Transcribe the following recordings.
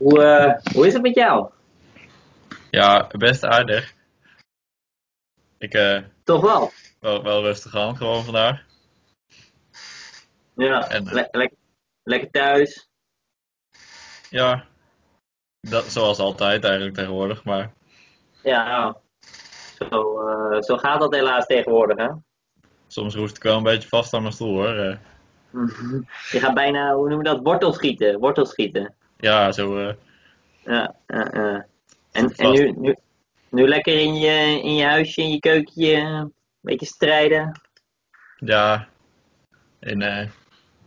Hoe, eh, hoe is het met jou? Ja, best aardig. Ik, eh, Toch wel? wel, wel rustig aan, gewoon vandaag. Ja, En, eh, le- lekker- lekker thuis. Ja, dat, zoals altijd eigenlijk tegenwoordig, maar Ja, zo, zo gaat dat helaas tegenwoordig, hè? soms roest ik wel een beetje vast aan mijn stoel hoor. Mhm. Je gaat bijna, hoe noem je dat, wortelschieten, wortelschieten. Ja, zo, eh, Ja. En, en nu, nu, nu lekker in je, in je huisje, in je keukentje, een beetje strijden. ja, in, eh,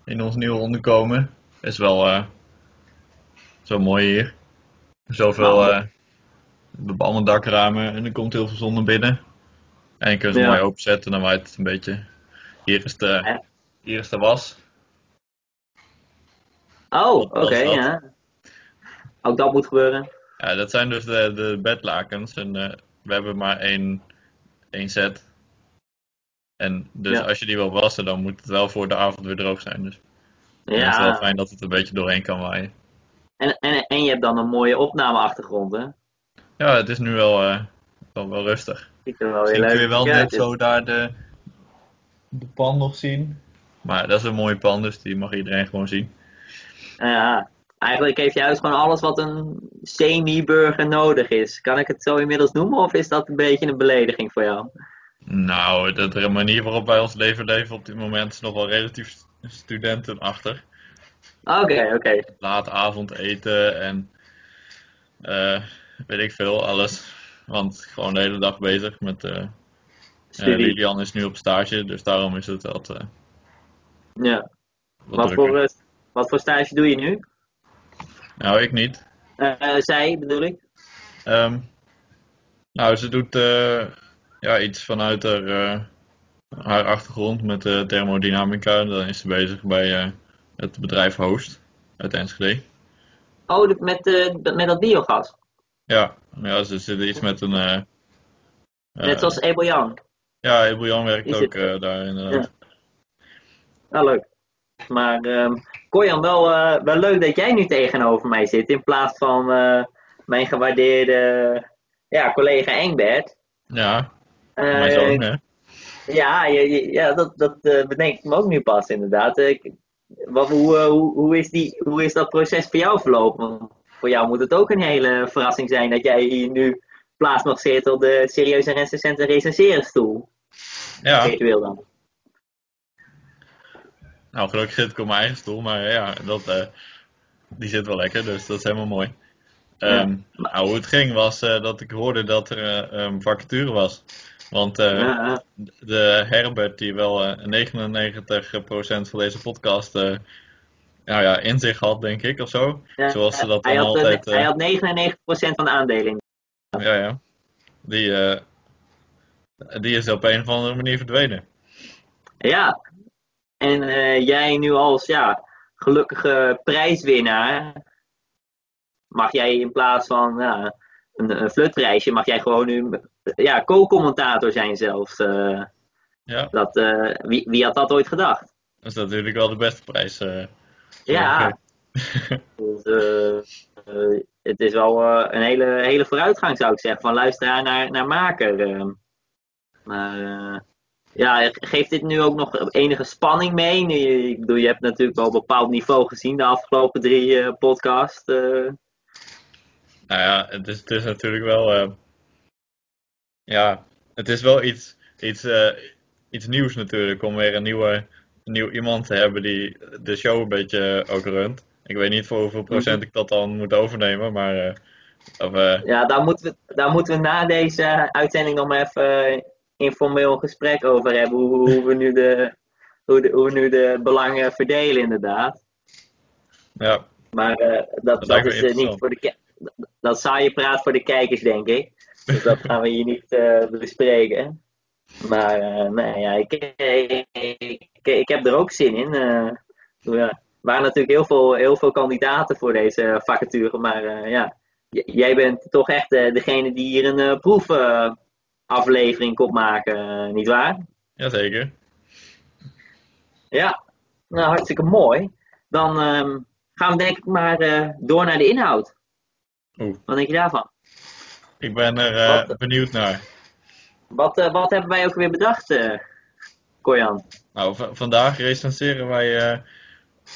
in ons nieuwe onderkomen is wel eh, zo mooi hier. Zoveel, we hebben allemaal dakramen en er komt heel veel zon naar binnen. En je kunt het Ja. mooi openzetten, dan waait het een beetje. Hier is de, hier is de was. Oh, oké, dat? ja. Ook dat moet gebeuren. Ja, dat zijn dus de, de bedlakens. En eh, we hebben maar één, één set. En dus Ja. als je die wil wassen, dan moet het wel voor de avond weer droog zijn. Dus is het wel Ja, fijn dat het een beetje doorheen kan waaien. en, en, en je hebt dan een mooie opnameachtergrond, hè? Ja, het is nu wel, eh, wel, wel rustig. Er wel Misschien kun je wel net zo daar de, de pan nog zien. Maar dat is een mooie pan, dus die mag iedereen gewoon zien. Ja, eigenlijk heeft je huis gewoon alles wat een semi-burger nodig is. Kan ik het zo inmiddels noemen of is dat een beetje een belediging voor jou? Nou, de, manier waarop wij ons leven leven op dit moment is nog wel relatief studentenachtig. Oké, oké. laat avondeten en eh, weet ik veel, alles. Want gewoon de hele dag bezig met. eh, Studie. Lilian is nu op stage, dus daarom is het wat, Ja. wat voor, wat voor stage doe je nu? Nou, ik niet. Eh, zij bedoel ik? Ehm, nou, ze doet eh, ja, iets vanuit haar, eh, haar achtergrond met thermodynamica. Dan is ze bezig bij het bedrijf Host uit Enschede. Oh, met, met dat biogas. Ja, ja ze zit iets met een. eh, Net zoals Abel Jan. Ja, Ebel Jan werkt Is ook het- daar inderdaad. Ah, leuk. Maar ehm Koyan, wel, eh, wel leuk dat jij nu tegenover mij zit in plaats van eh, mijn gewaardeerde ja, collega Engbert. Ja, Eh, mijn zoon, hè? Ja, je- je- ja dat, dat bedenk ik me ook nu pas inderdaad. Wat, hoe, hoe, hoe, is die, hoe is dat proces voor jou verlopen? Voor jou moet het ook een hele verrassing zijn dat jij hier nu plaats mag zitten op de serieuze recensenten recenserenstoel. Ja, Virtueel dan. Nou gelukkig zit ik op mijn eigen stoel, maar ja, dat, eh, die zit wel lekker, dus dat is helemaal mooi. Ehm, nou, hoe het ging was eh, dat ik hoorde dat er eh, een vacature was. Want Ja, de Herbert, die wel eh 99% van deze podcast nou ja, in zich had, denk ik, of zo. Ja, Zoals ze dat hij, dan had, altijd... hij had 99% van de aandelen. Ja, ja. Die, die is op een of andere manier verdwenen. Ja. En eh, jij nu als ja, gelukkige prijswinnaar mag jij in plaats van een, een flutreisje, mag jij gewoon nu ja, co-commentator zijn zelfs. eh. Ja, dat, eh, wie, wie had dat ooit gedacht? dat is natuurlijk wel de beste prijs. eh. Ja. Dus, eh, eh, het is wel eh, een hele, hele vooruitgang zou ik zeggen, van luisteraar naar, naar maker. eh. Maar eh, ja, geeft dit nu ook nog enige spanning mee? Nu, ik bedoel, je hebt natuurlijk wel een bepaald niveau gezien de afgelopen drie eh podcasts. eh. Nou ja, het is, het is natuurlijk wel. eh, ja, het is wel iets, iets, iets nieuws natuurlijk. Om weer een nieuwe, nieuw iemand te hebben die de show een beetje ook runt. Ik weet niet voor hoeveel procent ik dat dan moet overnemen, maar. of, Ja, daar moeten, we, daar moeten we na deze uitzending nog maar even informeel gesprek over hebben. Hoe, hoe, we, nu de, hoe, de, hoe we nu de belangen verdelen, inderdaad. ja, Maar eh, dat, Dat is eh, niet voor de dat saaie praat voor de kijkers, denk ik. Dus dat gaan we hier niet eh, bespreken. Maar nee, ja, ik, ik, ik, ik heb er ook zin in. er waren natuurlijk heel veel, heel veel kandidaten voor deze vacature. Maar ja, jij bent toch echt degene die hier een eh, proefaflevering komt maken, eh, nietwaar? jazeker. Ja, nou hartstikke mooi. Dan ehm, gaan we denk ik maar eh, door naar de inhoud. Oeh. Wat denk je daarvan? Ik ben er eh, Wat? benieuwd naar. Wat, wat hebben wij ook weer bedacht, Koyan? Nou, vandaag recenseren wij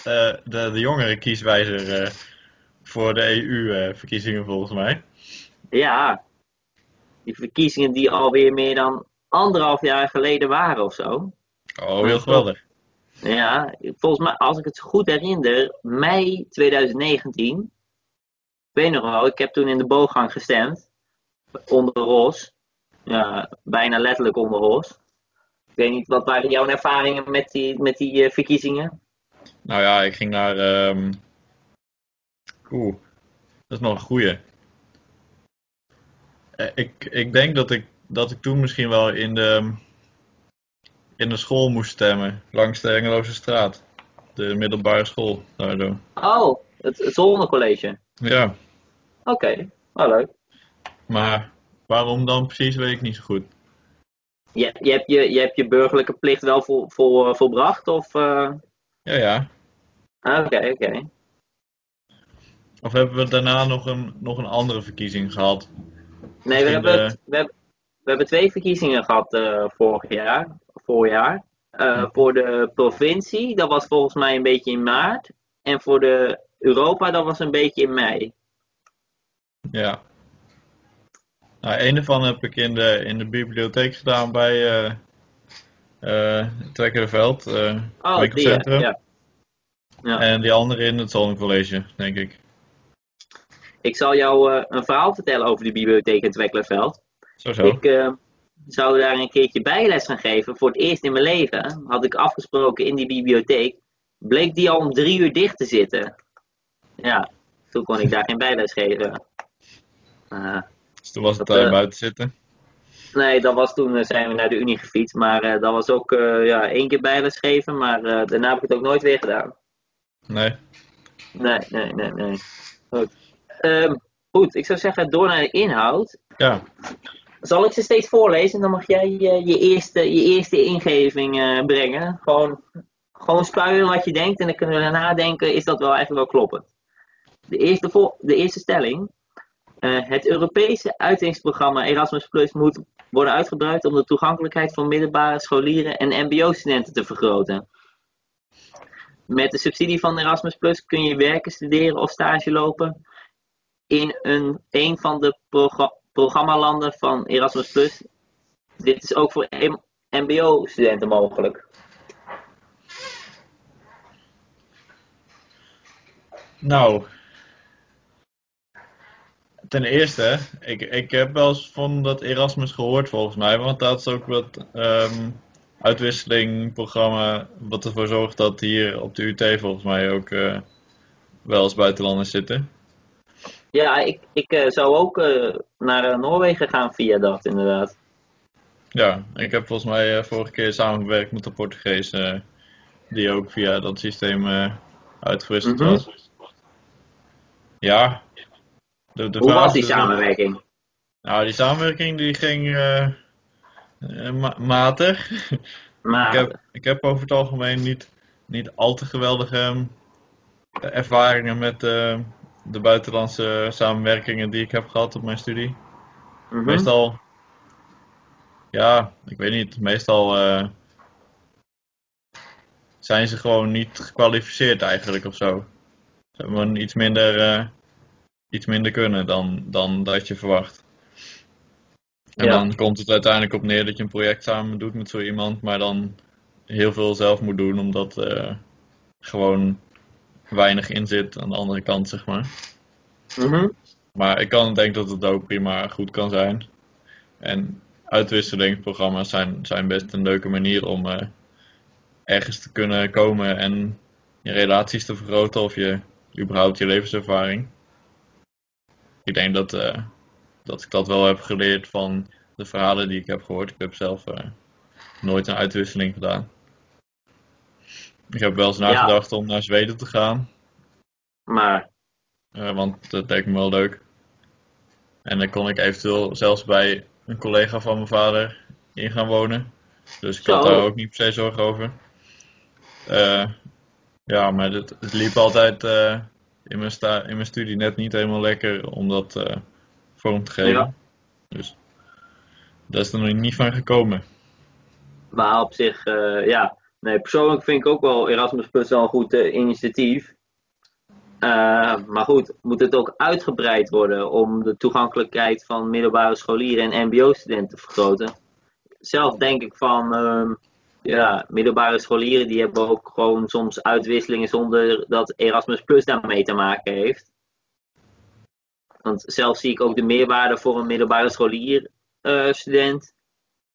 de, de jongere kieswijzer voor de EU-verkiezingen volgens mij. Ja, die verkiezingen die alweer meer dan anderhalf jaar geleden waren of zo. Oh, heel geweldig. Ja, volgens mij, als ik het goed herinner, mei 2019. Ik weet nog wel, ik heb toen in de booggang gestemd. Onder Ros. Ja, bijna letterlijk onder Ros. Ik weet niet, wat waren jouw ervaringen met die, met die eh, verkiezingen? Nou ja, ik ging naar. ehm, Oeh, dat is nog een goeie. Eh, Ik, ik denk dat ik, dat ik toen misschien wel in de, in de school moest stemmen, langs de Engeloze straat. De middelbare school, daardoor. Oh, het, het zonnecollege. Ja, Oké, wel leuk. maar waarom dan precies, weet ik niet zo goed. Je, je, hebt je, je hebt je burgerlijke plicht wel vol, vol, volbracht? Of, eh, Ja, ja. ah, Oké, oké. Of hebben we daarna nog een, nog een andere verkiezing gehad? Nee, we Misschien hebben, de- het- we, hebben, we hebben twee verkiezingen gehad eh, vorig jaar. Voorjaar. Eh, Hm. Voor de provincie, dat was volgens mij een beetje in maart. En voor de Europa, dat was een beetje in mei. Ja. Nou, een ervan heb ik in de, in de bibliotheek gedaan bij eh eh Trekkerveld, eh Oh, die, ja. ja. En die andere in het Zonnecollege, denk ik. Ik zal jou eh, een verhaal vertellen over de bibliotheek in Twekkelenveld. Zo zo. Ik eh, zou daar een keertje bijles gaan geven. Voor het eerst in mijn leven had ik afgesproken in die bibliotheek. Bleek die al om drie uur dicht te zitten. Ja, toen kon ik daar geen bijles geven. Eh, Dus toen was het dat, eh, buiten zitten. nee, dat was toen zijn we naar de Unie gefietst. Maar dat was ook ja, één keer bijles geven. Maar daarna heb ik het ook nooit weer gedaan. Nee. Nee, nee, nee, nee. Goed. Ehm, goed, ik zou zeggen door naar de inhoud. Ja. Zal ik ze steeds voorlezen? Dan mag jij eh, je, eerste, je eerste ingeving eh, brengen. Gewoon, gewoon spuien wat je denkt en dan kunnen we daarna denken, is dat wel eigenlijk wel kloppend. De eerste, de eerste stelling. Eh, het Europese uitwisselingsprogramma Erasmus Plus moet worden uitgebreid om de toegankelijkheid van middelbare scholieren en mbo-studenten te vergroten. Met de subsidie van Erasmus Plus kun je werken, studeren of stage lopen in een, een van de progra- programmalanden van Erasmus Plus. Dit is ook voor MBO-studenten mogelijk. Nou. Ten eerste, ik, ik heb wel eens van dat Erasmus gehoord volgens mij, want dat is ook wat ehm uitwisselingprogramma wat ervoor zorgt dat hier op de UT volgens mij ook eh, wel eens buitenlanders zitten. Ja, ik, ik eh, zou ook eh, naar eh, Noorwegen gaan via dat, inderdaad. Ja, ik heb volgens mij vorige keer samengewerkt met de Portugees, die ook via dat systeem uitgewisseld Mhm. was. Ja, de, de Hoe was die samenwerking? Nou, die samenwerking die ging ma- matig. Maar, Ik heb, ik heb over het algemeen niet, niet al te geweldige ehm, ervaringen met eh, de buitenlandse samenwerkingen die ik heb gehad op mijn studie. mhm. Meestal, ja, ik weet niet, meestal eh, zijn ze gewoon niet gekwalificeerd eigenlijk of zo. Ze hebben gewoon iets minder, eh, iets minder kunnen dan, dan dat je verwacht. En Ja. dan komt het uiteindelijk op neer dat je een project samen doet met zo iemand, maar dan heel veel zelf moet doen, omdat eh gewoon weinig in zit aan de andere kant, zeg maar. Mhm. Maar ik kan denk dat het ook prima goed kan zijn. En uitwisselingsprogramma's zijn, zijn best een leuke manier om eh, ergens te kunnen komen en je relaties te vergroten of je überhaupt je levenservaring. Ik denk dat, eh, dat ik dat wel heb geleerd van de verhalen die ik heb gehoord. Ik heb zelf eh, nooit een uitwisseling gedaan. Ik heb wel eens Ja. nagedacht om naar Zweden te gaan. Maar, Eh, want dat leek me wel leuk. En dan kon ik eventueel zelfs bij een collega van mijn vader in gaan wonen. Dus ik had daar ook niet per se zorgen over. Eh, ja, maar het, het liep altijd eh, in mijn, sta in mijn studie net niet helemaal lekker om dat vorm te geven. Ja. Dus dat is er nog niet van gekomen. Maar op zich, ja. Nee, persoonlijk vind ik ook wel Erasmus Plus wel een goed eh, initiatief. Eh, maar goed, moet het ook uitgebreid worden om de toegankelijkheid van middelbare scholieren en MBO-studenten te vergroten? Zelf denk ik van, ehm, ja, middelbare scholieren die hebben ook gewoon soms uitwisselingen zonder dat Erasmus Plus daarmee te maken heeft. Want zelf zie ik ook de meerwaarde voor een middelbare scholier eh, student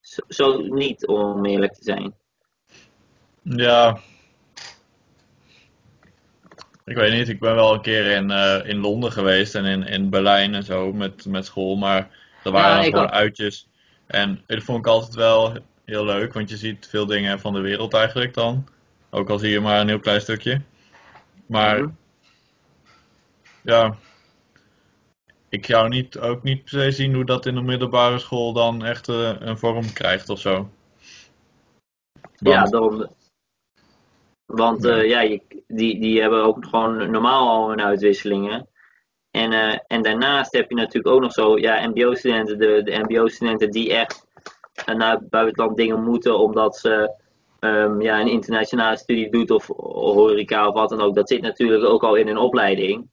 zo, zo niet, om eerlijk te zijn. Ja. Ik weet niet, ik ben wel een keer in, eh, in Londen geweest en in, in Berlijn en zo met, met school, maar dat waren Ja, gewoon ook. uitjes. En dat vond ik altijd wel heel leuk, want je ziet veel dingen van de wereld eigenlijk dan. Ook al zie je maar een heel klein stukje. Maar Mhm. ja, ik zou niet, ook niet per se zien hoe dat in de middelbare school dan echt eh, een vorm krijgt of zo. Ja, daarom. Want Ja. eh, ja, je, die, die hebben ook gewoon normaal al hun uitwisselingen. En, eh, en daarnaast heb je natuurlijk ook nog zo, ja, MBO-studenten, de, de MBO-studenten die echt eh, naar het buitenland dingen moeten omdat ze ehm, ja, een internationale studie doet of horeca of wat dan ook. Dat zit natuurlijk ook al in hun opleiding.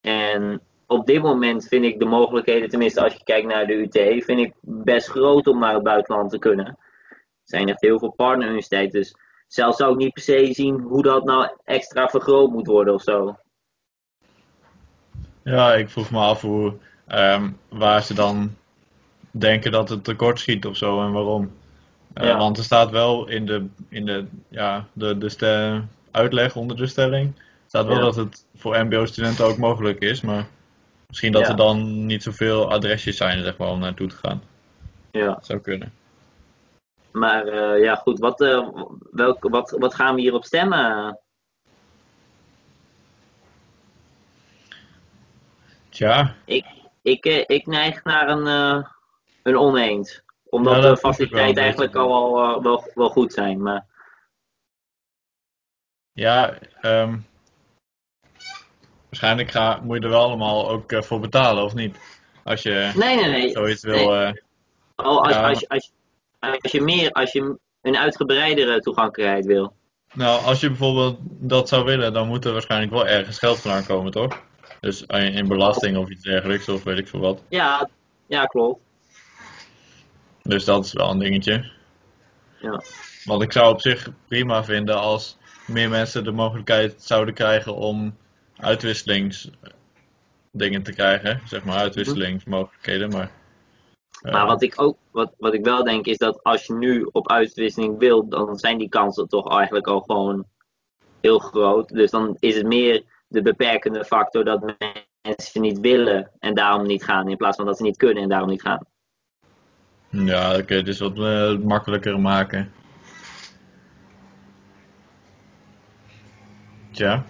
En op dit moment vind ik de mogelijkheden, tenminste als je kijkt naar de UT, vind ik best groot om naar het buitenland te kunnen. Er zijn echt heel veel partneruniversiteiten, dus zelf zou ik niet per se zien hoe dat nou extra vergroot moet worden of zo. Ja, ik vroeg me af hoe, ehm, waar ze dan denken dat het tekort schiet of zo en waarom. Eh, Ja. Want er staat wel in de, in de, ja, de, de uitleg onder de stelling, staat wel Ja. dat het voor MBO-studenten ook mogelijk is, maar misschien dat Ja. er dan niet zoveel adresjes zijn zeg maar, om naartoe te gaan. Ja. Dat zou kunnen. Maar eh, ja, goed, wat, eh, welk, wat, wat gaan we hierop stemmen? Tja, Ik, ik, eh, ik neig naar een, een oneens. Omdat Ja, de faciliteiten eigenlijk al wel, wel, wel goed zijn. Maar ja, ehm, waarschijnlijk ga, moet je er wel allemaal ook voor betalen, of niet? Als je nee, nee, nee. zoiets Nee. wil. Oh, als, Ja, als, als, je- als je meer, als je een uitgebreidere toegankelijkheid wil. Nou, als je bijvoorbeeld dat zou willen, dan moet er waarschijnlijk wel ergens geld vandaan komen, toch? Dus in in belasting of iets dergelijks, of weet ik veel wat. Ja, ja klopt. Dus dat is wel een dingetje. Ja. Want ik zou op zich prima vinden als meer mensen de mogelijkheid zouden krijgen om uitwisselingsdingen te krijgen. Zeg maar, uitwisselingsmogelijkheden. Maar, eh, Maar wat ik ook, wat, wat ik wel denk is dat als je nu op uitwisseling wil, dan zijn die kansen toch eigenlijk al gewoon heel groot. Dus dan is het meer de beperkende factor dat mensen niet willen en daarom niet gaan, in plaats van dat ze niet kunnen en daarom niet gaan. Ja, kun je dus wat eh, makkelijker maken. Tja.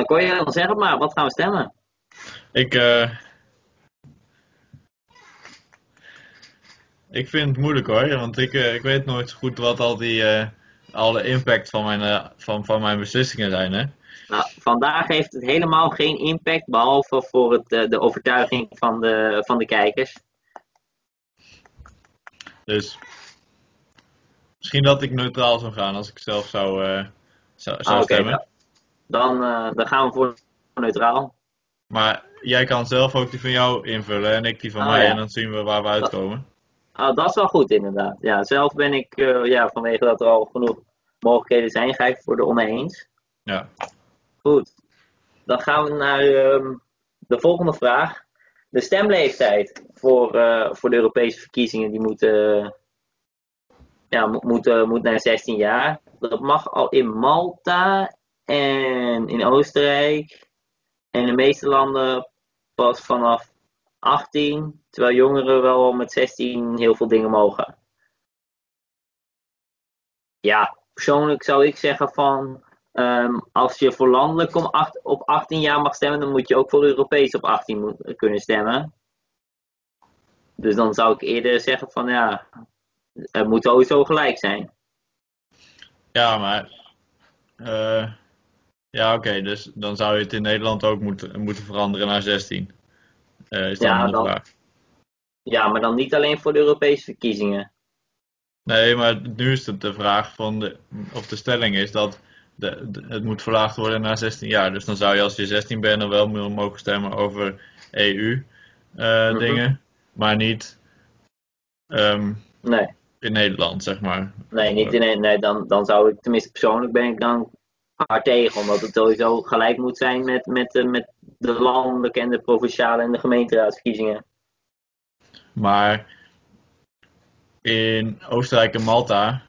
Dan kon je dan zeggen maar, wat gaan we stemmen? Ik, eh, ik vind het moeilijk hoor, want ik, eh, ik weet nooit zo goed wat al die, eh, alle impact van mijn, van, van mijn beslissingen zijn. Hè? Nou, vandaag heeft het helemaal geen impact, behalve voor het, de overtuiging van de, van de kijkers. Dus misschien dat ik neutraal zou gaan als ik zelf zou, zou, zou Ah, stemmen. Dan, eh, dan gaan we voor neutraal. Maar jij kan zelf ook die van jou invullen en ik die van Oh, mij ja. en dan zien we waar we uitkomen. Ah, dat is wel goed inderdaad. Ja, zelf ben ik, eh, ja, vanwege dat er al genoeg mogelijkheden zijn, ga ik voor de oneens. Ja. Goed. Dan gaan we naar ehm, de volgende vraag. De stemleeftijd voor, eh, voor de Europese verkiezingen die moet, ja, mo- moet, moet naar 16 jaar. Dat mag al in Malta en in Oostenrijk en de meeste landen pas vanaf 18, terwijl jongeren wel al met 16 heel veel dingen mogen. Ja, persoonlijk zou ik zeggen van ehm, als je voor landelijk om op 18 jaar mag stemmen, dan moet je ook voor Europees op 18 moet- kunnen stemmen. Dus dan zou ik eerder zeggen van ja, het moet sowieso gelijk zijn. Ja, maar. eh, ja, oké, dus dan zou je het in Nederland ook moeten, moeten veranderen naar 16. Eh, is dan Ja, dan- vraag. Ja, maar dan niet alleen voor de Europese verkiezingen. Nee, maar nu is het de vraag van de, of de stelling is dat de, de- het moet verlaagd worden naar 16 jaar. Dus dan zou je als je 16 bent dan wel mogen stemmen over EU-dingen, Mhm. maar niet ehm, Nee, in Nederland, zeg maar. nee, niet in, nee dan, dan zou ik, tenminste persoonlijk ben ik dan hard tegen. Omdat het sowieso gelijk moet zijn met, met, de- met de landelijke en de provinciale en de gemeenteraadsverkiezingen. Maar in Oostenrijk en Malta,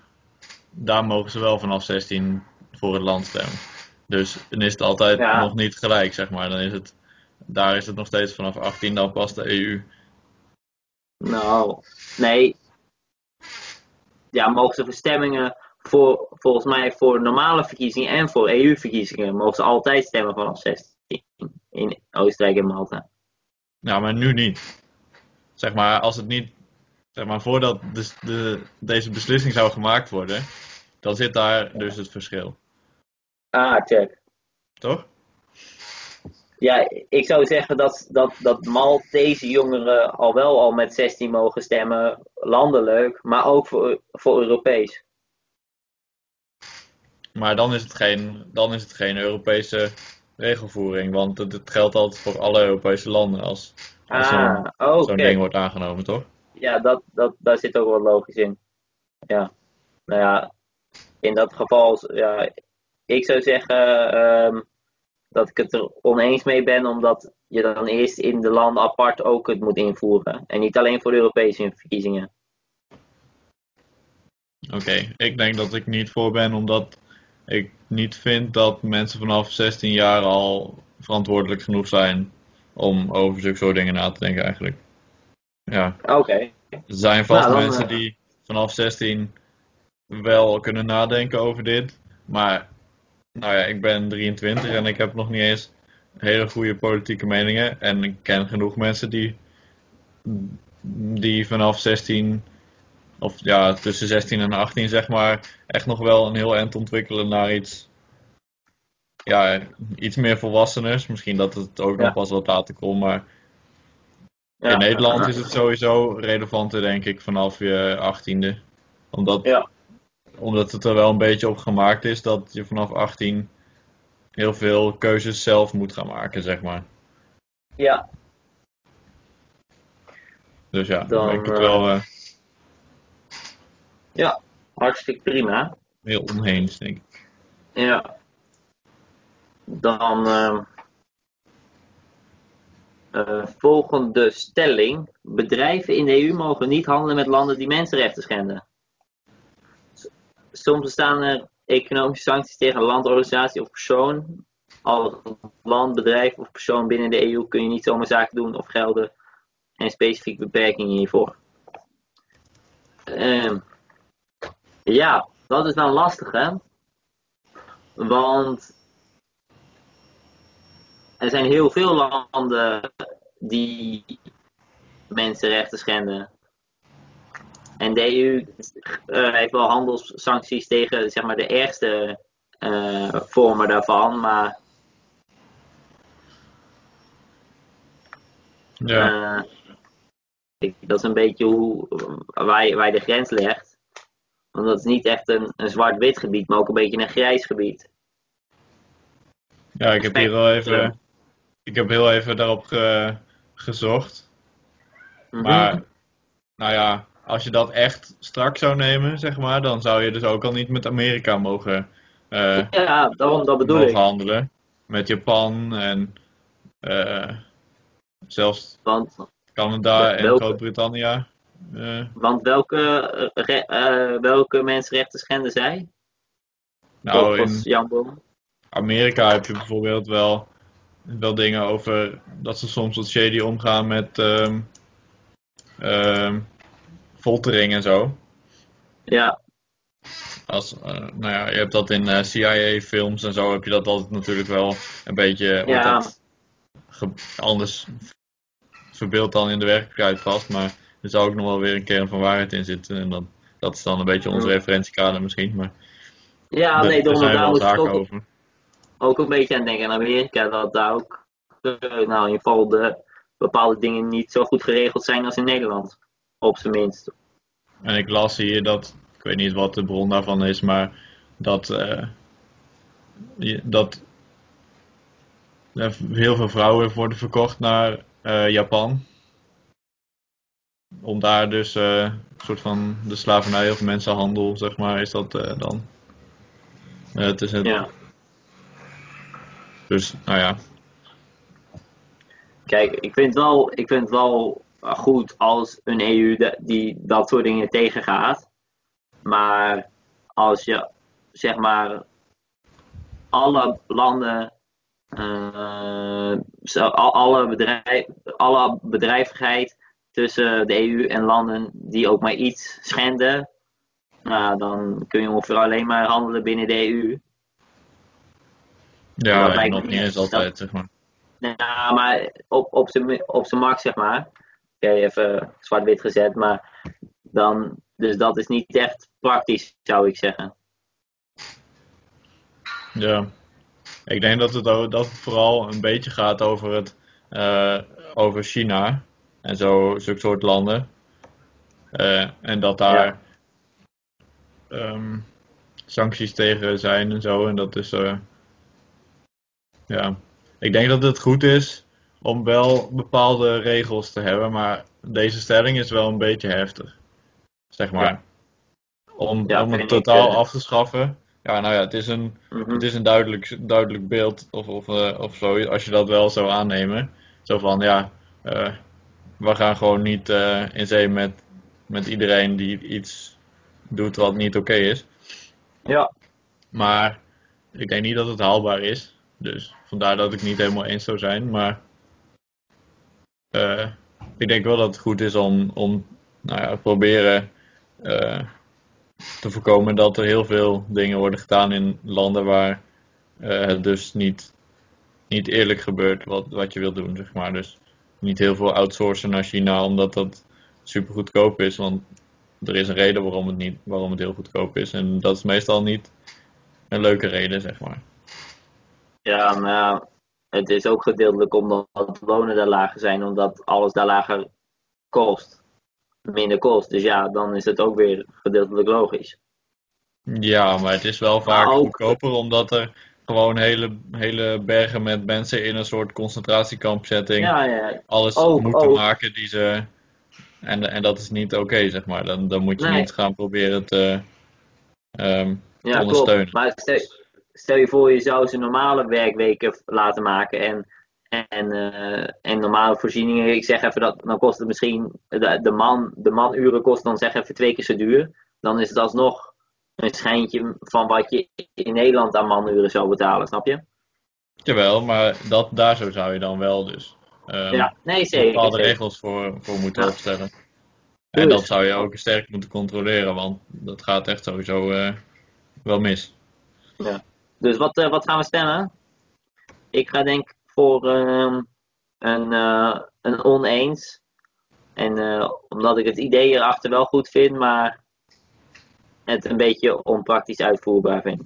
daar mogen ze wel vanaf 16 voor het land stemmen. Dus dan is het altijd Ja. nog niet gelijk, zeg maar. Dan is het, daar is het nog steeds vanaf 18 dan pas de EU. Nou, nee. Ja, mogen ze verstemmingen voor, volgens mij voor normale verkiezingen en voor EU-verkiezingen, mogen ze altijd stemmen vanaf 16 in Oostenrijk en Malta. Ja, maar nu niet. Zeg maar, als het niet, zeg maar, voordat de, de, deze beslissing zou gemaakt worden, dan zit daar dus het verschil. Ah, check. Toch? Ja, ik zou zeggen dat, dat, dat Maltese jongeren al wel al met 16 mogen stemmen, landelijk, maar ook voor, voor Europees. Maar dan is het geen, dan is het geen Europese regelvoering, want het, het geldt altijd voor alle Europese landen als, als Ah, zo'n ding wordt aangenomen, toch? Ja, dat, dat, daar zit ook wel logisch in. Ja. Nou ja, in dat geval, ja, ik zou zeggen ehm, dat ik het er oneens mee ben, omdat je dan eerst in de landen apart ook het moet invoeren. En niet alleen voor de Europese verkiezingen. Oké, ik denk dat ik niet voor ben, omdat ik niet vind dat mensen vanaf 16 jaar al verantwoordelijk genoeg zijn om over zulke soort dingen na te denken eigenlijk. Ja, Oké. er zijn vast Nou, dan, mensen eh, die vanaf 16 wel kunnen nadenken over dit, maar nou ja, ik ben 23 en ik heb nog niet eens hele goede politieke meningen en ik ken genoeg mensen die, die vanaf 16 of ja, tussen 16 en 18 zeg maar, echt nog wel een heel eind ontwikkelen naar iets, ja, iets meer volwasseners. Misschien dat het ook Ja. nog pas wat later komt, maar Ja. in Nederland is het sowieso relevanter, denk ik, vanaf je 18e. Omdat, Ja. omdat het er wel een beetje op gemaakt is dat je vanaf 18 heel veel keuzes zelf moet gaan maken, zeg maar. Ja, Dus ja, dan Dan, ben ik het eh, wel eh, ja, hartstikke prima. heel onheens, denk ik. Ja. Dan ehm, eh, volgende stelling. Bedrijven in de EU mogen niet handelen met landen die mensenrechten schenden. Soms bestaan er economische sancties tegen een land, organisatie of persoon. Als land, bedrijf of persoon binnen de EU kun je niet zomaar zaken doen of gelden en specifieke beperkingen hiervoor. Ehm, ja, dat is dan lastig hè. Want er zijn heel veel landen die mensenrechten schenden. En de EU eh, heeft wel handelssancties tegen zeg maar, de ergste eh, vormen daarvan. Maar Ja, eh, dat is een beetje hoe, waar, je, waar je de grens legt. Want dat is niet echt een, een zwart-wit gebied, maar ook een beetje een grijs gebied. ja ik heb hier wel even, ik heb heel even daarop ge- gezocht. Mhm. Maar, nou ja, als je dat echt strak zou nemen, zeg maar, dan zou je dus ook al niet met Amerika mogen, eh, Ja, daarom, dat bedoel mogen ik. handelen. Met Japan en eh, zelfs Want Canada en? Groot-Brittannië. Eh, Want welke, eh, re- eh, welke mensenrechten schenden zij? nou, in Jan Boom. Amerika heb je bijvoorbeeld wel, wel dingen over dat ze soms wat shady omgaan met ehm, foltering en zo. Ja, Als, nou ja, je hebt dat in CIA-films en zo heb je dat altijd natuurlijk wel een beetje Ja. anders verbeeld dan in de werkelijkheid vast, maar er zou ook nog wel weer een kern van waarheid in zitten en dat, dat is dan een beetje ons Mm. referentiekader misschien, maar Ja, nee, daar zijn daar wel moet ik zaken ook, over. ook een beetje aan denken. In Amerika dat daar ook, eh, nou in ieder geval de bepaalde dingen niet zo goed geregeld zijn als in Nederland. Op zijn minst. En ik las hier dat, ik weet niet wat de bron daarvan is, maar dat, je- dat heel veel vrouwen worden verkocht naar eh, Japan. Om daar dus eh, een soort van de slavernij of mensenhandel, zeg maar, is dat eh, dan. Eh, het is het, Ja. Dus, nou ja, Kijk, ik vind wel, ik vind wel goed als een EU de- die dat soort dingen tegengaat. Maar als je zeg maar alle landen, eh, al- alle, bedrijf, alle bedrijvigheid tussen de EU en landen die ook maar iets schenden, nou, dan kun je ongeveer alleen maar handelen binnen de EU. ja, Dat lijkt nog niet eens altijd, zeg maar. Ja, maar op, op zijn op zijn max, zeg maar. Oké, even zwart-wit gezet, maar dan. Dus dat is niet echt praktisch, zou ik zeggen. Ja, ik denk dat het, dat het vooral een beetje gaat over, het, eh, over China en zo, zulke soort landen. Eh, en dat daar Ja. ehm, sancties tegen zijn en zo. En dat is, eh, ja, ik denk dat het goed is om wel bepaalde regels te hebben, maar deze stelling is wel een beetje heftig, zeg maar. Ja. Om, Ja, om het ik, totaal eh. af te schaffen. Ja, nou ja, het is een, Mhm. het is een duidelijk, duidelijk beeld of, of, of zo, als je dat wel zou aannemen. Zo van, ja, we gaan gewoon niet eh, in zee met, met iedereen die iets doet wat niet oké is. Ja, Maar ik denk niet dat het haalbaar is. Dus vandaar dat ik niet helemaal eens zou zijn. Maar eh, ik denk wel dat het goed is om, om nou ja, proberen eh, te voorkomen dat er heel veel dingen worden gedaan in landen waar het dus niet, niet eerlijk gebeurt wat, wat je wilt doen, zeg maar. Dus niet heel veel outsourcen naar China omdat dat super goedkoop is. Want er is een reden waarom het, niet, waarom het heel goedkoop is. En dat is meestal niet een leuke reden, zeg maar. ja, maar het is ook gedeeltelijk omdat de lonen daar lager zijn, omdat alles daar lager kost. Minder kost. Dus ja, dan is het ook weer gedeeltelijk logisch. Ja, maar het is wel vaak ook- goedkoper omdat er gewoon hele, hele bergen met mensen in een soort concentratiekampsetting Ja, ja. alles ook- moeten ook. maken die ze. En, en dat is niet oké, zeg maar. Dan, dan moet je Nee. niet gaan proberen te, ehm, te ondersteunen. klopt. Maar stel, stel je voor, je zou ze normale werkweken laten maken en, en, eh, en normale voorzieningen. Ik zeg even dat, dan kost het misschien, de, de, man, de manuren kost dan zeg even twee keer zo duur. Dan is het alsnog een schijntje van wat je in Nederland aan manuren zou betalen, snap je? Jawel, maar dat, daar zo zou je dan wel dus ehm, ja, nee, zeker. bepaalde zeker. regels voor, voor moeten Ja. opstellen. Dus- En dat zou je ook sterk moeten controleren, want dat gaat echt sowieso eh, wel mis. Dus wat, eh, wat gaan we stemmen? Ik ga denk ik voor ehm, een, eh, een oneens. En omdat ik het idee erachter wel goed vind, maar het een beetje onpraktisch uitvoerbaar vind.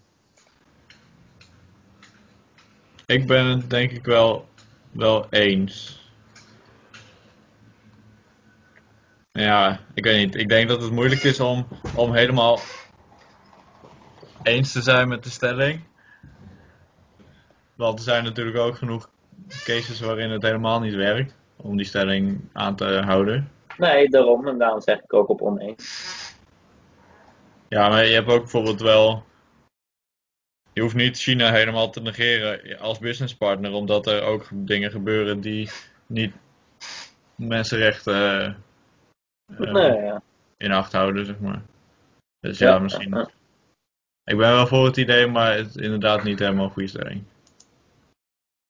Ik ben het denk ik wel, wel eens. Ja, ik weet niet. Ik denk dat het moeilijk is om, om helemaal eens te zijn met de stelling. Want er zijn natuurlijk ook genoeg cases waarin het helemaal niet werkt om die stelling aan te houden. Nee, daarom. En daarom zeg ik ook op oneens. Ja, maar je hebt ook bijvoorbeeld wel. Je hoeft niet China helemaal te negeren als businesspartner, omdat er ook dingen gebeuren die niet mensenrechten eh, nee, ja. in acht houden, zeg maar. Dus ja, misschien. ja. Ik ben wel voor het idee, maar het is inderdaad niet helemaal een goede stelling.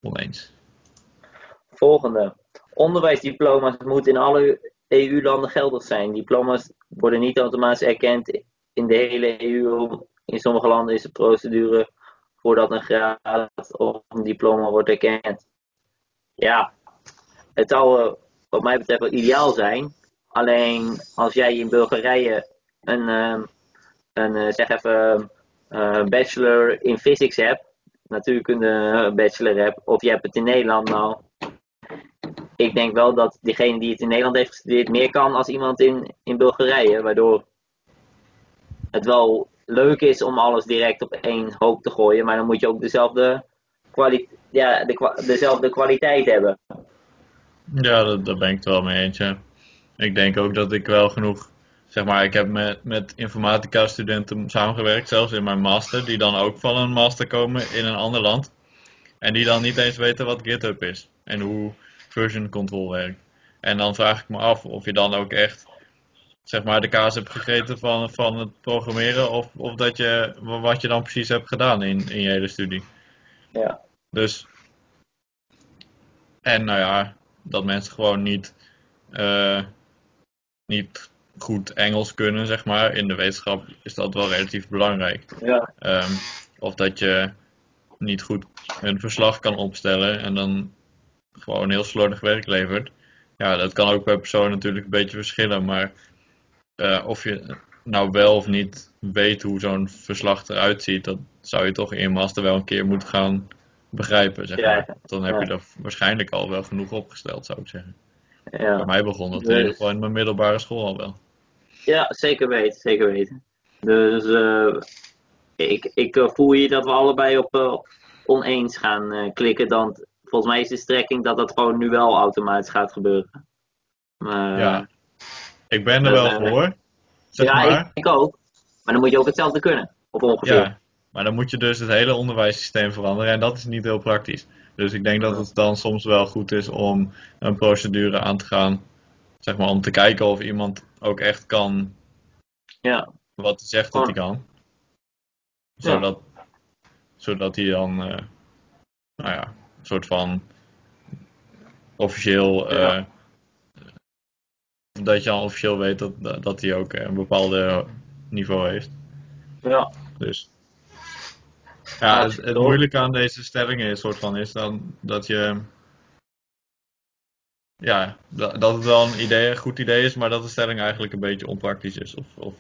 Oneens. Volgende. Onderwijsdiploma's moeten in alle EU-landen geldig zijn. Diploma's worden niet automatisch erkend in de hele EU. In sommige landen is de procedure voordat een graad of een diploma wordt erkend. Ja, het zou eh, wat mij betreft wel ideaal zijn. Alleen als jij in Bulgarije een, ehm, een eh, zeg even, een bachelor in physics hebt, natuurkunde bachelor hebt, of je hebt het in Nederland nou. Ik denk wel dat diegene die het in Nederland heeft gestudeerd meer kan als iemand in, in Bulgarije, waardoor het wel leuk is om alles direct op één hoop te gooien, maar dan moet je ook dezelfde, ja, de, dezelfde kwaliteit hebben. Ja, dat, daar ben ik het wel mee eens. Ik denk ook dat ik wel genoeg, zeg maar, ik heb met, met informatica studenten samengewerkt, zelfs in mijn master, die dan ook van een master komen in een ander land. En die dan niet eens weten wat GitHub is en hoe version control werkt. En dan vraag ik me af of je dan ook echt zeg maar de kaas hebt gegeten van, van het programmeren of, of dat je, wat je dan precies hebt gedaan in, in je hele studie. Ja. Dus, en nou ja, dat mensen gewoon niet, uh, niet goed Engels kunnen, zeg maar. In de wetenschap is dat wel relatief belangrijk. Ja. Um, of dat je niet goed een verslag kan opstellen en dan gewoon heel slordig werk levert. Ja, dat kan ook per persoon natuurlijk een beetje verschillen, maar uh, of je nou wel of niet weet hoe zo'n verslag eruit ziet, dat zou je toch in master wel een keer moeten gaan begrijpen. Zeg maar. Ja, Dan heb ja. je er waarschijnlijk al wel genoeg opgesteld, zou ik zeggen. Ja. Bij mij begon dat in ieder geval in mijn middelbare school al wel. Ja, zeker weten, zeker weten. Dus uh, ik, ik uh, voel hier dat we allebei op uh, oneens gaan klikken. Dan, volgens mij is de strekking dat dat gewoon nu wel automatisch gaat gebeuren. Maar, ja, ik ben er wel voor. Zeg ja, maar. ik, ik, ook. Maar dan moet je ook hetzelfde kunnen. Of ongeveer. Ja, maar dan moet je dus het hele onderwijssysteem veranderen. En dat is niet heel praktisch. Dus ik denk dat het dan soms wel goed is om een procedure aan te gaan. Zeg maar om te kijken of iemand ook echt kan ja. wat hij zegt dat hij kan. Zodat, ja. zodat hij dan, uh, nou ja, een soort van officieel, uh, ja. Dat je dan officieel weet dat, dat hij ook een bepaalde niveau heeft. Ja. Dus. Ja, het, het moeilijke aan deze stellingen is, soort van, is dan dat je. Ja, dat, het wel een, idee, een goed idee is, maar dat de stelling eigenlijk een beetje onpraktisch is. Of, of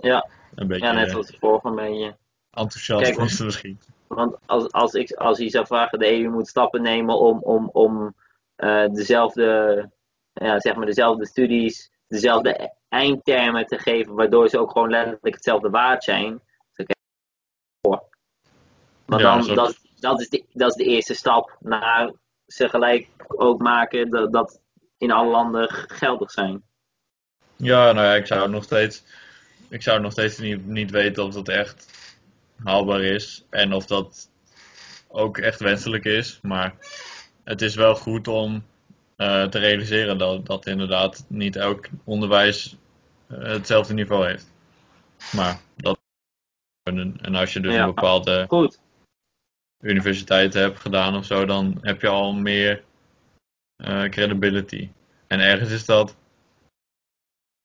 ja. een beetje. Ja, net zoals de vorige een beetje. Enthousiast Kijk, is misschien. Want als, als, ik, als je zou vragen, de EU moet stappen nemen om, om, om uh, dezelfde, ja, zeg maar dezelfde studies, dezelfde eindtermen te geven, waardoor ze ook gewoon letterlijk hetzelfde waard zijn. Maar Ja, dan, soort- dat, dat, is de, dat is de eerste stap naar ze gelijk ook maken dat, dat in alle landen geldig zijn. Ja, nou ja, ik zou nog steeds, ik zou nog steeds niet, niet weten of dat echt haalbaar is en of dat ook echt wenselijk is. Maar het is wel goed om eh, te realiseren dat, dat inderdaad niet elk onderwijs eh, hetzelfde niveau heeft. Maar dat. En en als je dus Ja. een bepaalde Goed, universiteit hebt gedaan of zo, dan heb je al meer eh, credibility. En ergens is dat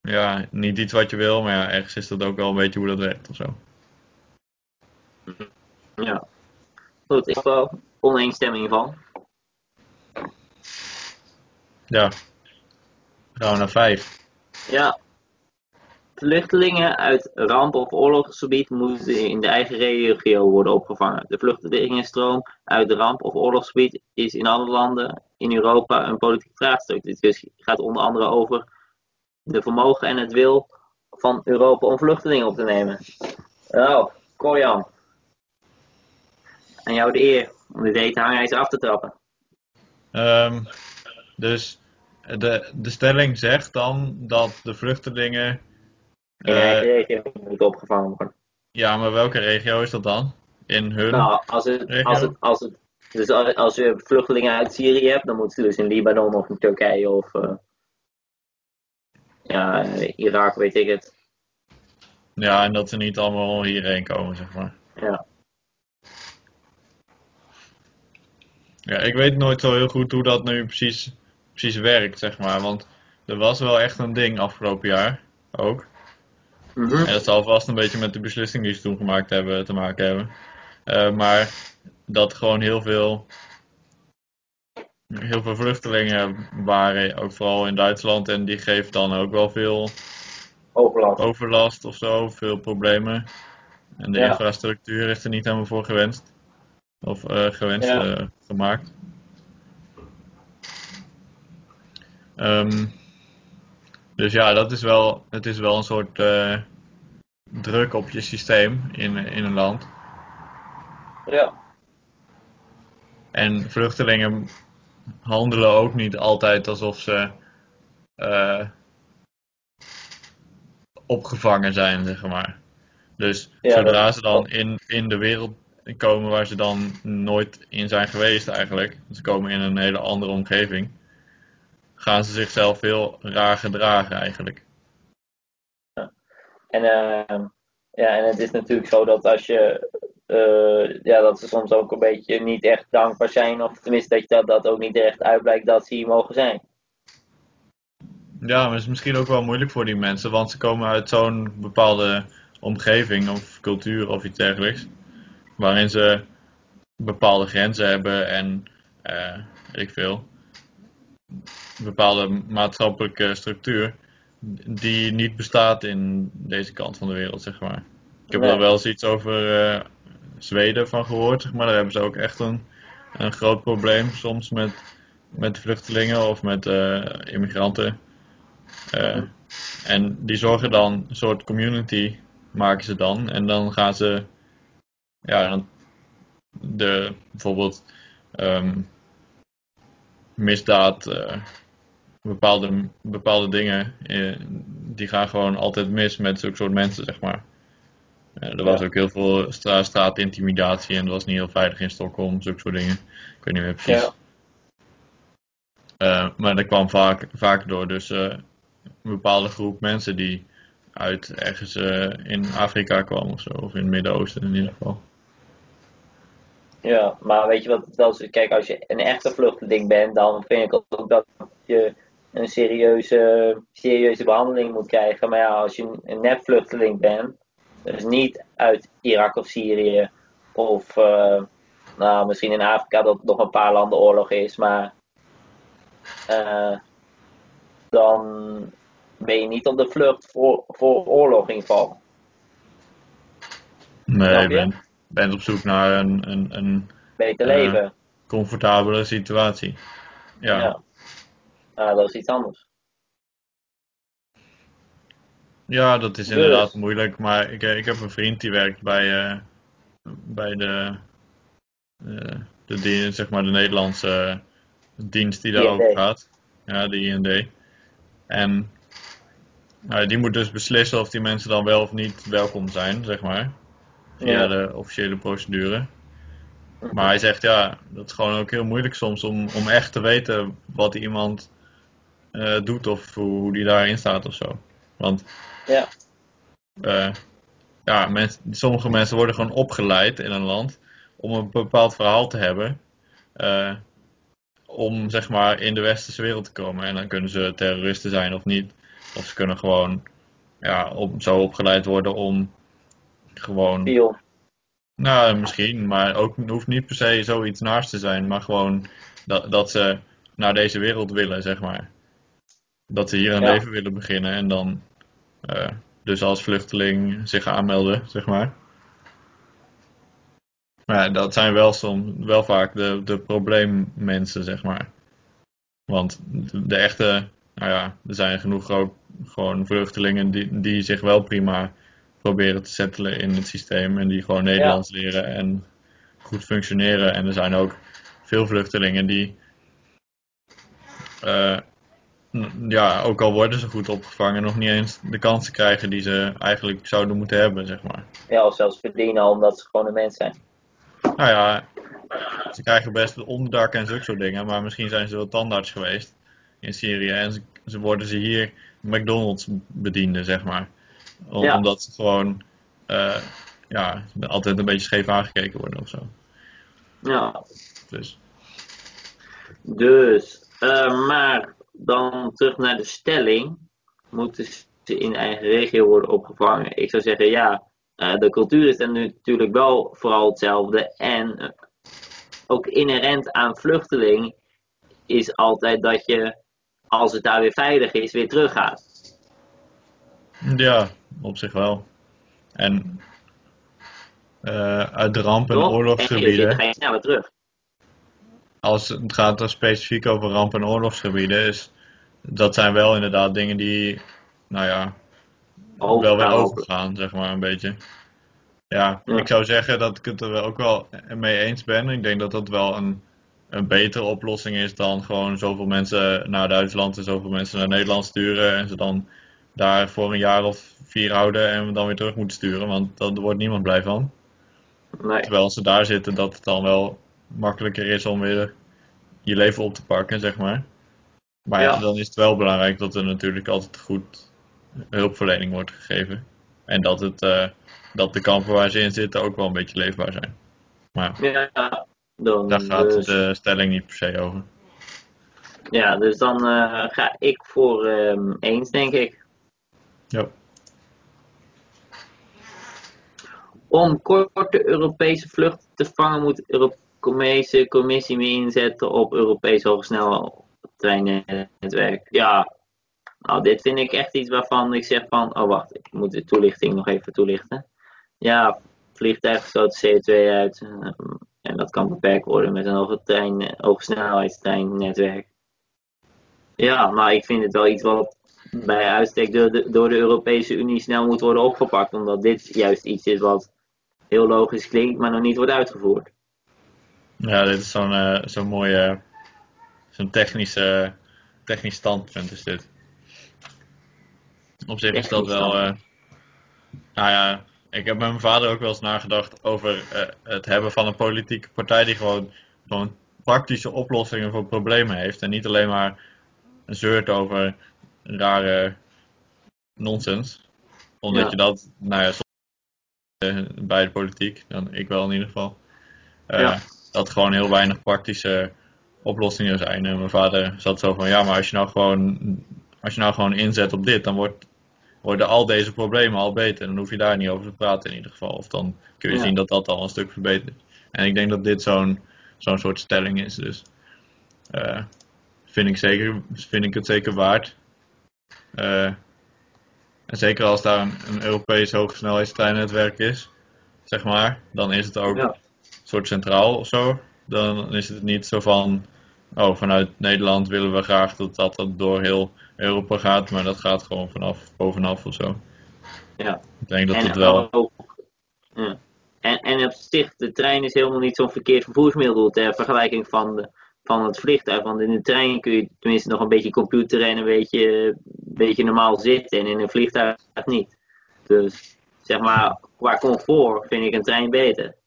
ja, niet iets wat je wil, maar ja, ergens is dat ook wel een beetje hoe dat werkt of zo. ja. Goed, ik heb wel oneenstemming van. Ja. We naar vijf. Ja. Vluchtelingen uit ramp- of oorlogsgebied moeten in de eigen regio worden opgevangen. De vluchtelingenstroom uit ramp- of oorlogsgebied is in alle landen in Europa een politiek vraagstuk. Dit gaat onder andere over de vermogen en het wil van Europa om vluchtelingen op te nemen. Nou, Korjan. Aan jou de eer om de hete af te trappen. Ehm, dus de, de stelling zegt dan dat de vluchtelingen. In de eh, regio moeten opgevangen worden. ja, maar welke regio is dat dan? In hun? Nou, als het, regio? als het, als het, dus als je vluchtelingen uit Syrië hebt, dan moeten ze dus in Libanon of in Turkije of eh, ja, Irak, weet ik het. Ja, en dat ze niet allemaal hierheen komen, zeg maar. Ja, Ja, ik weet nooit zo heel goed hoe dat nu precies, precies werkt, zeg maar. Want er was wel echt een ding afgelopen jaar ook. Mhm. En dat zal vast een beetje met de beslissing die ze toen gemaakt hebben te maken hebben. Eh, maar dat gewoon heel veel, heel veel vluchtelingen waren, ook vooral in Duitsland. En die geeft dan ook wel veel overlast. overlast of zo, veel problemen. En de Ja. infrastructuur is er niet helemaal voor gewenst. Of eh, gewenst, Ja. eh, gemaakt. Ehm, dus ja, dat is wel, het is wel een soort eh, druk op je systeem in, in een land. Ja, En vluchtelingen handelen ook niet altijd alsof ze eh, opgevangen zijn, zeg maar. Dus Ja, zodra dat- ze dan in, in de wereld komen waar ze dan nooit in zijn geweest eigenlijk, ze komen in een hele andere omgeving, gaan ze zichzelf heel raar gedragen eigenlijk. En, ehm, ja, en het is natuurlijk zo dat als je. eh, ja, dat ze soms ook een beetje niet echt dankbaar zijn. Of tenminste dat je dat, dat ook niet echt uitblijkt dat ze hier mogen zijn. Ja, maar het is misschien ook wel moeilijk voor die mensen, want ze komen uit zo'n bepaalde omgeving of cultuur of iets dergelijks, waarin ze bepaalde grenzen hebben en weet ik veel, bepaalde maatschappelijke structuur die niet bestaat in deze kant van de wereld, zeg maar. Ik heb Nee. er wel eens iets over eh, Zweden van gehoord, zeg maar. Daar hebben ze ook echt een, een groot probleem soms met, met vluchtelingen of met eh, immigranten. Eh, en die zorgen dan, een soort community maken ze dan. En dan gaan ze, ja, de, bijvoorbeeld ehm, misdaad, bepaalde, bepaalde dingen, eh, die gaan gewoon altijd mis met zulke soort mensen, zeg maar. Eh, er was Ja. ook heel veel stra straatintimidatie en het was niet heel veilig in Stockholm, zulke soort dingen. Ik weet niet meer precies. Ja. Eh, maar dat kwam vaak, vaak door dus eh, een bepaalde groep mensen die uit ergens eh, in Afrika kwam of zo, of in het Midden-Oosten in ieder geval. Ja, maar weet je wat is? Kijk, als je een echte vluchteling bent, dan vind ik ook dat je een serieuze, serieuze behandeling moet krijgen. Maar ja, als je een nepvluchteling bent, dus niet uit Irak of Syrië, of eh, nou, misschien in Afrika dat nog een paar landen oorlog is, maar eh, dan ben je niet op de vlucht voor, voor oorlog in geval. Nee, je bent, bent op zoek naar een, een, een Beter Eh, leven. comfortabele situatie. Ja. Ja. Nou, dat is iets anders. Ja, dat is Dus- inderdaad moeilijk, maar ik, eh, ik heb een vriend die werkt bij, eh, bij de, eh, de, die- zeg maar de Nederlandse dienst die daarover gaat. Ja, de IND. En nou, die moet dus beslissen of die mensen dan wel of niet welkom zijn, zeg maar. Via Ja. de officiële procedure. Maar hij zegt ja, dat is gewoon ook heel moeilijk soms om, om echt te weten wat iemand eh, doet of hoe, hoe die daarin staat of zo. Want Ja. eh, ja, sommige mensen worden gewoon opgeleid in een land om een bepaald verhaal te hebben. eh, om zeg maar in de westerse wereld te komen. En dan kunnen ze terroristen zijn of niet. Of ze kunnen gewoon ja, op, zo opgeleid worden om gewoon. Spion. Nou, misschien, maar ook hoeft niet per se zoiets naast te zijn, maar gewoon dat, dat ze naar deze wereld willen, zeg maar. Dat ze hier een Ja. leven willen beginnen en dan eh, dus als vluchteling zich aanmelden, zeg maar. Maar ja, dat zijn wel, soms, wel vaak de, de probleemmensen, zeg maar. Want de, de echte, nou ja, er zijn genoeg ook gewoon vluchtelingen die, die zich wel prima proberen te settelen in het systeem en die gewoon Nederlands leren en goed functioneren. En er zijn ook veel vluchtelingen die, eh, ja, ook al worden ze goed opgevangen, nog niet eens de kansen krijgen die ze eigenlijk zouden moeten hebben, zeg maar. Ja, of zelfs verdienen omdat ze gewoon een mens zijn. Nou ja, ze krijgen best een onderdak en zulke soort dingen, maar misschien zijn ze wel tandarts geweest in Syrië en ze, ze worden ze hier McDonald's bedienden, zeg maar. Om- Ja. Omdat ze gewoon eh, ja, altijd een beetje scheef aangekeken worden of zo. Ja, Dus dus, eh, maar dan terug naar de stelling. Moeten ze in eigen regio worden opgevangen? Ik zou zeggen ja, eh, de cultuur is dan natuurlijk wel vooral hetzelfde. En eh, ook inherent aan vluchteling is altijd dat je, als het daar weer veilig is, weer teruggaat. ja, op zich wel. En eh, uit de ramp- en? En je oorlogsgebieden. ga je sneller terug. Als het gaat dan specifiek over ramp- en oorlogsgebieden, is, dat zijn wel inderdaad dingen die, nou ja, wel weer Overgaan. zeg maar, een beetje. Ja, Ja. ik zou zeggen dat ik het er wel ook wel mee eens ben. Ik denk dat dat wel een, een betere oplossing is dan gewoon zoveel mensen naar Duitsland en zoveel mensen naar Nederland sturen en ze dan daar voor een jaar of vier houden en dan weer terug moeten sturen, want daar wordt niemand blij van. Nee. Terwijl als ze daar zitten, dat het dan wel makkelijker is om weer je leven op te pakken, zeg maar. Maar ja, dan is het wel belangrijk dat er natuurlijk altijd goed hulpverlening wordt gegeven. En dat, het, eh, dat de kampen waar ze in zitten ook wel een beetje leefbaar zijn. Maar ja, dan, daar gaat dus, de stelling niet per se over. ja, dus dan eh, ga ik voor ehm, eens, denk ik. Ja. Om korte Europese vluchten te vangen moet de Europese Commissie meer inzetten op Europees hogesneltreinnetwerk. Ja, nou dit vind ik echt iets waarvan ik zeg van, oh wacht, ik moet de toelichting nog even toelichten. Ja, vliegtuigen stoten CO2 uit ehm, en dat kan beperkt worden met een hoge trein, hogesnelheidstreinnetwerk. Ja, maar ik vind het wel iets wat bij uitstek door de, door de Europese Unie snel moet worden opgepakt, omdat dit juist iets is wat heel logisch klinkt, maar nog niet wordt uitgevoerd. Ja, dit is zo'n eh, zo'n mooie, zo'n technische, technisch standpunt is dit. Op zich is dat wel, eh, nou ja, ik heb met mijn vader ook wel eens nagedacht over eh, het hebben van een politieke partij die gewoon, gewoon praktische oplossingen voor problemen heeft. En niet alleen maar zeurt over rare nonsens. Omdat Ja. je dat, nou ja, soms, bij de politiek, dan ik wel in ieder geval, Ja. Dat gewoon heel weinig praktische oplossingen zijn. En mijn vader zat zo van, ja, maar als je nou gewoon, als je nou gewoon inzet op dit, dan wordt, worden al deze problemen al beter. Dan hoef je daar niet over te praten in ieder geval. Of dan kun je Ja. zien dat dat al een stuk verbetert. En ik denk dat dit zo'n zo'n soort stelling is. Dus eh, vind, ik zeker, vind ik het zeker waard. Eh, en zeker als daar een, een Europees hogesnelheidstreinnetwerk is, zeg maar, dan is het ook Ja. Soort centraal of zo. Dan is het niet zo van, oh, vanuit Nederland willen we graag dat dat door heel Europa gaat, maar dat gaat gewoon vanaf bovenaf of zo. Ja. Ik denk dat en het wel. ook, ja. en, en op zich, de trein is helemaal niet zo'n verkeerd vervoersmiddel ter vergelijking van, de, van het vliegtuig. Want in de trein kun je tenminste nog een beetje computeren en een beetje, een beetje normaal zitten. En in een vliegtuig niet. Dus zeg maar, qua comfort vind ik een trein beter.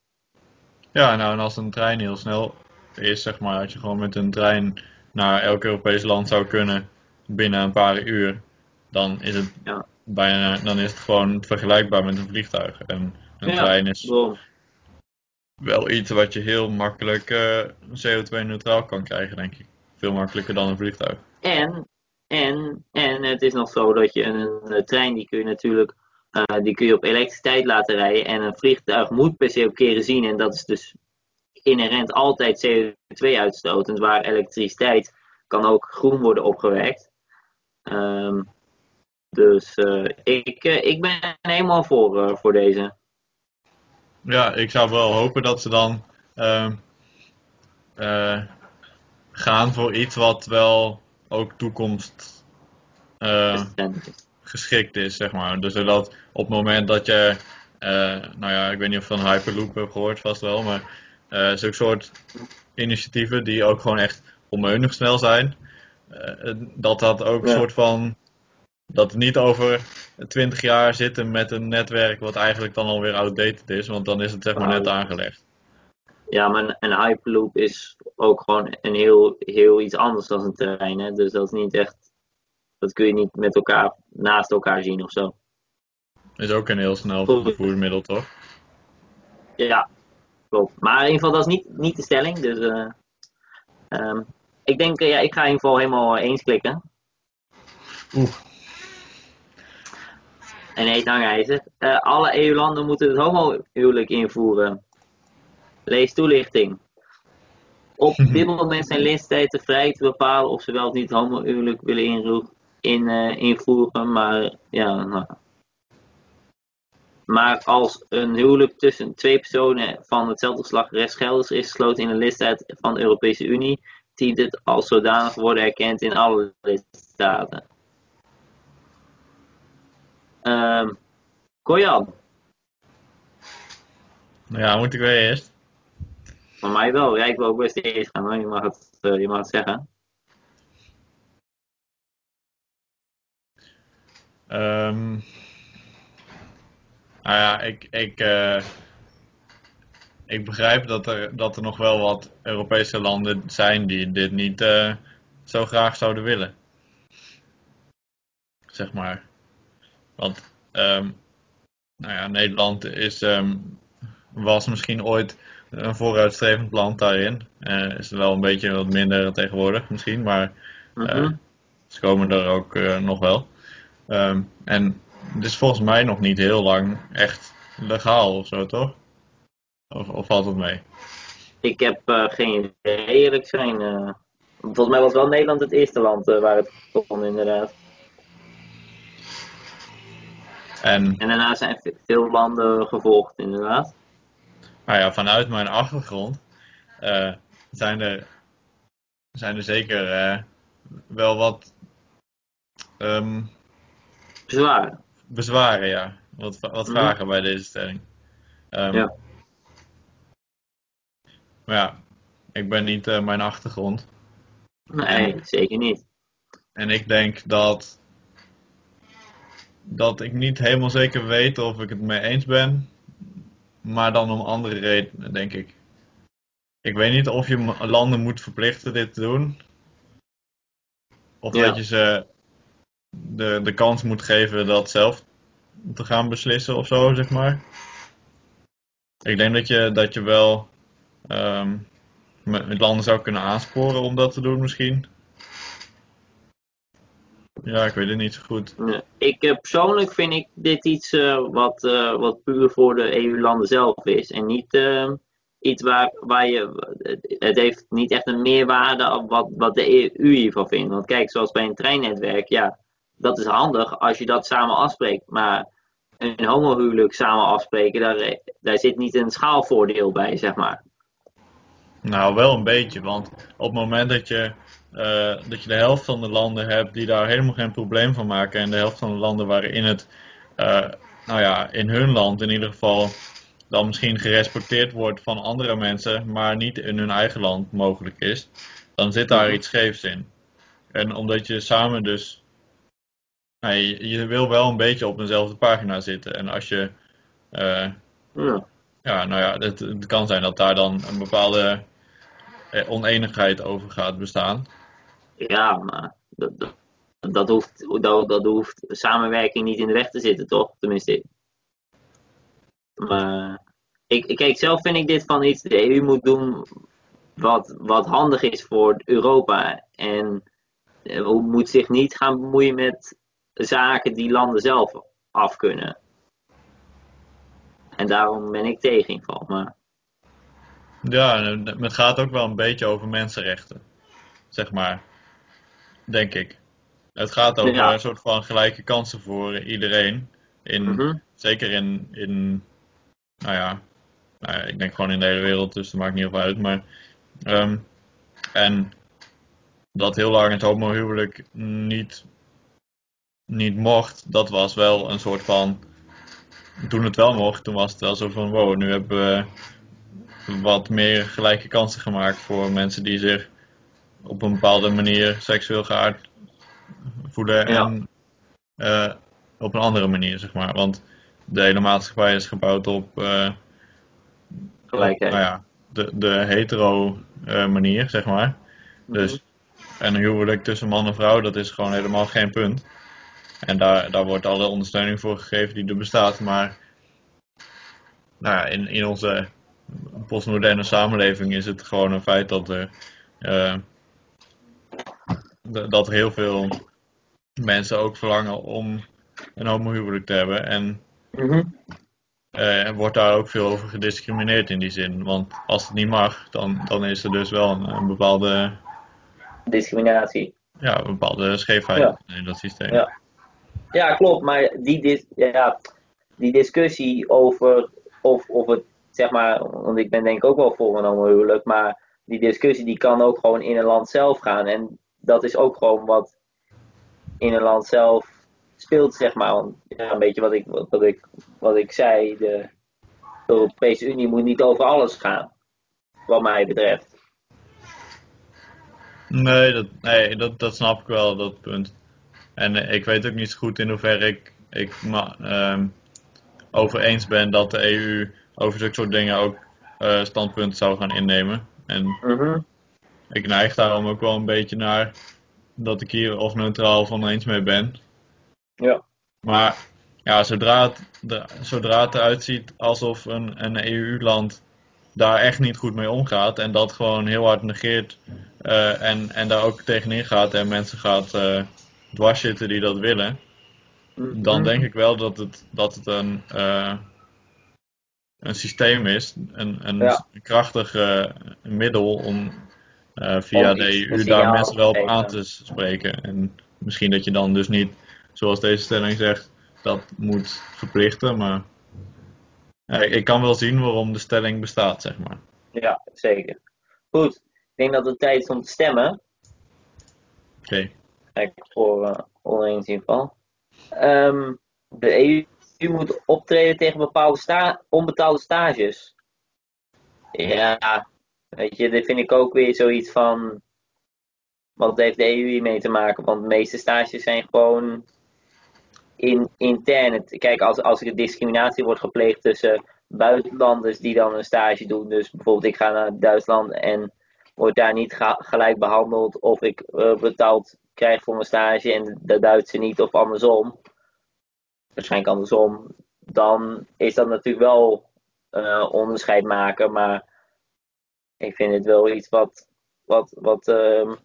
Ja, nou, en als een trein heel snel is, zeg maar, als je gewoon met een trein naar elk Europees land zou kunnen binnen een paar uur, dan is het Ja. bijna, dan is het gewoon vergelijkbaar met een vliegtuig. En een Ja, trein is wel iets wat je heel makkelijk eh, CO2-neutraal kan krijgen, denk ik. Veel makkelijker dan een vliegtuig. En, en, en het is nog zo dat je een, een trein, die kun je natuurlijk die kun je op elektriciteit laten rijden. En een vliegtuig moet per se op kerosine. En dat is dus inherent altijd CO2 uitstotend. Waar elektriciteit kan ook groen worden opgewekt. Ehm, dus eh, ik, eh, ik ben helemaal voor, eh, voor deze. Ja, ik zou wel hopen dat ze dan ehm, eh, gaan voor iets wat wel ook toekomst eh, geschikt is, zeg maar. Dus dat op het moment dat je, eh, nou ja, ik weet niet of je van Hyperloop hebt gehoord, vast wel, maar zulke soort initiatieven die ook gewoon echt onmeunig snel zijn, eh, dat dat ook een soort van, dat we niet over 20 jaar zitten met een netwerk wat eigenlijk dan alweer outdated is, want dan is het zeg maar net aangelegd. Ja, maar een, een Hyperloop is ook gewoon een heel, heel iets anders dan een trein. Hè? Dus dat is niet echt. Dat kun je niet met elkaar naast elkaar zien of zo. Is ook een heel snel vervoermiddel, toch? Ja, klopt. Maar in ieder geval, dat is niet, niet de stelling. Dus eh, ehm, ik denk, eh, ja, ik ga in ieder geval helemaal eens klikken. Oeh. En heet hangijzer. Eh alle EU-landen moeten het homohuwelijk invoeren. Lees toelichting. Op dit moment zijn lidstaten vrij te bepalen of ze wel of niet homohuwelijk willen inro- in, eh, invoeren. Maar ja, nou, Maar als een huwelijk tussen twee personen van hetzelfde geslacht rechtsgeldig is gesloten in een lidstaat van de Europese Unie, dient het als zodanig worden erkend in alle lidstaten. Um, Koyan. Ja, moet ik weer eerst? Voor mij wel. Ja, ik wil ook best eerst gaan, je mag het, uh, je mag het zeggen. Um, nou ja, ik, ik, uh, ik begrijp dat er, dat er nog wel wat Europese landen zijn die dit niet uh, zo graag zouden willen. Zeg maar. Want um, nou ja, Nederland is, um, was misschien ooit een vooruitstrevend land daarin. Uh, is er wel een beetje wat minder tegenwoordig misschien, maar uh, mm -hmm. ze komen er ook nog wel. Um, en het is volgens mij nog niet heel lang echt legaal of zo, toch? Of, of valt het mee? Ik heb geen idee, eerlijk zijn. volgens mij was wel Nederland het eerste land waar het kon, inderdaad. En, en daarna zijn veel landen gevolgd, inderdaad. Nou ja, vanuit mijn achtergrond zijn, er, zijn er zeker wel wat um, bezwaren. Bezwaren, ja. Wat, wat vragen mm. bij deze stelling. Um, ja. Maar ja, ik ben niet uh, mijn achtergrond. Nee, en, zeker niet. En ik denk dat dat ik niet helemaal zeker weet of ik het mee eens ben. Maar dan om andere redenen, denk ik. Ik weet niet of je landen moet verplichten dit te doen. Of Ja. dat je ze de, de kans moet geven dat zelf te gaan beslissen of zo, zeg maar. Ik denk dat je, dat je wel ehm, met, landen zou kunnen aansporen om dat te doen misschien. Ja, ik weet het niet zo goed. Ik eh, persoonlijk vind ik dit iets eh, wat, eh, wat puur voor de EU-landen zelf is. En niet eh, iets waar, waar je. Het heeft niet echt een meerwaarde op wat, wat de EU hiervan vindt. Want kijk, zoals bij een treinnetwerk, ja, dat is handig als je dat samen afspreekt. Maar een homohuwelijk samen afspreken, daar, daar zit niet een schaalvoordeel bij, zeg maar. Nou, wel een beetje, want op het moment dat je, uh, dat je de helft van de landen hebt die daar helemaal geen probleem van maken en de helft van de landen waarin het, uh, nou ja, in hun land in ieder geval dan misschien gerespecteerd wordt van andere mensen, maar niet in hun eigen land mogelijk is, dan zit daar iets scheefs in. En omdat je samen dus, nou, je, je wil wel een beetje op dezelfde pagina zitten en als je, uh, Ja. ja, nou ja, het, het kan zijn dat daar dan een bepaalde eh, oneenigheid over gaat bestaan. Ja, maar dat, dat, dat, hoeft, dat, dat hoeft samenwerking niet in de weg te zitten, toch? Tenminste. Maar ik, kijk, zelf vind ik dit van iets. De EU moet doen wat, wat handig is voor Europa. En uh, moet zich niet gaan bemoeien met zaken die landen zelf af kunnen. En daarom ben ik tegen inval. Maar... Ja, het gaat ook wel een beetje over mensenrechten. Zeg maar. Denk ik. Het gaat over Ja. een soort van gelijke kansen voor iedereen. In, Mhm. Zeker in, in nou, ja, nou ja, ik denk gewoon in de hele wereld, dus dat maakt niet heel veel uit. Maar, ehm, en dat heel lang het homohuwelijk niet, niet mocht, dat was wel een soort van. Toen het wel mocht, toen was het wel zo van: wow, nu hebben we wat meer gelijke kansen gemaakt voor mensen die zich op een bepaalde manier seksueel geaard voelen Ja. en eh, op een andere manier, zeg maar. Want de hele maatschappij is gebouwd op, eh, Gelijkheid. nou ja, de, de hetero eh, manier, zeg maar. Dus, en een huwelijk tussen man en vrouw, dat is gewoon helemaal geen punt. En daar, daar wordt alle ondersteuning voor gegeven die er bestaat. Maar nou ja, in, in onze postmoderne samenleving is het gewoon een feit dat er, eh, dat heel veel mensen ook verlangen om een homohuwelijk te hebben. En Mhm. eh, er wordt daar ook veel over gediscrimineerd in die zin. Want als het niet mag, dan, dan is er dus wel een, een bepaalde, Discriminatie. ja, een bepaalde scheefheid Ja. in dat systeem. Ja. Ja, klopt. Maar die, dit, ja, die discussie over of, of het, zeg maar, want ik ben denk ik ook wel voor een maar die discussie die kan ook gewoon in een land zelf gaan. En dat is ook gewoon wat in een land zelf speelt, zeg maar. Ja, een beetje wat ik, wat, ik, wat ik zei, de Europese Unie moet niet over alles gaan, wat mij betreft. Nee, dat, nee dat, dat snap ik wel, dat punt. En eh, ik weet ook niet zo goed in hoeverre ik, ik uh, over eens ben dat de EU over zulke soort dingen ook uh, standpunten zou gaan innemen. En Mhm. ik neig daarom ook wel een beetje naar dat ik hier of neutraal van eens mee ben. Ja. Maar ja, zodra het, de- zodra het eruit ziet alsof een, een EU-land daar echt niet goed mee omgaat en dat gewoon heel hard negeert eh, en, en daar ook tegenin gaat en mensen gaat eh dwars zitten die dat willen, dan Mhm. denk ik wel dat het, dat het een, eh, een systeem is, een, een Ja. krachtig eh, middel om eh, via Om de EU daar mensen wel op aan te spreken. En misschien dat je dan dus niet, zoals deze stelling zegt, dat moet verplichten, maar ik kan wel zien waarom de stelling bestaat, zeg maar. Ja, zeker. Goed, ik denk dat het tijd is om te stemmen. Oké. Kijk, voor ieder geval. Ehm, de EU moet optreden tegen bepaalde onbetaalde stages. Ja, weet je, dit vind ik ook weer zoiets van. Wat heeft de EU hiermee te maken? Want de meeste stages zijn gewoon in, intern. Kijk, als, als er discriminatie wordt gepleegd tussen buitenlanders die dan een stage doen. Dus bijvoorbeeld, ik ga naar Duitsland en word daar niet gelijk behandeld. Of ik eh, betaald krijg voor mijn stage en de Duitse niet, of andersom. Waarschijnlijk andersom. Dan is dat natuurlijk wel eh, onderscheid maken. Maar ik vind het wel iets wat, wat, wat, ehm,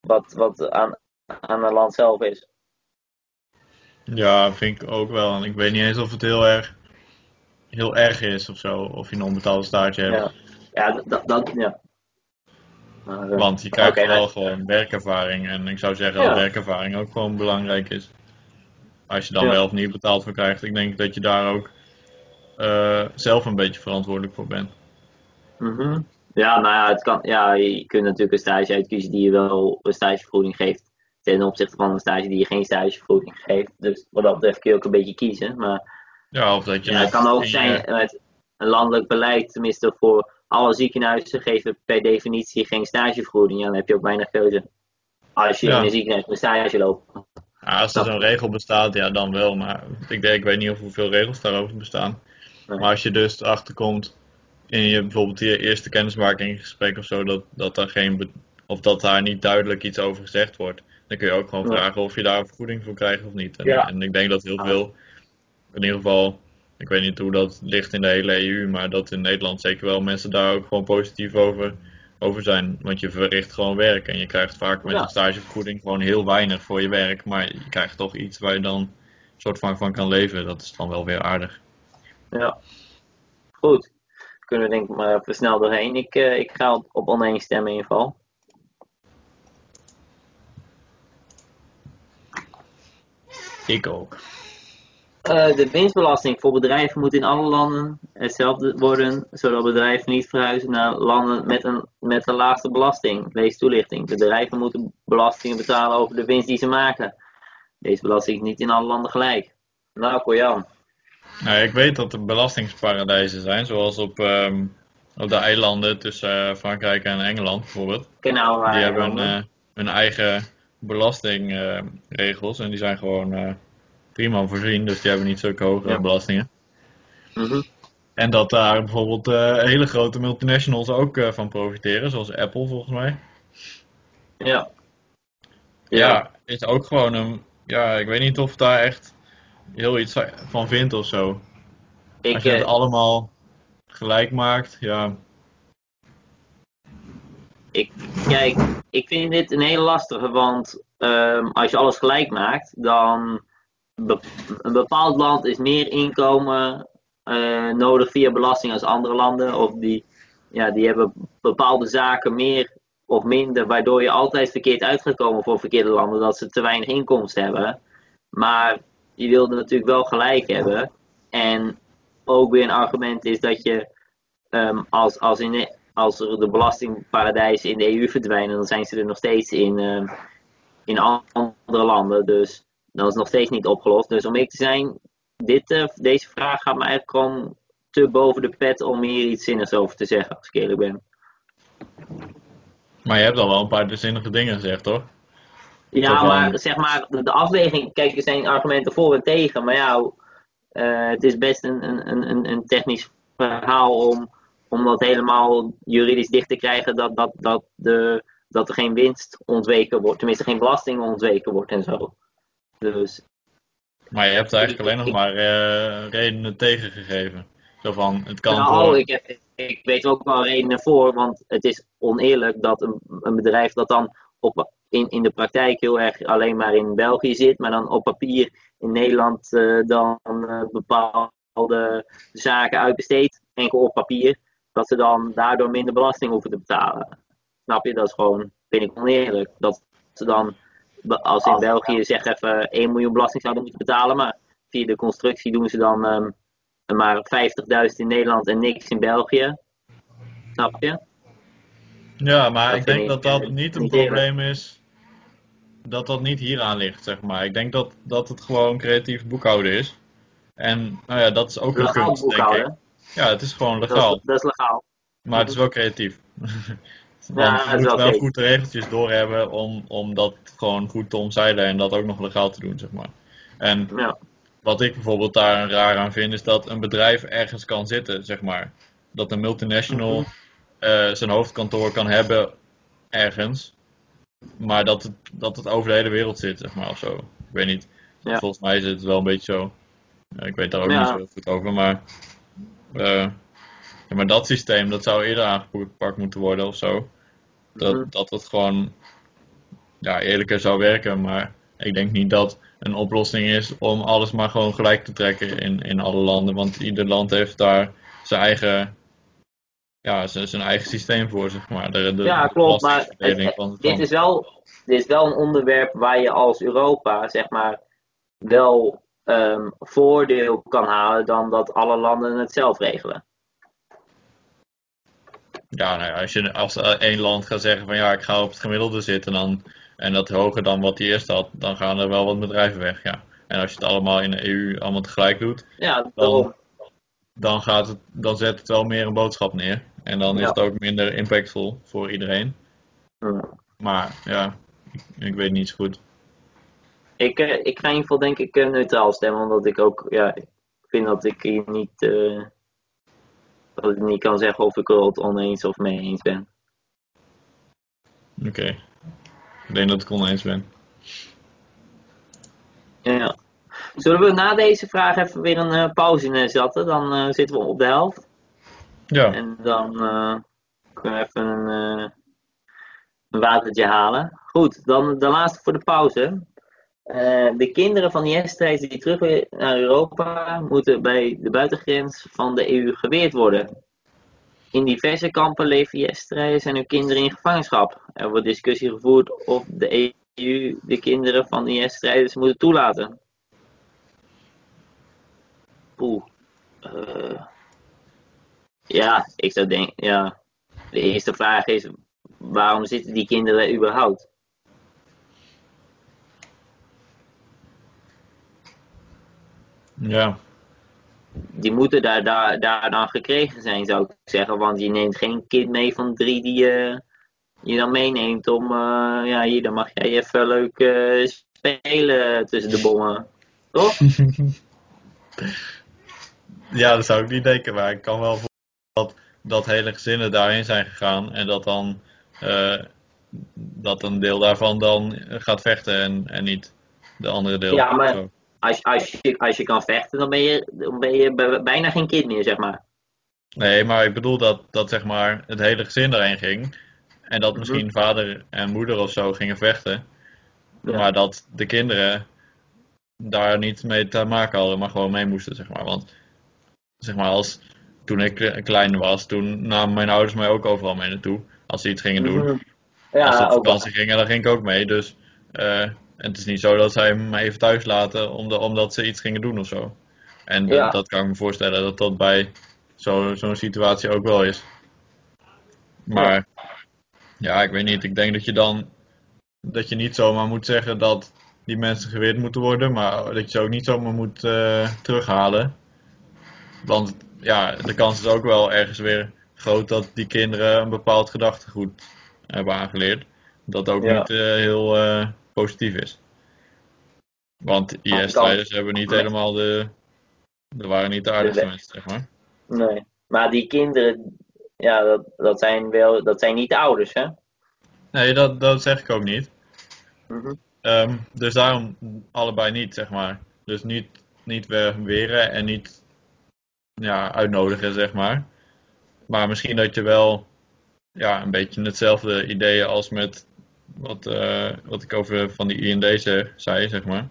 wat, wat aan, aan het land zelf is. Ja, vind ik ook wel. En ik weet niet eens of het heel erg, heel erg is of zo, of je een onbetaalde stage hebt. Ja, ja dat, dat ja. Maar, eh, Want je krijgt oké, wel gewoon werkervaring. En ik zou zeggen Ja. dat werkervaring ook gewoon belangrijk is. Als je dan Ja. wel of niet betaald voor krijgt, ik denk dat je daar ook eh, zelf een beetje verantwoordelijk voor bent. mhm. Ja, nou ja, het kan, ja, je kunt natuurlijk een stage uitkiezen die je wel een stagevergoeding geeft. Ten opzichte van een stage die je geen stagevergoeding geeft. Dus wat dat betreft kun je ook een beetje kiezen. Maar Ja, of dat je ja, het kan ook zijn met een landelijk beleid, tenminste voor alle ziekenhuizen geven per definitie geen stagevergoeding. Ja, dan heb je ook weinig keuze. Als je Ja. in een ziekenhuis een stage loopt. Ja, als er zo'n regel bestaat, ja, dan wel. Maar ik, denk, ik weet niet of hoeveel regels daarover bestaan. Nee. Maar als je dus erachter komt in je bijvoorbeeld je eerste kennismakingsgesprek of zo, dat, dat daar geen of dat daar niet duidelijk iets over gezegd wordt, dan kun je ook gewoon Ja. vragen of je daar een vergoeding voor krijgt of niet. En, en ik denk dat heel veel, in ieder geval, ik weet niet hoe dat ligt in de hele EU, maar dat in Nederland zeker wel mensen daar ook gewoon positief over, over zijn. Want je verricht gewoon werk en je krijgt vaak met Ja. een stagevergoeding gewoon heel weinig voor je werk, maar je krijgt toch iets waar je dan een soort van van kan leven. Dat is dan wel weer aardig. Ja. Goed. Kunnen we denk ik maar snel doorheen. Ik, eh, ik ga op, op oneens stemmen in ieder geval. Ik ook. Eh, de winstbelasting voor bedrijven moet in alle landen hetzelfde worden, zodat bedrijven niet verhuizen naar landen met een, met een laagste belasting. Lees toelichting. Bedrijven moeten belastingen betalen over de winst die ze maken. Deze belasting is niet in alle landen gelijk. Nou, Koyan. Nou, ik weet dat er belastingsparadijzen zijn, zoals op, ehm, op de eilanden tussen eh, Frankrijk en Engeland bijvoorbeeld. Die hebben eh, hun eigen belastingregels en die zijn gewoon prima voorzien, dus die hebben niet zulke hoge Ja. belastingen. Mhm. En dat daar bijvoorbeeld eh, hele grote multinationals ook eh, van profiteren, zoals Apple volgens mij. Ja. Ja, is ook gewoon een. Ja, ik weet niet of daar echt heel iets van vind of zo. Ik, Als je het eh, allemaal gelijk maakt, ja. ik, kijk, ik vind dit een hele lastige, want ehm, als je alles gelijk maakt, dan een bepaald land is meer inkomen eh, nodig via belasting als andere landen, of die, ja, die hebben bepaalde zaken meer of minder, waardoor je altijd verkeerd uit gaat komen voor verkeerde landen, dat ze te weinig inkomsten hebben. Maar die wilde natuurlijk wel gelijk hebben. En ook weer een argument is dat je ehm, als, als, in als er de belastingparadijzen in de EU verdwijnen, dan zijn ze er nog steeds in, ehm, in andere landen. Dus dan is nog steeds niet opgelost. Dus om ik te zijn, dit, eh, deze vraag gaat me eigenlijk gewoon te boven de pet om hier iets zinnigs over te zeggen, als ik eerlijk ben. Maar je hebt al wel een paar zinnige dingen gezegd, toch? Ja, maar zeg maar, de afweging, kijk, er zijn argumenten voor en tegen, maar ja, uh, het is best een, een, een, een technisch verhaal om, om dat helemaal juridisch dicht te krijgen dat, dat, dat, de, dat er geen winst ontweken wordt, tenminste geen belasting ontweken wordt en zo. Dus. Maar je hebt eigenlijk alleen nog maar uh, redenen tegengegeven. Zo van, het kan nou, ik, heb, ik weet ook wel redenen voor, want het is oneerlijk dat een, een bedrijf dat dan op, in, in de praktijk heel erg alleen maar in België zit, maar dan op papier in Nederland uh, dan uh, bepaalde zaken uitbesteedt, enkel op papier, dat ze dan daardoor minder belasting hoeven te betalen. Snap je? Dat is gewoon, vind ik oneerlijk. Dat ze dan, als in België zeg even 1 miljoen belasting zouden moeten betalen, maar via de constructie doen ze dan um, maar 50.000 in Nederland en niks in België. Snap je? Ja, maar ik denk dat dat niet een probleem is. Dat dat niet hieraan ligt, zeg maar. Ik denk dat, dat het gewoon creatief boekhouden is. En nou ja, dat is ook een kunst, denk ik. Ja, het is gewoon legaal. Dat is, dat is legaal. Maar het is wel creatief. Want ja, je moet wel goed de regeltjes doorhebben om, om dat gewoon goed te omzeilen en dat ook nog legaal te doen, zeg maar. En ja. wat ik bijvoorbeeld daar raar aan vind, is dat een bedrijf ergens kan zitten, zeg maar. Dat een multinational mhm. uh, zijn hoofdkantoor kan hebben ergens, maar dat het, dat het over de hele wereld zit, zeg maar, of zo. Ik weet niet. Ja. Volgens mij is het wel een beetje zo. Ik weet daar ook niet zo goed over, maar... Uh, ja, maar dat systeem, dat zou eerder aangepakt moeten worden of zo. Dat, mhm. dat het gewoon ja, eerlijker zou werken. Maar ik denk niet dat een oplossing is om alles maar gewoon gelijk te trekken in, in alle landen. Want ieder land heeft daar zijn eigen, ja, zijn, zijn eigen systeem voor, zeg maar. De, de, ja, klopt. Maar dit, is wel, dit is wel een onderwerp waar je als Europa, zeg maar, wel um, voordeel kan halen dan dat alle landen het zelf regelen. Ja, nou ja, als, je, als één land gaat zeggen van ja, ik ga op het gemiddelde zitten dan, en dat hoger dan wat die eerst had, dan gaan er wel wat bedrijven weg, ja. En als je het allemaal in de EU allemaal tegelijk doet, ja, dan, dan, gaat het, dan zet het wel meer een boodschap neer. En dan is het ook minder impactvol voor iedereen. Maar ja, ik, ik, weet niet zo goed. Ik, uh, ik ga in ieder geval denk ik uh, neutraal stemmen, omdat ik ook, ja, ik vind dat ik hier niet... Uh dat ik niet kan zeggen of ik er het oneens of mee eens ben. Oké. Ik denk dat ik oneens ben. Ja. Zullen we na deze vraag even weer een uh, pauze inzetten? Dan uh, zitten we op de helft. Ja. En dan uh, kunnen we even een, een watertje halen. Goed, dan de laatste voor de pauze. Uh, de kinderen van IS-strijders die terug naar Europa moeten bij de buitengrens van de EU geweerd worden. In diverse kampen leven IS-strijders en hun kinderen in gevangenschap. Er wordt discussie gevoerd of de EU de kinderen van IS-strijders moeten toelaten. Oeh. Uh, ja, ik zou denken, ja. De eerste vraag is, waarom zitten die kinderen überhaupt? Ja. Die moeten daar, daar, daar dan gekregen zijn, zou ik zeggen. Want je neemt geen kind mee van drie die je, je dan meeneemt om... Uh, ja, hier, dan mag jij even leuk uh, spelen tussen de bommen. Toch? ja, dat zou ik niet denken. Maar ik kan wel voorstellen dat, dat hele gezinnen daarheen zijn gegaan. En dat dan... Uh, dat een deel daarvan dan gaat vechten en, en niet de andere deel. Ja, maar als, als, je, als je kan vechten, dan ben je, dan ben je bijna geen kind meer, zeg maar. Nee, maar ik bedoel dat, dat zeg maar het hele gezin erheen ging. En dat mhm. misschien vader en moeder of zo gingen vechten. Maar dat de kinderen daar niet mee te maken hadden, maar gewoon mee moesten, zeg maar. Want zeg maar, als, toen ik klein was, toen namen mijn ouders mij ook overal mee naartoe. Als ze iets gingen doen. Mhm. Ja, als ze op vakantie gingen, dan ging ik ook mee. Dus uh, En het is niet zo dat zij hem even thuis laten omdat, omdat ze iets gingen doen of zo. En Ja. dat, dat kan ik me voorstellen dat dat bij zo- zo'n situatie ook wel is. Maar ja, ik weet niet. Ik denk dat je dan dat je niet zomaar moet zeggen dat die mensen geweerd moeten worden, maar dat je ze ook niet zomaar moet eh, terughalen. Want ja, de kans is ook wel ergens weer groot dat die kinderen een bepaald gedachtegoed hebben aangeleerd. Dat ook Ja. niet eh, heel eh, positief is. Want IS-strijders hebben niet helemaal de. Dat waren niet de aardigste mensen, zeg maar. Nee. Maar die kinderen, ja, dat, dat, zijn wel, dat zijn niet de ouders, hè? Nee, dat, dat zeg ik ook niet. Mhm. Ehm, dus daarom allebei niet, zeg maar. Dus niet, niet weren en niet ja, uitnodigen, zeg maar. Maar misschien dat je wel ja, een beetje hetzelfde idee als met wat, eh, wat ik over van die IND zei, zeg maar.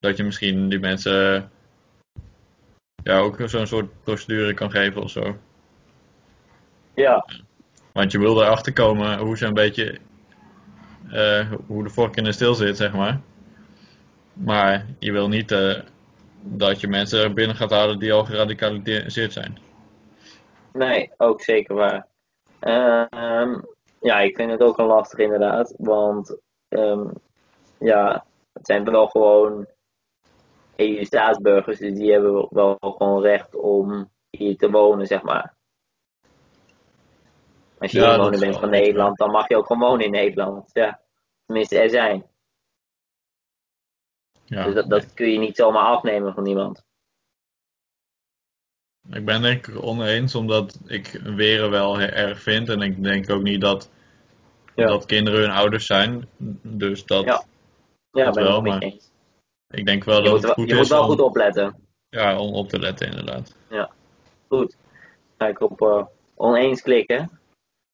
Dat je misschien die mensen ja, ook zo'n soort procedure kan geven of zo. Ja, Want je wil erachter komen hoe ze een beetje, eh, hoe de vork in de stil zit, zeg maar. Maar je wil niet eh, dat je mensen binnen gaat halen die al geradicaliseerd zijn. nee, ook zeker waar. Ehm, ja, ik vind het ook een lastig inderdaad, want ehm, ja, het zijn wel gewoon EU-staatsburgers, dus die hebben wel gewoon recht om hier te wonen, zeg maar. Als je Ja, inwoner is bent van. Nederland, dan mag je ook gewoon wonen in Nederland. Ja, tenminste, er zijn. Ja. Dus dat, dat kun je niet zomaar afnemen van iemand. Ik ben denk ik oneens, omdat ik weren wel erg vind. En ik denk ook niet dat, Ja. dat kinderen hun ouders zijn. Dus dat, Ja. Ja, Dat ben ik wel, maar eens. ik denk wel Je dat moet het wel, goed je moet wel om, goed opletten. ja, om op te letten, inderdaad. Goed. Ga ik op eh, oneens klikken.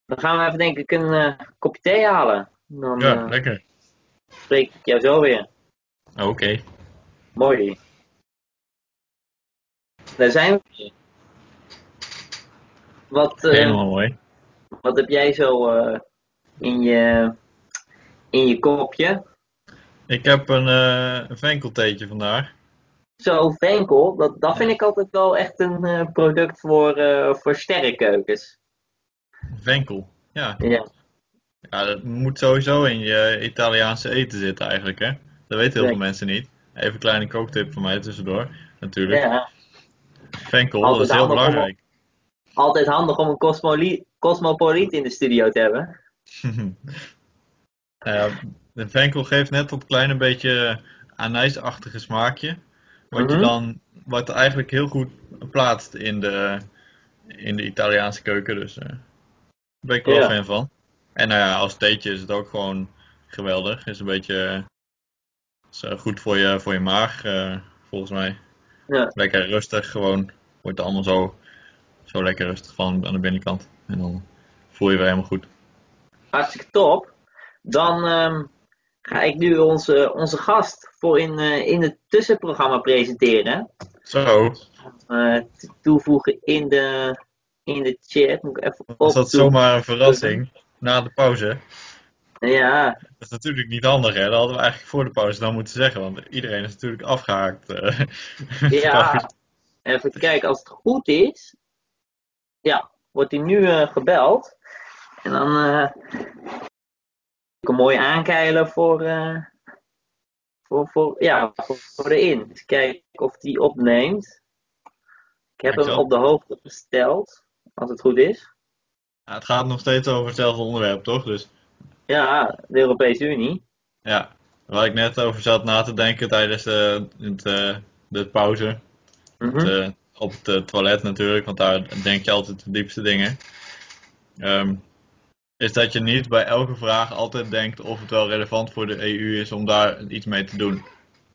Dan gaan we even denk ik een eh, kopje thee halen. Dan Ja, eh, lekker. spreek ik jou zo weer. Oké. Mooi. Daar zijn we. Wat, eh, Helemaal mooi. wat heb jij zo eh, in, je, in je kopje? Ik heb een eh een venkeltheetje vandaag. Zo, venkel, dat, dat vind ik altijd wel echt een product voor, voor sterrenkeukens. Venkel. Ja. Ja, ja, dat moet sowieso in je Italiaanse eten zitten eigenlijk, hè. Dat weten heel veel mensen niet. Even een kleine kooktip van mij tussendoor, natuurlijk. ja. Venkel, dat is heel belangrijk. Altijd handig om een cosmopoliet in de studio te hebben. De venkel geeft net dat kleine beetje anijsachtige smaakje. Wat je Mhm. dan, wat eigenlijk heel goed plaatst in de, in de Italiaanse keuken. Dus eh, daar ben ik wel Ja. fan van. En nou ja, als theetje is het ook gewoon geweldig. Is een beetje eh, is, eh, goed voor je, voor je maag, eh, volgens mij. Ja. Lekker rustig, gewoon. Wordt allemaal zo, zo lekker rustig van aan de binnenkant. En dan voel je weer helemaal goed. Hartstikke top. Dan ehm, ga ik nu onze, onze gast voor in, eh, in het tussenprogramma presenteren. Zo, Eh, toevoegen in de, in de chat. Moet ik even was dat zomaar een verrassing na de pauze? Ja, Dat is natuurlijk niet handig, hè? Dat hadden we eigenlijk voor de pauze dan moeten zeggen, want iedereen is natuurlijk afgehaakt. eh. ja. Even kijken, als het goed is. Ja, wordt hij nu eh, gebeld. En dan eh ik een mooi aankeilen voor, eh, voor, voor, ja, voor, voor de in. Kijken of die opneemt. Ik heb hem op de hoogte gesteld, als het goed is. Ja, het gaat nog steeds over hetzelfde onderwerp, toch? Dus Ja, de Europese Unie. ja, waar ik net over zat na te denken tijdens de, eh, de pauze. Het, eh, op het eh, toilet natuurlijk, want daar denk je altijd de diepste dingen. Ehm, is dat je niet bij elke vraag altijd denkt of het wel relevant voor de EU is om daar iets mee te doen.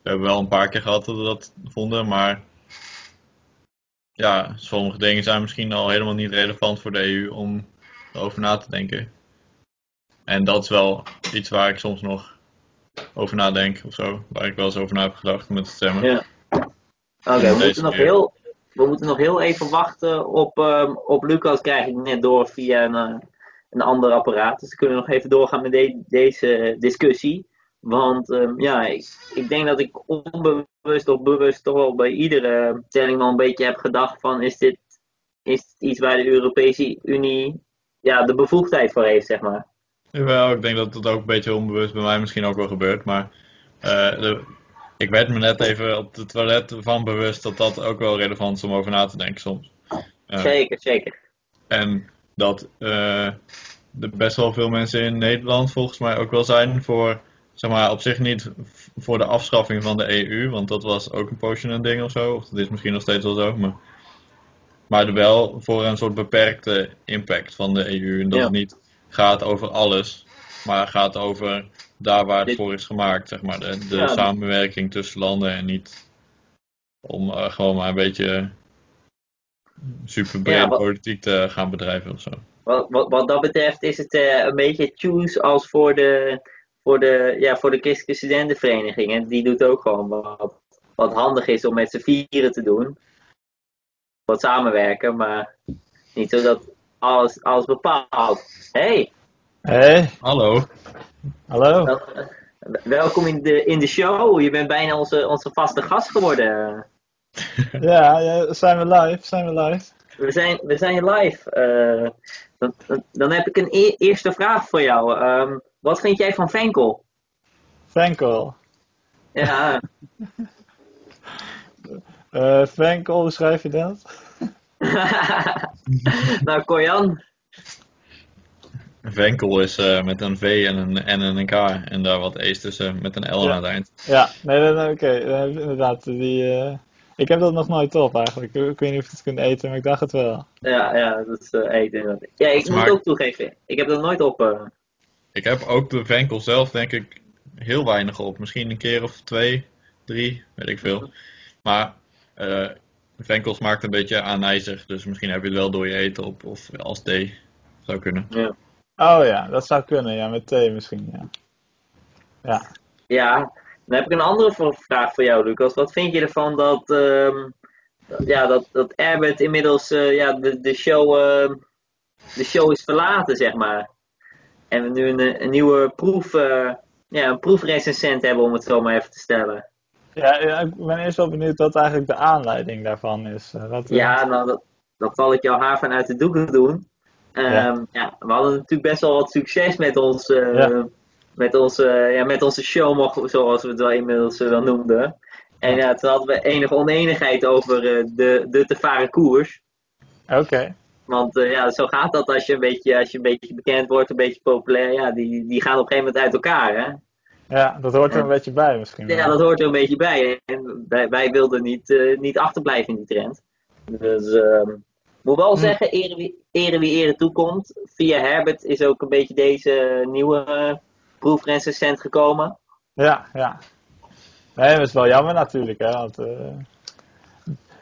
We hebben wel een paar keer gehad dat we dat vonden, maar ja, sommige dingen zijn misschien al helemaal niet relevant voor de EU om erover na te denken. En dat is wel iets waar ik soms nog over nadenk of zo, waar ik wel eens over na heb gedacht met het stemmen. Ja. Oké, En we, moeten nog heel, we moeten nog heel even wachten op, ehm, op Lucas, krijg ik net door via een, eh, een ander apparaat. Dus we kunnen nog even doorgaan met de- deze discussie. Want ehm, ja, ik, ik denk dat ik onbewust of bewust toch wel bij iedere stelling wel een beetje heb gedacht van is dit, is iets waar de Europese Unie ja, de bevoegdheid voor heeft, zeg maar. Jawel, ik denk dat dat ook een beetje onbewust bij mij misschien ook wel gebeurt. Maar eh, ik werd me net even op het toilet van bewust dat dat ook wel relevant is om over na te denken soms. Uh, zeker, zeker. En dat uh, er best wel veel mensen in Nederland volgens mij ook wel zijn voor, zeg maar, op zich niet voor de afschaffing van de EU, want dat was ook een poosje een ding of zo. Of dat is misschien nog steeds wel zo. Maar, maar wel voor een soort beperkte impact van de EU. En dat Ja. het niet gaat over alles, maar gaat over daar waar het voor is gemaakt, zeg maar. De, de Ja. samenwerking tussen landen en niet om eh, gewoon maar een beetje super brede Ja, wat- politiek te gaan bedrijven of zo. Wat, wat, wat dat betreft is het eh, een beetje choose als voor de, voor de, ja, voor de christelijke studentenvereniging. En die doet ook gewoon wat, wat handig is om met z'n vieren te doen. Wat samenwerken, maar niet zo dat alles, alles bepaalt. hey, Hey, Hallo. hallo. wel- welkom in de, in de show. Je bent bijna onze, onze vaste gast geworden. Ja, ja, zijn we live? Zijn we live? We zijn, we zijn live. Eh, dan, dan- heb ik een e- eerste vraag voor jou. Ehm, wat vind jij van Venkel? Venkel. Ja, Eh Venkel, hoe schrijf je dat? nou, Koyan. Venkel is eh, met een V en een N en een K en daar wat E's tussen met een L Ja. aan het eind. Ja, nee, nee, nee, oké. inderdaad, die, eh, ik heb dat nog nooit op eigenlijk. Ik, weet niet of ik het kan eten, maar ik dacht het wel. Ja, ja, dat is eh, eten. Ja, ik moet Smaak. ook toegeven. Ik heb dat nooit op. eh, Ik heb ook de Venkel zelf denk ik heel weinig op. Misschien een keer of twee, drie, weet ik veel. Maar eh Venkel smaakt een beetje aanijzig, dus misschien heb je het wel door je eten op of als thee. Zou kunnen. ja. Oh ja, dat zou kunnen. Ja, met thee misschien, ja. Ja, ja, dan heb ik een andere vraag voor jou, Lucas. Wat vind je ervan dat, dat- ja, dat, dat Herbert inmiddels eh, ja, de, de, show, ehm, de show is verlaten, zeg maar. En we nu een, een nieuwe proef, eh, ja, een proefrecensent hebben, om het zo maar even te stellen. ja, ja, ik ben eerst wel benieuwd wat eigenlijk de aanleiding daarvan is. Eh, wat, Ja, nou, dat, dan zal ik jouw haar van uit de doeken doen. Ehm, Ja. ja. we hadden natuurlijk best wel wat succes met, ons, eh, Ja. met, onze, ja, met onze show, zoals we het wel inmiddels eh, wel noemden. En ja, toen hadden we enige oneenigheid over eh, de, de te varen koers. Oké. Want eh, ja, zo gaat dat als je, een beetje, als je een beetje bekend wordt, een beetje populair. Ja, die, die gaan op een gegeven moment uit elkaar. Hè? Ja, dat hoort er Ja. een beetje bij misschien. Ja, wel. dat hoort er een beetje bij. En wij, wij wilden niet, eh, niet achterblijven in die trend. Dus ehm moet wel Hm. zeggen, ere wie, ere wie ere toekomt. Via Herbert is ook een beetje deze nieuwe uh, proefrecensent gekomen. Ja, ja. Nee, dat is wel jammer natuurlijk, hè. Want, eh,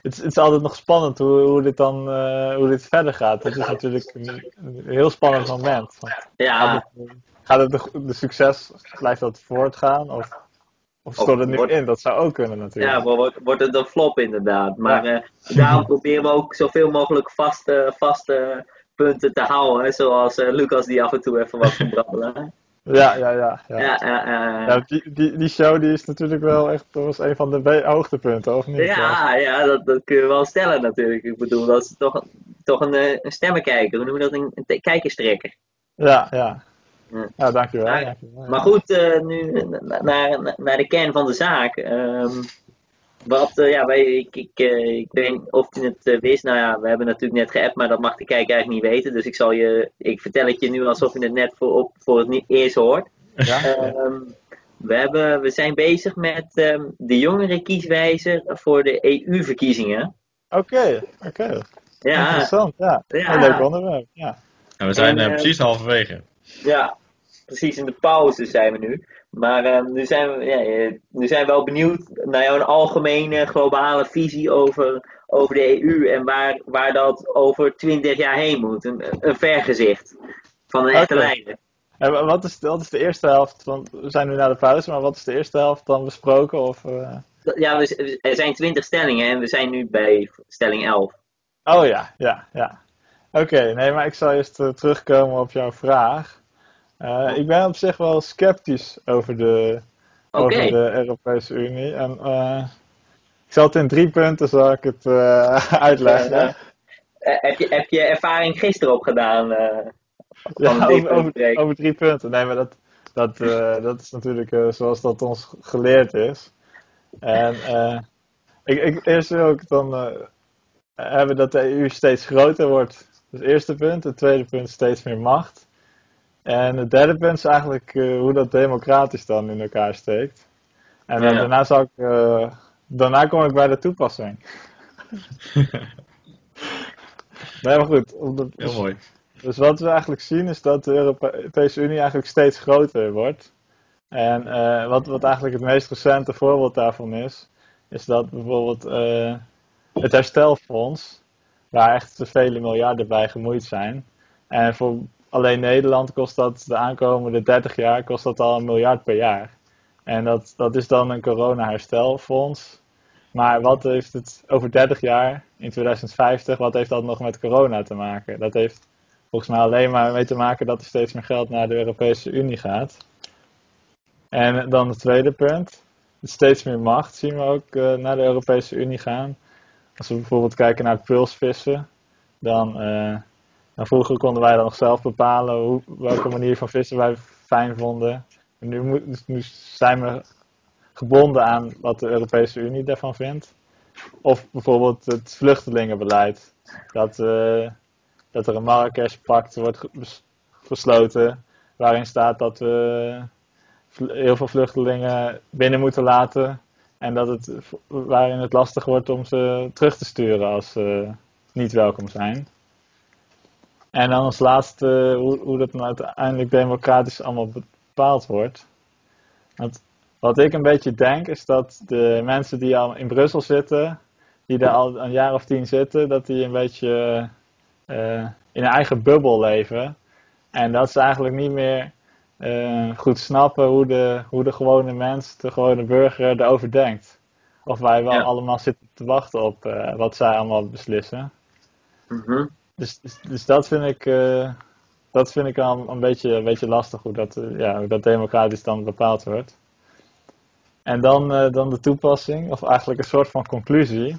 het, het is altijd nog spannend hoe, hoe, dit dan, eh, hoe dit verder gaat. Het is natuurlijk een, een heel spannend moment. Want Ja, gaat het, gaat het de, de succes, blijft dat voortgaan? Of, of stort het nu wordt- in? Dat zou ook kunnen natuurlijk. ja wordt, wordt het een flop inderdaad. Maar eh, daarom proberen we ook zoveel mogelijk vaste, vaste punten te houden. hè, Zoals eh, Lucas die af en toe even wat kan brabbelen. ja, ja, ja. ja. Ja, ja, ja, Ja, die, die, die show die is natuurlijk wel echt, dat was een van de hoogtepunten, of niet? Ja, ja dat, dat kun je wel stellen natuurlijk. Ik bedoel, dat is toch, toch een, eh, een stemmenkijker. Hoe noem je dat? Een, een kijkerstrekker. Ja, ja. Ja. Ja, dankjewel. Dankjewel. Maar goed, eh, nu na- naar, naar, naar de kern van de zaak. Ehm, wat, eh, ja, wij, ik, ik, eh, ik weet niet of je het wist. Nou ja, we hebben natuurlijk net geappt, maar dat mag de kijker eigenlijk niet weten. Dus ik zal je, ik vertel het je nu alsof je het net voor, op, voor het niet eerst hoort. Ja? Ehm, we, hebben, we zijn bezig met ehm, de jongere kieswijzer voor de EU-verkiezingen. Oké, oké. Ja, Interessant, ja. Ja. Een leuk onderwerp, ja. En we zijn En, precies halverwege. ja, precies in de pauze zijn we nu. Maar ehm, nu, zijn we, ja, eh, nu zijn we wel benieuwd naar jouw algemene globale visie over, over de EU en waar, waar dat over 20 jaar heen moet. Een, een vergezicht van een echte Oké. leider. En wa- wat is, wat is de eerste helft? Want we zijn nu naar de pauze, maar wat is de eerste helft dan besproken? Of, eh, Ja, we, er zijn 20 stellingen en we zijn nu bij stelling 11. Oh ja, ja, ja. Oké, nee, maar ik zal eerst eh, terugkomen op jouw vraag. Eh, ik ben op zich wel sceptisch over de, over de Europese Unie. En eh, ik zal het in drie punten zal ik het eh, uitleggen. Heb, je, heb je ervaring gisteren opgedaan? Ja, over, over, over drie punten. Nee, maar dat, dat, dat is natuurlijk zoals dat ons geleerd is. En ik, ik, eerst wil ik dan hebben dat de EU steeds groter wordt. Dat is het eerste punt. Het tweede punt steeds meer macht. En het derde punt is eigenlijk eh, hoe dat democratisch dan in elkaar steekt. En Ja. daarna zal ik, eh, daarna kom ik bij de toepassing. Nee, maar goed. omdat- Heel mooi. dus wat we eigenlijk zien is dat de Europese Unie eigenlijk steeds groter wordt. En eh, wat, wat eigenlijk het meest recente voorbeeld daarvan is, is dat bijvoorbeeld het herstelfonds, waar echt vele miljarden bij gemoeid zijn. En voor alleen Nederland kost dat de aankomende 30 jaar kost dat al een miljard per jaar. En dat, dat is dan een corona-herstelfonds. Maar wat heeft het over 30 jaar, in 2050, wat heeft dat nog met corona te maken? Dat heeft volgens mij alleen maar mee te maken dat er steeds meer geld naar de Europese Unie gaat. En dan het tweede punt. Steeds meer macht zien we ook eh, naar de Europese Unie gaan. Als we bijvoorbeeld kijken naar pulsvissen, dan, eh, dan vroeger konden wij dan nog zelf bepalen hoe, welke manier van vissen wij fijn vonden. Dus nu zijn we gebonden aan wat de Europese Unie daarvan vindt. Of bijvoorbeeld het vluchtelingenbeleid. Dat, eh, dat er een Marrakesh-pact wordt gesloten, waarin staat dat we heel veel vluchtelingen binnen moeten laten. En dat het, waarin het lastig wordt om ze terug te sturen als ze niet welkom zijn. En dan als laatste hoe, hoe dat nou uiteindelijk democratisch allemaal bepaald wordt. Want wat ik een beetje denk is dat de mensen die al in Brussel zitten, die daar al een jaar of tien zitten, dat die een beetje eh, in een eigen bubbel leven. En dat ze eigenlijk niet meer eh, goed snappen hoe de, hoe de gewone mens, de gewone burger erover denkt. Of wij wel Ja. allemaal zitten te wachten op eh, wat zij allemaal beslissen. Mhm. Dus, dus, dus dat vind ik, eh, dat vind ik al een beetje, een beetje lastig hoe dat, eh, ja, dat democratisch dan bepaald wordt. En dan, eh, dan de toepassing, of eigenlijk een soort van conclusie.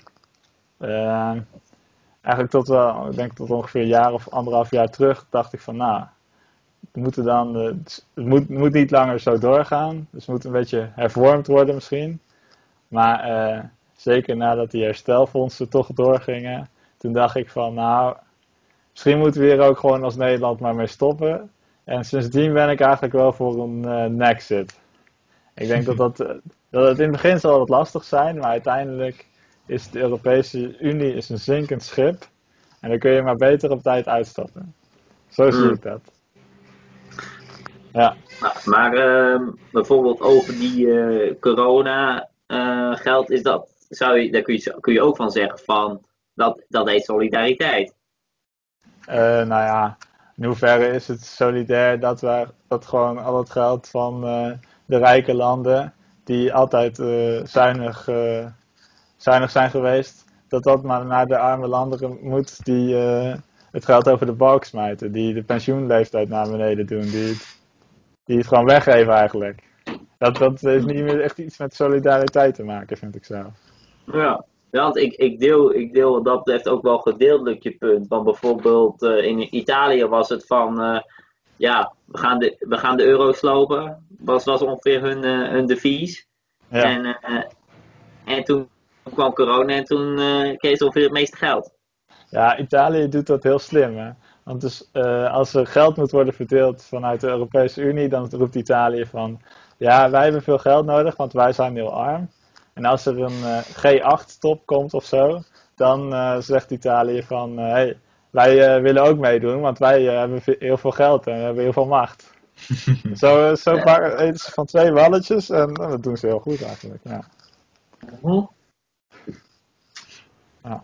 Eigenlijk tot wel, ik denk tot ongeveer een jaar of anderhalf jaar terug, dacht ik van nou, moeten dan, het moet, moet niet langer zo doorgaan. Dus het moet een beetje hervormd worden misschien. Maar zeker nadat die herstelfondsen toch doorgingen, toen dacht ik van nou, misschien moeten we hier ook gewoon als Nederland maar mee stoppen. En sindsdien ben ik eigenlijk wel voor een eh Nexit. Ik denk dat, dat, eh, dat het in het begin zal wat lastig zijn, maar uiteindelijk is de Europese Unie is een zinkend schip. En dan kun je maar beter op tijd uitstappen. Zo zie Hmm. ik dat. Ja, Nou, maar ehm, bijvoorbeeld over die eh, corona geld is dat, zou je, daar kun je, kun je ook van zeggen van dat, dat heet solidariteit. Eh, nou ja, in hoeverre is het solidair dat, wij, dat gewoon al het geld van eh, de rijke landen, die altijd eh, zuinig, zijn geweest, dat dat maar naar de arme landen moet die het geld over de balk smijten, die de pensioenleeftijd naar beneden doen, die het, die het gewoon weggeven eigenlijk. Dat, dat heeft niet meer echt iets met solidariteit te maken, vind ik zelf. Ja, ja want ik, ik, deel, ik deel wat dat betreft ook wel gedeeltelijk je punt. Want bijvoorbeeld eh, in Italië was het van, eh, ja, we gaan, de, we gaan de euro slopen. Was, was ongeveer hun, eh, hun devies. Ja. En, en toen kwam corona en toen kreeg ze ongeveer het meeste geld. Ja, Italië doet dat heel slim. Hè? Want dus, als er geld moet worden verdeeld vanuit de Europese Unie, dan roept Italië van ja, wij hebben veel geld nodig, want wij zijn heel arm. En als er een eh, G8-top komt of zo, dan eh, zegt Italië van hé, hey, wij eh, willen ook meedoen, want wij eh, hebben heel veel geld en we hebben heel veel macht. zo zo Ja. pakken- eten ze van twee walletjes en nou, dat doen ze heel goed eigenlijk. Ja. Ja.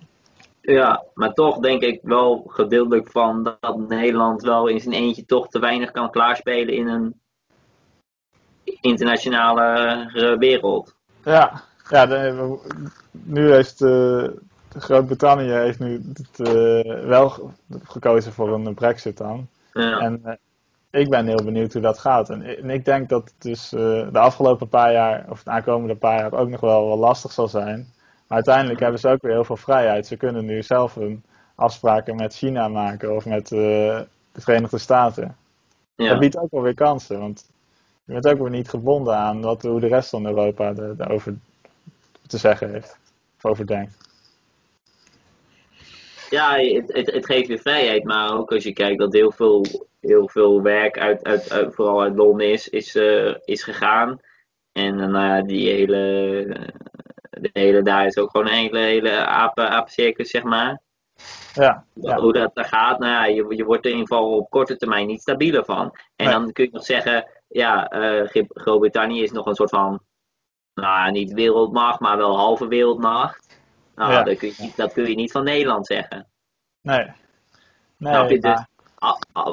Ja, maar toch denk ik wel gedeeltelijk van dat Nederland wel in zijn eentje toch te weinig kan klaarspelen in een internationale eh, wereld. Ja, ja de- nu heeft eh, Groot-Brittannië heeft nu het, eh, wel ge- gekozen voor een brexit dan. Ja. En, eh, ik ben heel benieuwd hoe dat gaat. En, en ik denk dat het dus de afgelopen paar jaar, of de aankomende paar jaar, ook nog wel, wel lastig zal zijn. Maar uiteindelijk hebben ze ook weer heel veel vrijheid. Ze kunnen nu zelf hun afspraken met China maken of met de Verenigde Staten. Ja. Dat biedt ook wel weer kansen, want je bent ook weer niet gebonden aan wat, hoe de rest van Europa er- daarover te zeggen heeft. Of over denkt. Ja, het, het, het geeft weer vrijheid, maar ook als je kijkt dat heel veel, heel veel werk uit, uit, uit- vooral uit Londen is, is, eh, is gegaan. En eh, nou ja, die hele, de hele daar is ook gewoon een hele, hele apen, apencircus, zeg maar. Ja, ja. Hoe dat daar gaat, nou ja, je, je wordt er in ieder geval op korte termijn niet stabieler van. En Nee. dan kun je nog zeggen, ja, Gro- Groot-Brittannië is nog een soort van, nou niet wereldmacht, maar wel halve wereldmacht. Nou, Ja. dat, kun je, dat kun je niet van Nederland zeggen. Nee. Nee, Snap je? Dus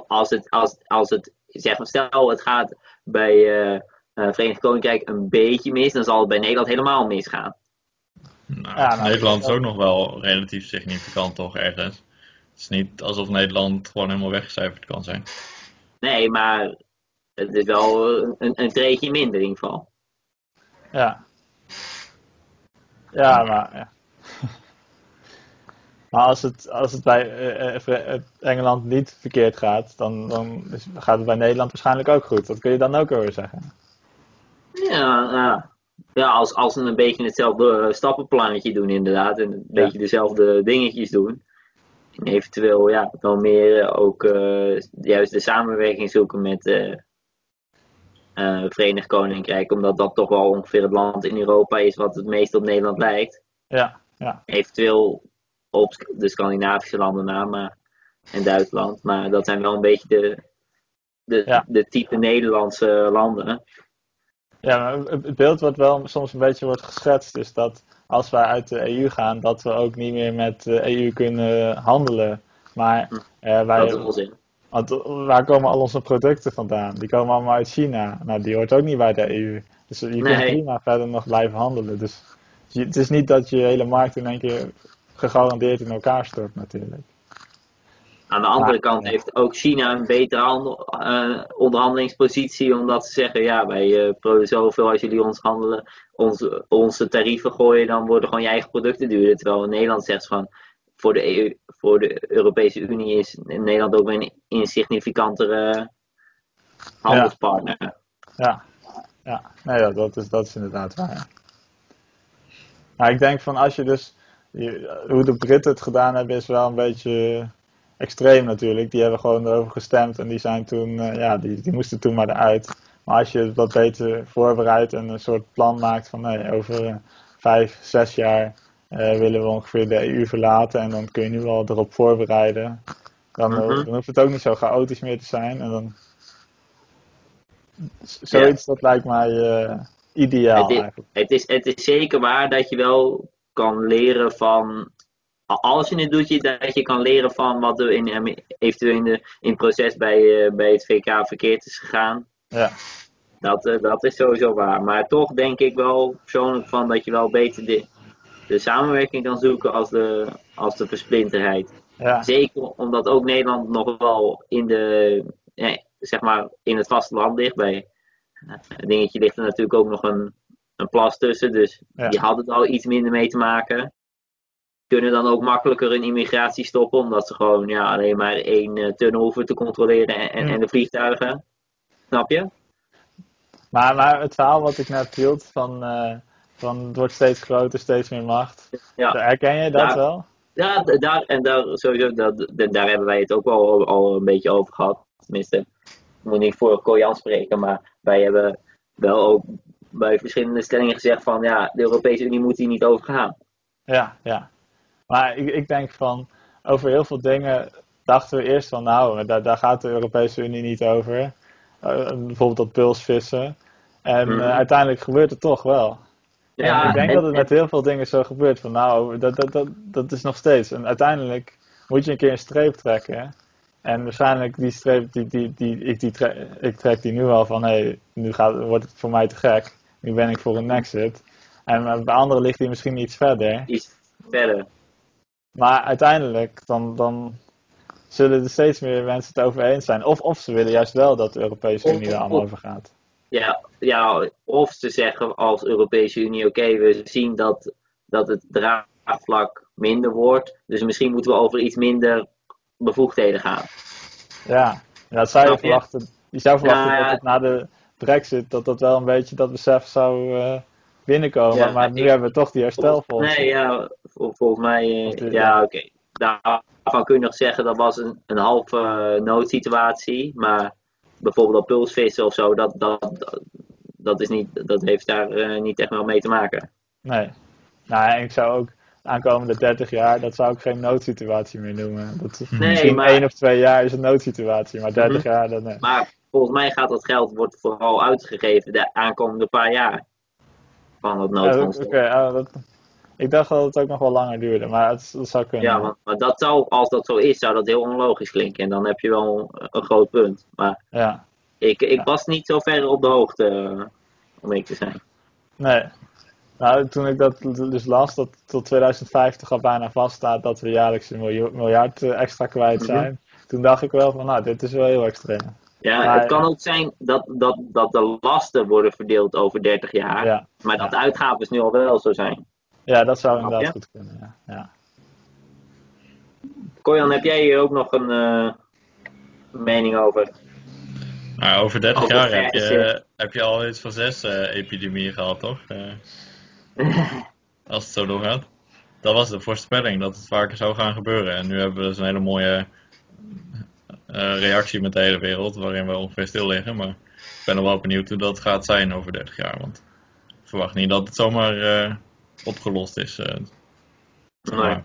als het, als, als het zeg maar, stel het gaat bij eh eh, Verenigd Koninkrijk een beetje mis, dan zal het bij Nederland helemaal misgaan. Nou, Ja, nou, Nederland is ook nog wel relatief significant toch ergens. Het is niet alsof Nederland gewoon helemaal weggecijferd kan zijn. Nee, maar het is wel een, een treetje minder in ieder geval. Ja. Ja, maar. Ja. Maar als het, als het bij eh, eh, eh, Engeland niet verkeerd gaat, dan, dan is- gaat het bij Nederland waarschijnlijk ook goed. Dat kun je dan ook weer zeggen. Ja, ja. ja als, als ze een beetje hetzelfde stappenplannetje doen inderdaad. En een beetje dezelfde dingetjes doen. En eventueel ja, wel meer ook eh, juist de samenwerking zoeken met eh eh, Verenigd Koninkrijk. Omdat dat toch wel ongeveer het land in Europa is wat het meest op Nederland lijkt. Ja, ja, Eventueel op de Scandinavische landen na, maar, en Duitsland. Maar dat zijn wel een beetje de, de, Ja. de type Nederlandse landen. ja maar het beeld wat wel soms een beetje wordt geschetst is dat als wij uit de EU gaan, dat we ook niet meer met de EU kunnen handelen. Maar eh, wij, Dat is onzin. Want waar komen al onze producten vandaan? Die komen allemaal uit China. Nou, die hoort ook niet bij de EU. Dus je kunt Nee. prima verder nog blijven handelen. Dus het is niet dat je hele markt in één keer gegarandeerd in elkaar stort natuurlijk. Aan de andere kant heeft ook China een betere handel- eh, onderhandelingspositie, omdat ze zeggen: ja, wij eh produceren zoveel als jullie ons handelen, onze, onze tarieven gooien, dan worden gewoon je eigen producten duurder. Terwijl in Nederland zegt ze van: voor de, EU, voor de Europese Unie is Nederland ook een insignificantere handelspartner. Ja, ja. Nee, ja, dat, is, dat is inderdaad waar. ja. Maar ik denk van als je dus, je- hoe de Britten het gedaan hebben is wel een beetje extreem natuurlijk. Die hebben gewoon erover gestemd en die zijn toen, eh, ja, die, die moesten toen maar eruit. Maar als je het wat beter voorbereidt en een soort plan maakt van nee, over eh, vijf, zes jaar eh, willen we ongeveer de EU verlaten en dan kun je nu al erop voorbereiden. Dan, eh, Mhm. dan hoeft het ook niet zo chaotisch meer te zijn en dan Zoiets, dat lijkt mij eh, ideaal Het is- eigenlijk. Het is, het is zeker waar dat je wel kan leren van. Als je het doet, je, dat je kan leren van wat er in, eventueel in, de, in het proces bij, bij het VK verkeerd is gegaan. Ja, Dat, dat is sowieso waar. Maar toch denk ik wel persoonlijk van dat je wel beter de, de samenwerking kan zoeken als de, als de versplinterheid. ja, Zeker omdat ook Nederland nog wel in, de, zeg maar in het vasteland ligt. Bij een dingetje ligt er natuurlijk ook nog een, een plas tussen. Dus Ja. die hadden er al iets minder mee te maken. Kunnen dan ook makkelijker een immigratie stoppen. Omdat ze gewoon ja, alleen maar één eh, tunnel hoeven te controleren en, en, en de vliegtuigen. Snap je? maar, maar het verhaal wat ik net hield van, eh, van het wordt steeds groter, steeds meer macht. Ja. Herken je dat wel? Ja, daar, en daar, sowieso, dat, daar hebben wij het ook al, al een beetje over gehad. Tenminste, ik moet niet voor Koyan spreken, maar wij hebben wel ook bij verschillende stellingen gezegd van ja, de Europese Unie moet hier niet over gaan. Ja, ja. Maar ik, ik denk van, over heel veel dingen dachten we eerst van, nou, daar, daar gaat de Europese Unie niet over. Eh, bijvoorbeeld dat pulsvissen. En eh, Mhm. uiteindelijk gebeurt het toch wel. Ja, en ik denk en- dat het met heel veel dingen zo gebeurt. Van nou, dat, dat, dat, dat is nog steeds. En uiteindelijk moet je een keer een streep trekken. En waarschijnlijk die streep, die, die, die, ik, die tre- ik trek die nu al van, hé, hey, nu gaat, wordt het voor mij te gek. Nu ben ik voor een exit. En eh, bij anderen ligt die misschien iets verder. iets verder. Maar uiteindelijk, dan, dan zullen er steeds meer mensen het over eens zijn. Of, of ze willen juist wel dat de Europese Unie er allemaal over gaat. Ja, ja, of ze zeggen als Europese Unie, oké, we zien dat, dat het draagvlak minder wordt. Dus misschien moeten we over iets minder bevoegdheden gaan. Ja, dat zou je verwachten. Je zou verwachten Ja, dat het na de brexit, dat dat wel een beetje dat besef zou eh, binnenkomen. Ja, maar nu ik- hebben we toch die herstelfonds. Nee, ja, vol- volgens mij, eh, ja, ja. oké. Daarvan kun je nog zeggen dat was een, een halve eh, noodsituatie. Maar bijvoorbeeld op pulsvissen of zo, dat, dat, dat, dat, is niet, dat heeft daar eh, niet echt wel mee te maken. Nee. Nou, en ik zou ook de aankomende 30 jaar, dat zou ik geen noodsituatie meer noemen. Dat Nee, misschien maar- één of twee jaar is een noodsituatie, maar 30 Mhm. jaar, dat nee. Maar volgens mij gaat dat geld wordt vooral uitgegeven de aankomende paar jaar. Van het Ja, noodfonds. Oké, ah, dat- ik dacht dat het ook nog wel langer duurde, maar het, zou kunnen. Ja, maar dat zou, als dat zo is, zou dat heel onlogisch klinken. En dan heb je wel een groot punt. Maar Ja, ik, ik Ja. was niet zo ver op de hoogte, eh, om ik te zijn. nee. Nou, toen ik dat dus las, dat tot 2050 al bijna vaststaat dat we jaarlijks een miljard eh, extra kwijt Mhm. zijn, toen dacht ik wel van, nou, dit is wel heel extreem. Ja, Maar- het kan ook zijn dat, dat, dat de lasten worden verdeeld over 30 jaar. Ja, Maar dat de uitgaven nu al wel zo zijn. Ja dat zou inderdaad goed kunnen, ja. ja. Kojan, heb jij hier ook nog een eh, mening over? Nou, over 30 Over jaar heb je, heb je al iets van zes eh, epidemieën gehad, toch? Eh, als het zo doorgaat. Dat was de voorspelling dat het vaker zou gaan gebeuren. En nu hebben we dus een hele mooie eh, reactie met de hele wereld, waarin we ongeveer stil liggen. Maar ik ben er wel benieuwd hoe dat gaat zijn over 30 jaar. Want ik verwacht niet dat het zomaar eh, opgelost is. eh, Nee. maar.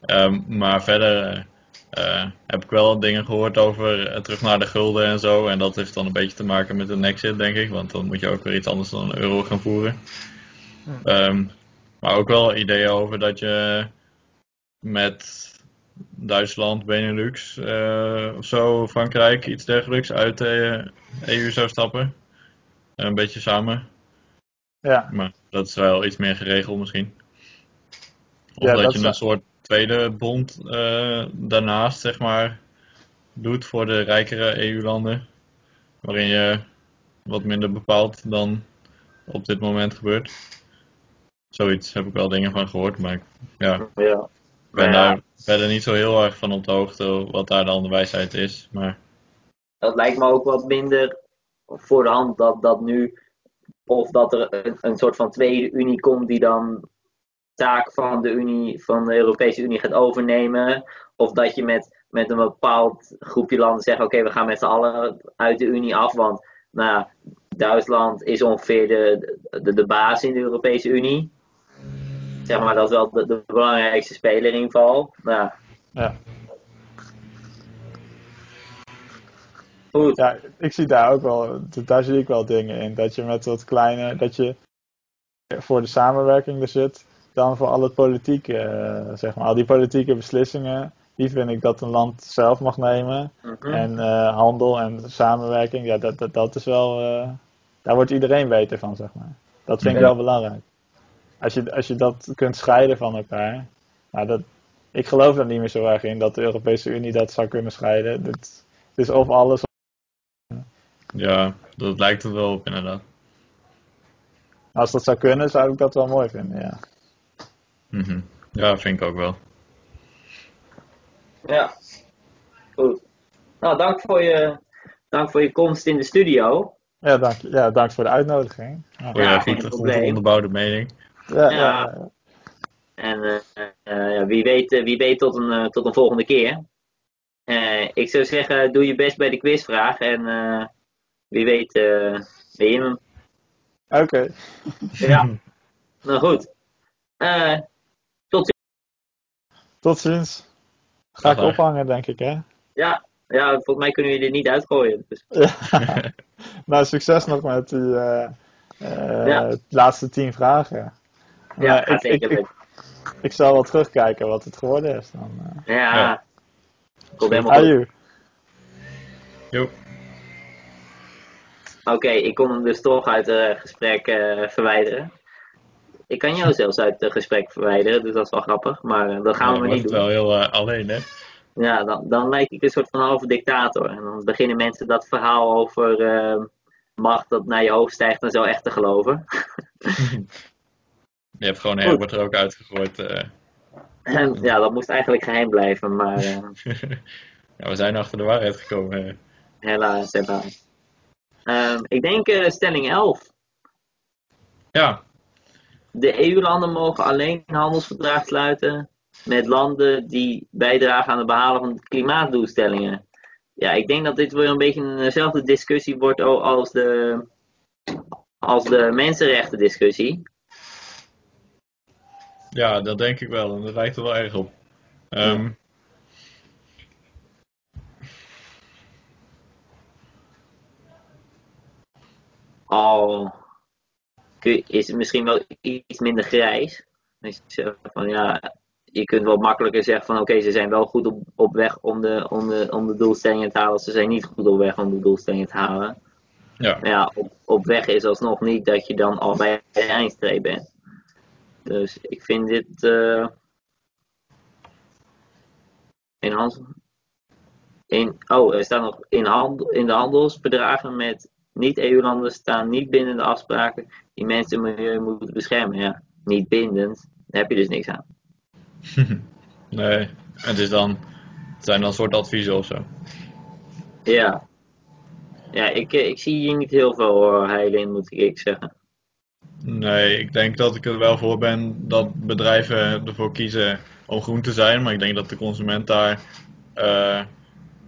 Ehm, maar verder eh, eh, heb ik wel dingen gehoord over terug naar de gulden en zo. En dat heeft dan een beetje te maken met een exit, denk ik. Want dan moet je ook weer iets anders dan een euro gaan voeren. Ehm, maar ook wel ideeën over dat je met Duitsland, Benelux eh, of zo, Frankrijk, iets dergelijks uit de EU zou stappen. een beetje samen. Ja, Maar dat is wel iets meer geregeld misschien. Of Ja, dat, dat je een soort tweede bond eh, daarnaast, zeg maar, doet voor de rijkere EU-landen. Waarin je wat minder bepaalt dan op dit moment gebeurt. Zoiets heb ik wel dingen van gehoord, maar ik ja, Ja. ben Ja. daar verder niet zo heel erg van op de hoogte wat daar dan de wijsheid is. Maar Dat lijkt me ook wat minder voor de hand dat dat nu. Of dat er een, een soort van tweede Unie komt die dan taak van de Unie, van de Europese Unie gaat overnemen. Of dat je met, met een bepaald groepje landen zegt, oké, we gaan met z'n allen uit de Unie af. Want nou, Duitsland is ongeveer de, de, de baas in de Europese Unie. Zeg maar, dat is wel de, de belangrijkste speler in ieder geval. Nou, ja, goed. Ja, ik zie daar ook wel, daar zie ik wel dingen in. Dat je met wat kleine, dat je voor de samenwerking er zit, dan voor al het politieke, eh, zeg maar, al die politieke beslissingen, die vind ik dat een land zelf mag nemen. Mhm. En eh, handel en samenwerking, ja, dat, dat, dat is wel, eh, daar wordt iedereen beter van, zeg maar. Dat vind ik wel belangrijk. Als je, als je dat kunt scheiden van elkaar, nou, dat, ik geloof daar niet meer zo erg in dat de Europese Unie dat zou kunnen scheiden. Het is of alles ja, dat lijkt het wel op inderdaad. Als dat zou kunnen, zou ik dat wel mooi vinden, ja. Mhm. Ja, vind ik ook wel. Ja, goed. Nou, dank voor je, dank voor je komst in de studio. Ja, dank, ja, dank voor de uitnodiging. Ja, Voor je geen goed, onderbouwde mening. ja, ja. En ja, wie weet, eh, wie weet tot, een, tot een volgende keer. Eh, ik zou zeggen, doe je best bij de quizvraag. En eh, wie weet, eh ben je hem. Oké, Ja, nou goed. Eh, tot ziens. Ga ik Dag, dag. ophangen, denk ik, hè? ja, ja, volgens mij kunnen jullie er niet uitgooien. Dus, Ja. nou, succes nog met die eh, eh, Ja. laatste tien vragen. ja, ik, ik, ik, ik zal wel terugkijken wat het geworden is. Dan, eh. Ja, Ja. komt helemaal goed. Oké, ik kon hem dus toch uit het gesprek eh, verwijderen. Ik kan jou zelfs uit het gesprek verwijderen, dus dat is wel grappig. Maar eh, dat gaan we maar niet doen. wel heel eh, alleen, hè? ja, dan, dan lijk ik een soort van halve dictator. En dan beginnen mensen dat verhaal over macht dat naar je hoofd stijgt en zo echt te geloven. je hebt gewoon Herbert er ook uitgegooid. Uh. Ja, dat moest eigenlijk geheim blijven, maar... Uh, ja, we zijn achter de waarheid gekomen. Helaas, helaas. Uh, ik denk stelling 11. Ja. De EU-landen mogen alleen een handelsverdrag sluiten met landen die bijdragen aan het behalen van klimaatdoelstellingen. Ja, ik denk dat dit weer een beetje dezelfde discussie wordt als de, als de mensenrechten discussie. Ja, dat denk ik wel. En dat lijkt er wel erg op. Um, Al is het misschien wel iets minder grijs. Dus van ja, je kunt wel makkelijker zeggen van oké, ze zijn wel goed op, op weg om de, om, de, om de doelstellingen te halen. Ze zijn niet goed op weg om de doelstellingen te halen. Ja. Maar ja, op, op weg is alsnog niet dat je dan al bij de eindstreep bent. Dus ik vind dit uh, in hand, in, oh, er staat nog in, handel, in de handelsbedragen met niet-EU-landen staan niet binnen de afspraken die mensen en milieu moeten beschermen. Ja, niet bindend, daar heb je dus niks aan. nee, het, is dan, het zijn dan soort adviezen of zo. Ja. Ja, ik, ik zie hier niet heel veel heilen in, moet ik zeggen. Nee, ik denk dat ik er wel voor ben dat bedrijven ervoor kiezen om groen te zijn. Maar ik denk dat de consument daar, uh,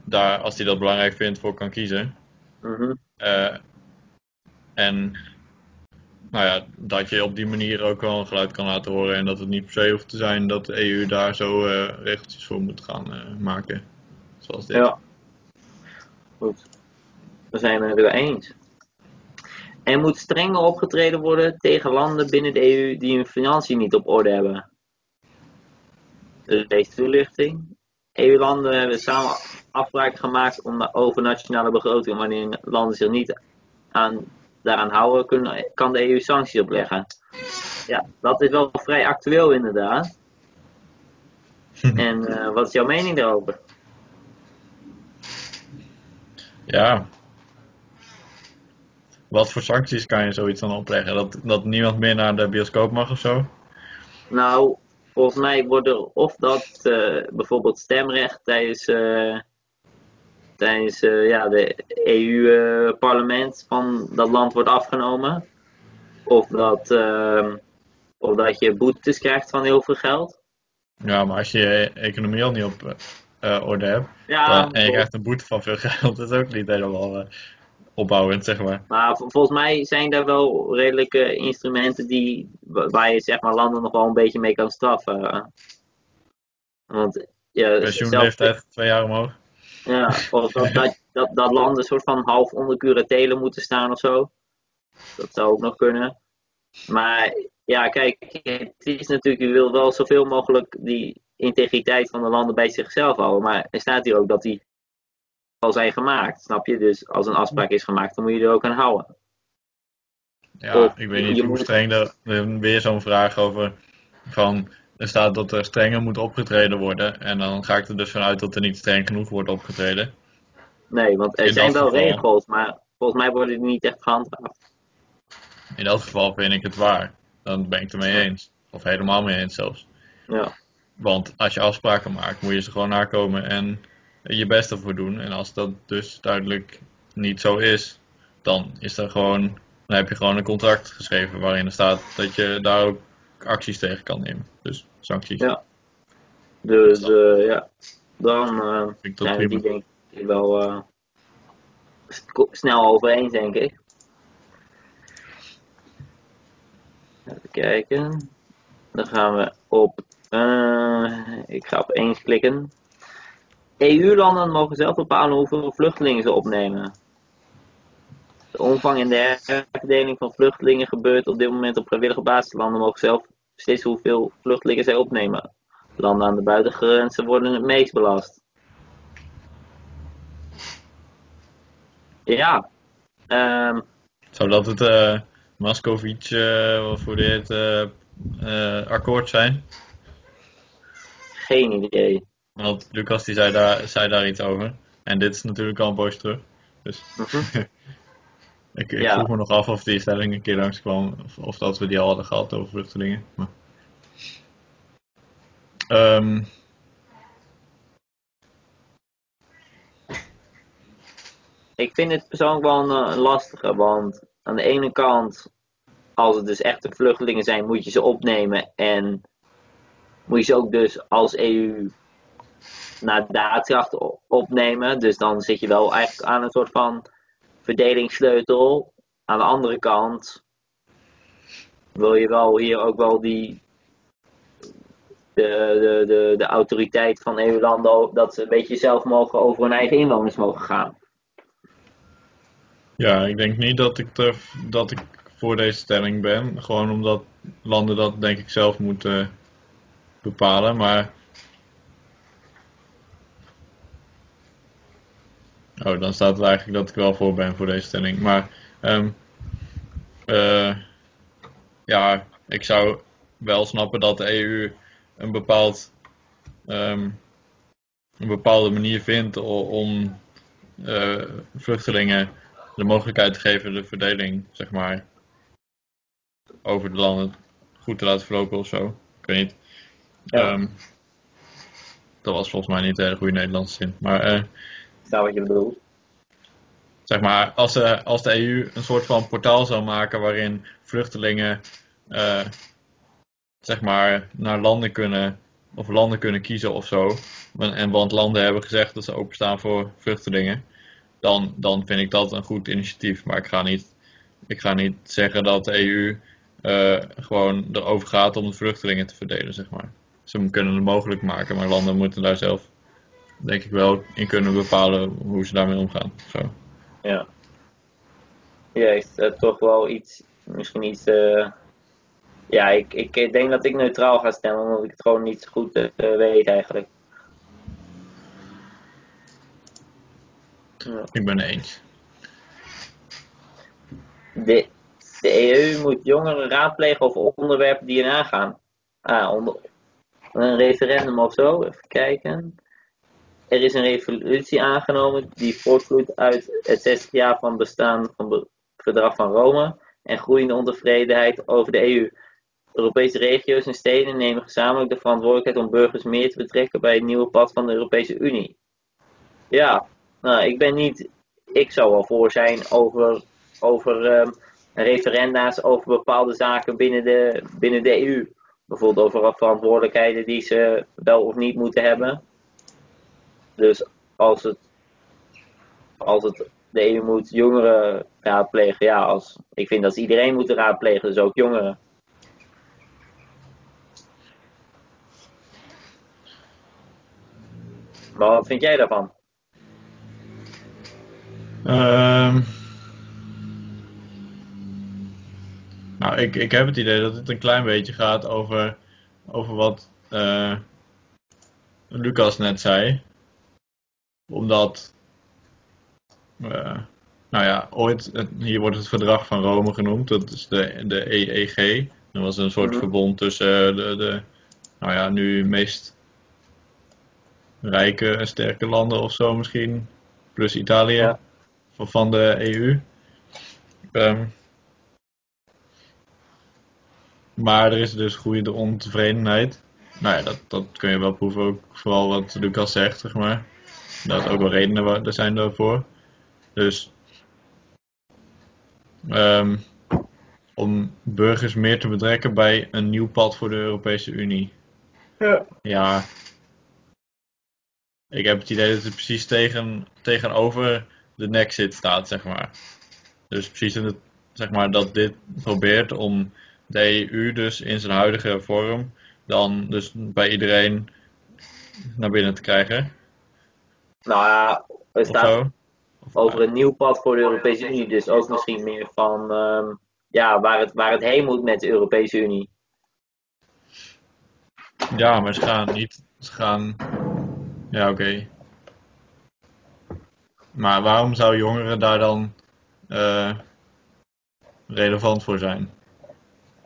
daar als hij dat belangrijk vindt, voor kan kiezen. Mm uh, en nou ja, dat je op die manier ook wel een geluid kan laten horen. En dat het niet per se hoeft te zijn dat de EU daar zo uh, regeltjes voor moet gaan uh, maken. Zoals dit. Ja. Goed. We zijn het er eens. Er moet strenger opgetreden worden tegen landen binnen de EU die hun financiën niet op orde hebben. Dus deze toelichting. EU-landen hebben samen afspraken gemaakt om over nationale begroting, wanneer landen zich niet aan daaraan houden, kunnen, kan de EU sancties opleggen. Ja, dat is wel vrij actueel inderdaad. en uh, wat is jouw mening daarover? Ja. Wat voor sancties kan je zoiets dan opleggen? Dat, dat niemand meer naar de bioscoop mag of zo? Nou, volgens mij wordt er of dat uh, bijvoorbeeld stemrecht tijdens uh, tijdens uh, ja, de EU-parlement uh, van dat land wordt afgenomen. Of dat, uh, of dat je boetes krijgt van heel veel geld. Ja, maar als je je economie al niet op uh, orde hebt ja, en je krijgt een boete van veel geld, dat is ook niet helemaal opbouwend, zeg maar. Maar volgens mij zijn er wel redelijke instrumenten die, waar je zeg maar, landen nog wel een beetje mee kan straffen. Want, ja, Pensioenleeftijd zelf... twee jaar omhoog. Ja, of dat, dat, dat, dat landen een soort van half onder curatelen moeten staan of zo. Dat zou ook nog kunnen. Maar ja, kijk, het is natuurlijk, je wil wel zoveel mogelijk die integriteit van de landen bij zichzelf houden. Maar er staat hier ook dat die al zijn gemaakt, snap je? Dus als een afspraak is gemaakt, dan moet je er ook aan houden. Ja, of, ik weet niet hoe streng, er, weer zo'n vraag over van er staat dat er strenger moet opgetreden worden. En dan ga ik er dus vanuit dat er niet streng genoeg wordt opgetreden. Nee, want er zijn wel geval, regels, maar volgens mij worden die niet echt gehandhaafd. In dat geval vind ik het waar. Dan ben ik het ermee eens. Of helemaal mee eens zelfs. Ja. Want als je afspraken maakt, moet je ze gewoon nakomen en je best ervoor doen. En als dat dus duidelijk niet zo is, dan is er gewoon, dan heb je gewoon een contract geschreven waarin er staat dat je daar ook acties tegen kan nemen. Dus sancties. Ja. Dus uh, ja, dan zijn we die denk ik wel uh, snel over eens, denk ik. Even kijken. Dan gaan we op. ik ga op eens klikken. EU-landen mogen zelf bepalen hoeveel vluchtelingen ze opnemen. De omvang en de herverdeling van vluchtelingen gebeurt op dit moment op vrijwillige basis. Landen mogen zelf steeds hoeveel vluchtelingen zij opnemen. Landen aan de buitengrenzen worden het meest belast. Ja. Um, Zou dat het uh, Moscovic, uh, of hoe dit, uh, akkoord zijn? Geen idee. Want Lucas die zei daar, zei daar iets over. En dit is natuurlijk al een poosje terug. Dus Mhm. ik, ik Ja. vroeg me nog af of die stelling een keer langskwam. Of, of dat we die al hadden gehad over vluchtelingen. Maar... Ehm, Ik vind het persoonlijk wel een, eh, een lastige, want aan de ene kant, als het dus echte vluchtelingen zijn, moet je ze opnemen en moet je ze ook dus als EU naar daadkracht opnemen. Dus dan zit je wel eigenlijk aan een soort van verdelingssleutel. Aan de andere kant wil je wel hier ook wel die de, de, de, de autoriteit van EU-landen dat ze een beetje zelf mogen over hun eigen inwoners mogen gaan. ja, ik denk niet dat ik, er, dat ik voor deze stelling ben. Gewoon omdat landen dat denk ik zelf moeten bepalen. Maar Oh, dan staat het eigenlijk dat ik wel voor ben voor deze stelling. Maar ehm, eh, ja, ik zou wel snappen dat de EU een, bepaald, ehm, een bepaalde manier vindt om eh, vluchtelingen de mogelijkheid te geven de verdeling, zeg maar, over de landen goed te laten verlopen of zo. Ik weet niet. Ja. Ehm, dat was volgens mij niet een hele goede Nederlandse zin. Maar Ik snap wat je bedoelt. zeg maar, als de, als de EU een soort van portaal zou maken waarin vluchtelingen eh, zeg maar, naar landen kunnen, of landen kunnen kiezen of zo, en, want landen hebben gezegd dat ze openstaan voor vluchtelingen, dan, dan vind ik dat een goed initiatief. Maar ik ga niet, ik ga niet zeggen dat de EU eh, gewoon erover gaat om de vluchtelingen te verdelen, zeg maar. Ze kunnen het mogelijk maken, maar landen moeten daar zelf, denk ik wel, in kunnen bepalen hoe ze daarmee omgaan. Zo. Ja. Juist, eh, toch wel iets, misschien iets. eh, ja, ik, ik denk dat ik neutraal ga stemmen, omdat ik het gewoon niet zo goed eh, weet eigenlijk. Ja. Ik ben het eens. De, de EU moet jongeren raadplegen over onderwerpen die erna gaan. Ah, onder, een referendum of zo, even kijken. Er is een resolutie aangenomen die voortvloeit uit het 60 jaar van bestaan van het verdrag van Rome en groeiende ontevredenheid over de EU. Europese regio's en steden nemen gezamenlijk de verantwoordelijkheid om burgers meer te betrekken bij het nieuwe pad van de Europese Unie. Ja, nou, ik ben niet. Ik zou wel voor zijn over, over ehm, referenda's over bepaalde zaken binnen de, binnen de EU. Bijvoorbeeld over verantwoordelijkheden die ze wel of niet moeten hebben. Dus als het, als het de EU moet jongeren raadplegen, ja, als, ik vind dat ze iedereen moeten raadplegen, dus ook jongeren. Maar wat vind jij daarvan? Ehm nou, ik, ik heb het idee dat het een klein beetje gaat over, over wat eh, Lucas net zei. Omdat, eh, nou ja, ooit, het- hier wordt het verdrag van Rome genoemd, dat is de, de EEG. Dat was een soort Mhm. verbond tussen de, de, nou ja, nu meest rijke en sterke landen of zo misschien, plus Italië Ja. van, van de EU. Ehm, maar er is dus groeiende ontevredenheid. Nou ja, dat, dat kun je wel proeven, ook vooral wat Lucas zegt, zeg maar. Dat ook wel redenen er zijn daarvoor. Dus ehm, om burgers meer te betrekken bij een nieuw pad voor de Europese Unie. Ja. Ja, ik heb het idee dat het precies tegen, tegenover de Nexit staat, zeg maar. Dus precies in het, zeg maar, dat dit probeert om de EU dus in zijn huidige vorm dan dus bij iedereen naar binnen te krijgen. Nou ja, er staat over een nieuw pad voor de Europese Unie. Dus ook misschien meer van ehm, ja, waar, het, waar het heen moet met de Europese Unie. Ja, maar ze gaan niet. Ze gaan. Ja, oké. Maar waarom zou jongeren daar dan eh, relevant voor zijn?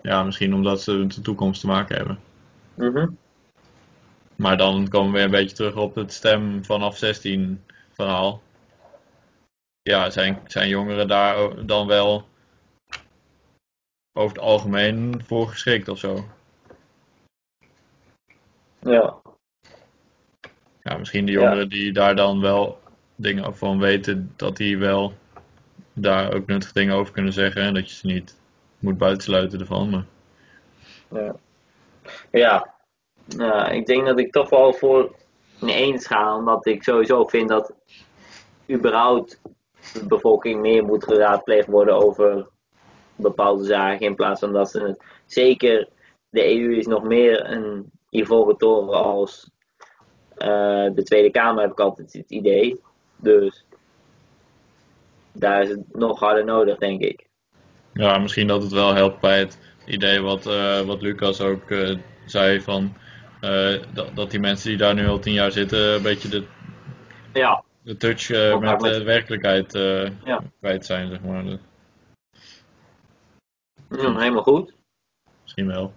Ja, misschien omdat ze met de toekomst te maken hebben. Mhm. Maar dan komen we weer een beetje terug op het stem vanaf 16 verhaal. Ja, zijn, zijn jongeren daar dan wel over het algemeen voor geschikt of zo? Ja. Ja, misschien de Ja. jongeren die daar dan wel dingen van weten, dat die wel daar ook nuttige dingen over kunnen zeggen. En dat je ze niet moet buitensluiten ervan. Maar Ja. Ja. Nou, ik denk dat ik toch wel voor een eens ga, omdat ik sowieso vind dat überhaupt de bevolking meer moet geraadpleegd worden over bepaalde zaken in plaats van dat ze het. Zeker de EU is nog meer een ivoren toren als eh, de Tweede Kamer, heb ik altijd het idee. Dus daar is het nog harder nodig, denk ik. ja, misschien dat het wel helpt bij het idee wat, eh, wat Lucas ook zei van dat, dat die mensen die daar nu al tien jaar zitten een beetje de, Ja, de touch eh, met de werkelijkheid eh, Ja. kwijt zijn, zeg maar. Mm, helemaal goed. misschien wel.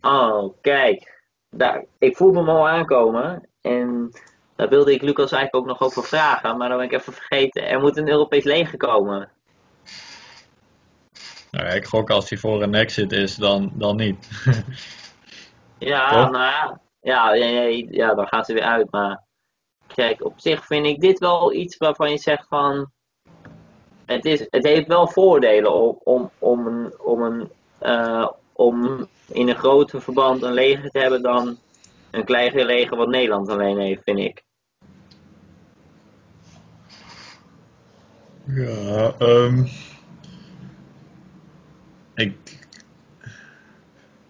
Oh, kijk. Daar, ik voel me al aankomen. En daar wilde ik Lucas eigenlijk ook nog over vragen. Maar dan ben ik even vergeten. Er moet een Europees leger komen. Nou, ja, ik gok als hij voor een exit is, dan, dan niet. Ja, nou ja. Ja, ja, ja, dan gaan ze weer uit. Maar kijk, op zich vind ik dit wel iets waarvan je zegt van... Het, is, het heeft wel voordelen om, om, om, een, om, een, eh, om in een groter verband een leger te hebben dan een kleiner leger wat Nederland alleen heeft, vind ik. Ja, ehm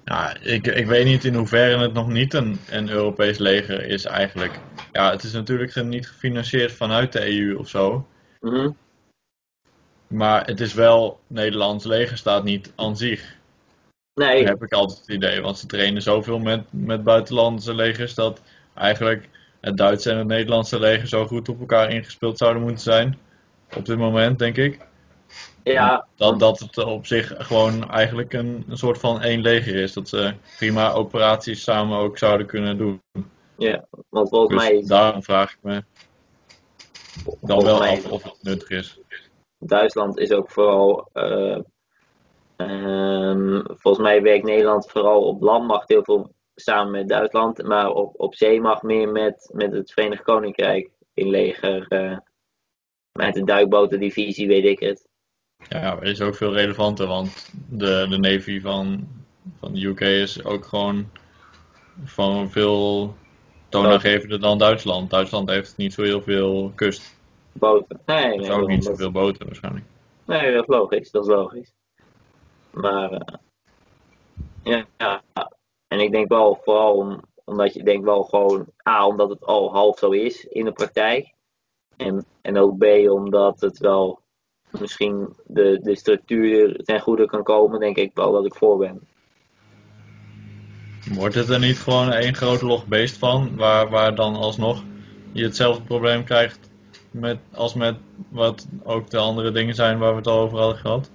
ja, ik, ik weet niet in hoeverre het nog niet een, een Europees leger is eigenlijk. Ja, het is natuurlijk niet gefinancierd vanuit de EU of zo. Mhm. Maar het is wel, Nederlands leger staat niet aan zich. Nee, heb ik altijd het idee. Want ze trainen zoveel met, met buitenlandse legers dat eigenlijk het Duitse en het Nederlandse leger zo goed op elkaar ingespeeld zouden moeten zijn. Op dit moment, denk ik. Ja, Dat, dat het op zich gewoon eigenlijk een, een soort van één leger is. Dat ze prima operaties samen ook zouden kunnen doen. ja, want volgens Dus mij is daarom vraag ik me dan wel mij af of het nuttig is. Duitsland is ook vooral. eh, ehm, volgens mij werkt Nederland vooral op landmacht heel veel samen met Duitsland, maar op, op zeemacht meer met, met het Verenigd Koninkrijk in leger. eh, met de duikbotendivisie, weet ik het. Ja, maar is ook veel relevanter, want de, de Navy van, van de UK is ook gewoon van veel toonaangevender dan Duitsland. Duitsland heeft niet zo heel veel kust. Boten. Nee, nee, Dus ook niet zoveel boten waarschijnlijk. Nee, dat is logisch, dat is logisch. Maar eh, ja, ja, en ik denk wel vooral om, omdat je denkt wel gewoon A, omdat het al half zo is in de praktijk. En, en ook B, omdat het wel misschien de, de structuur ten goede kan komen, denk ik wel dat ik voor ben. Wordt het er niet gewoon één groot log beest van, waar, waar dan alsnog je hetzelfde probleem krijgt met, als met wat ook de andere dingen zijn waar we het al over hadden gehad?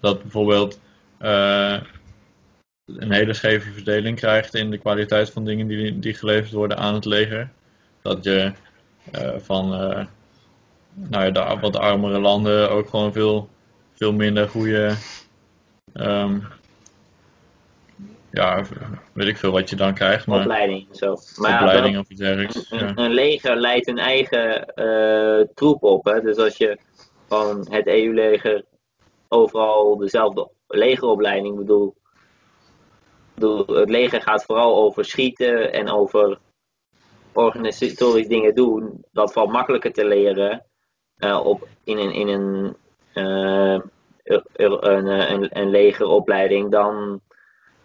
Dat bijvoorbeeld eh, een hele scheve verdeling krijgt in de kwaliteit van dingen die, die geleverd worden aan het leger. Dat je eh, van eh, nou ja, de wat armere landen ook gewoon veel, veel minder goede ehm, ja, weet ik veel wat je dan krijgt, maar Opleiding en zo. Maar ja, opleiding dat- of iets dergelijks. een, Ja. een leger leidt een eigen eh, troep op. Hè? Dus als je van het EU-leger overal dezelfde legeropleiding bedoel, bedoel, het leger gaat vooral over schieten en over organisatorisch dingen doen. Dat valt makkelijker te leren op, in een, in een, eh, een, eh, een, een legeropleiding dan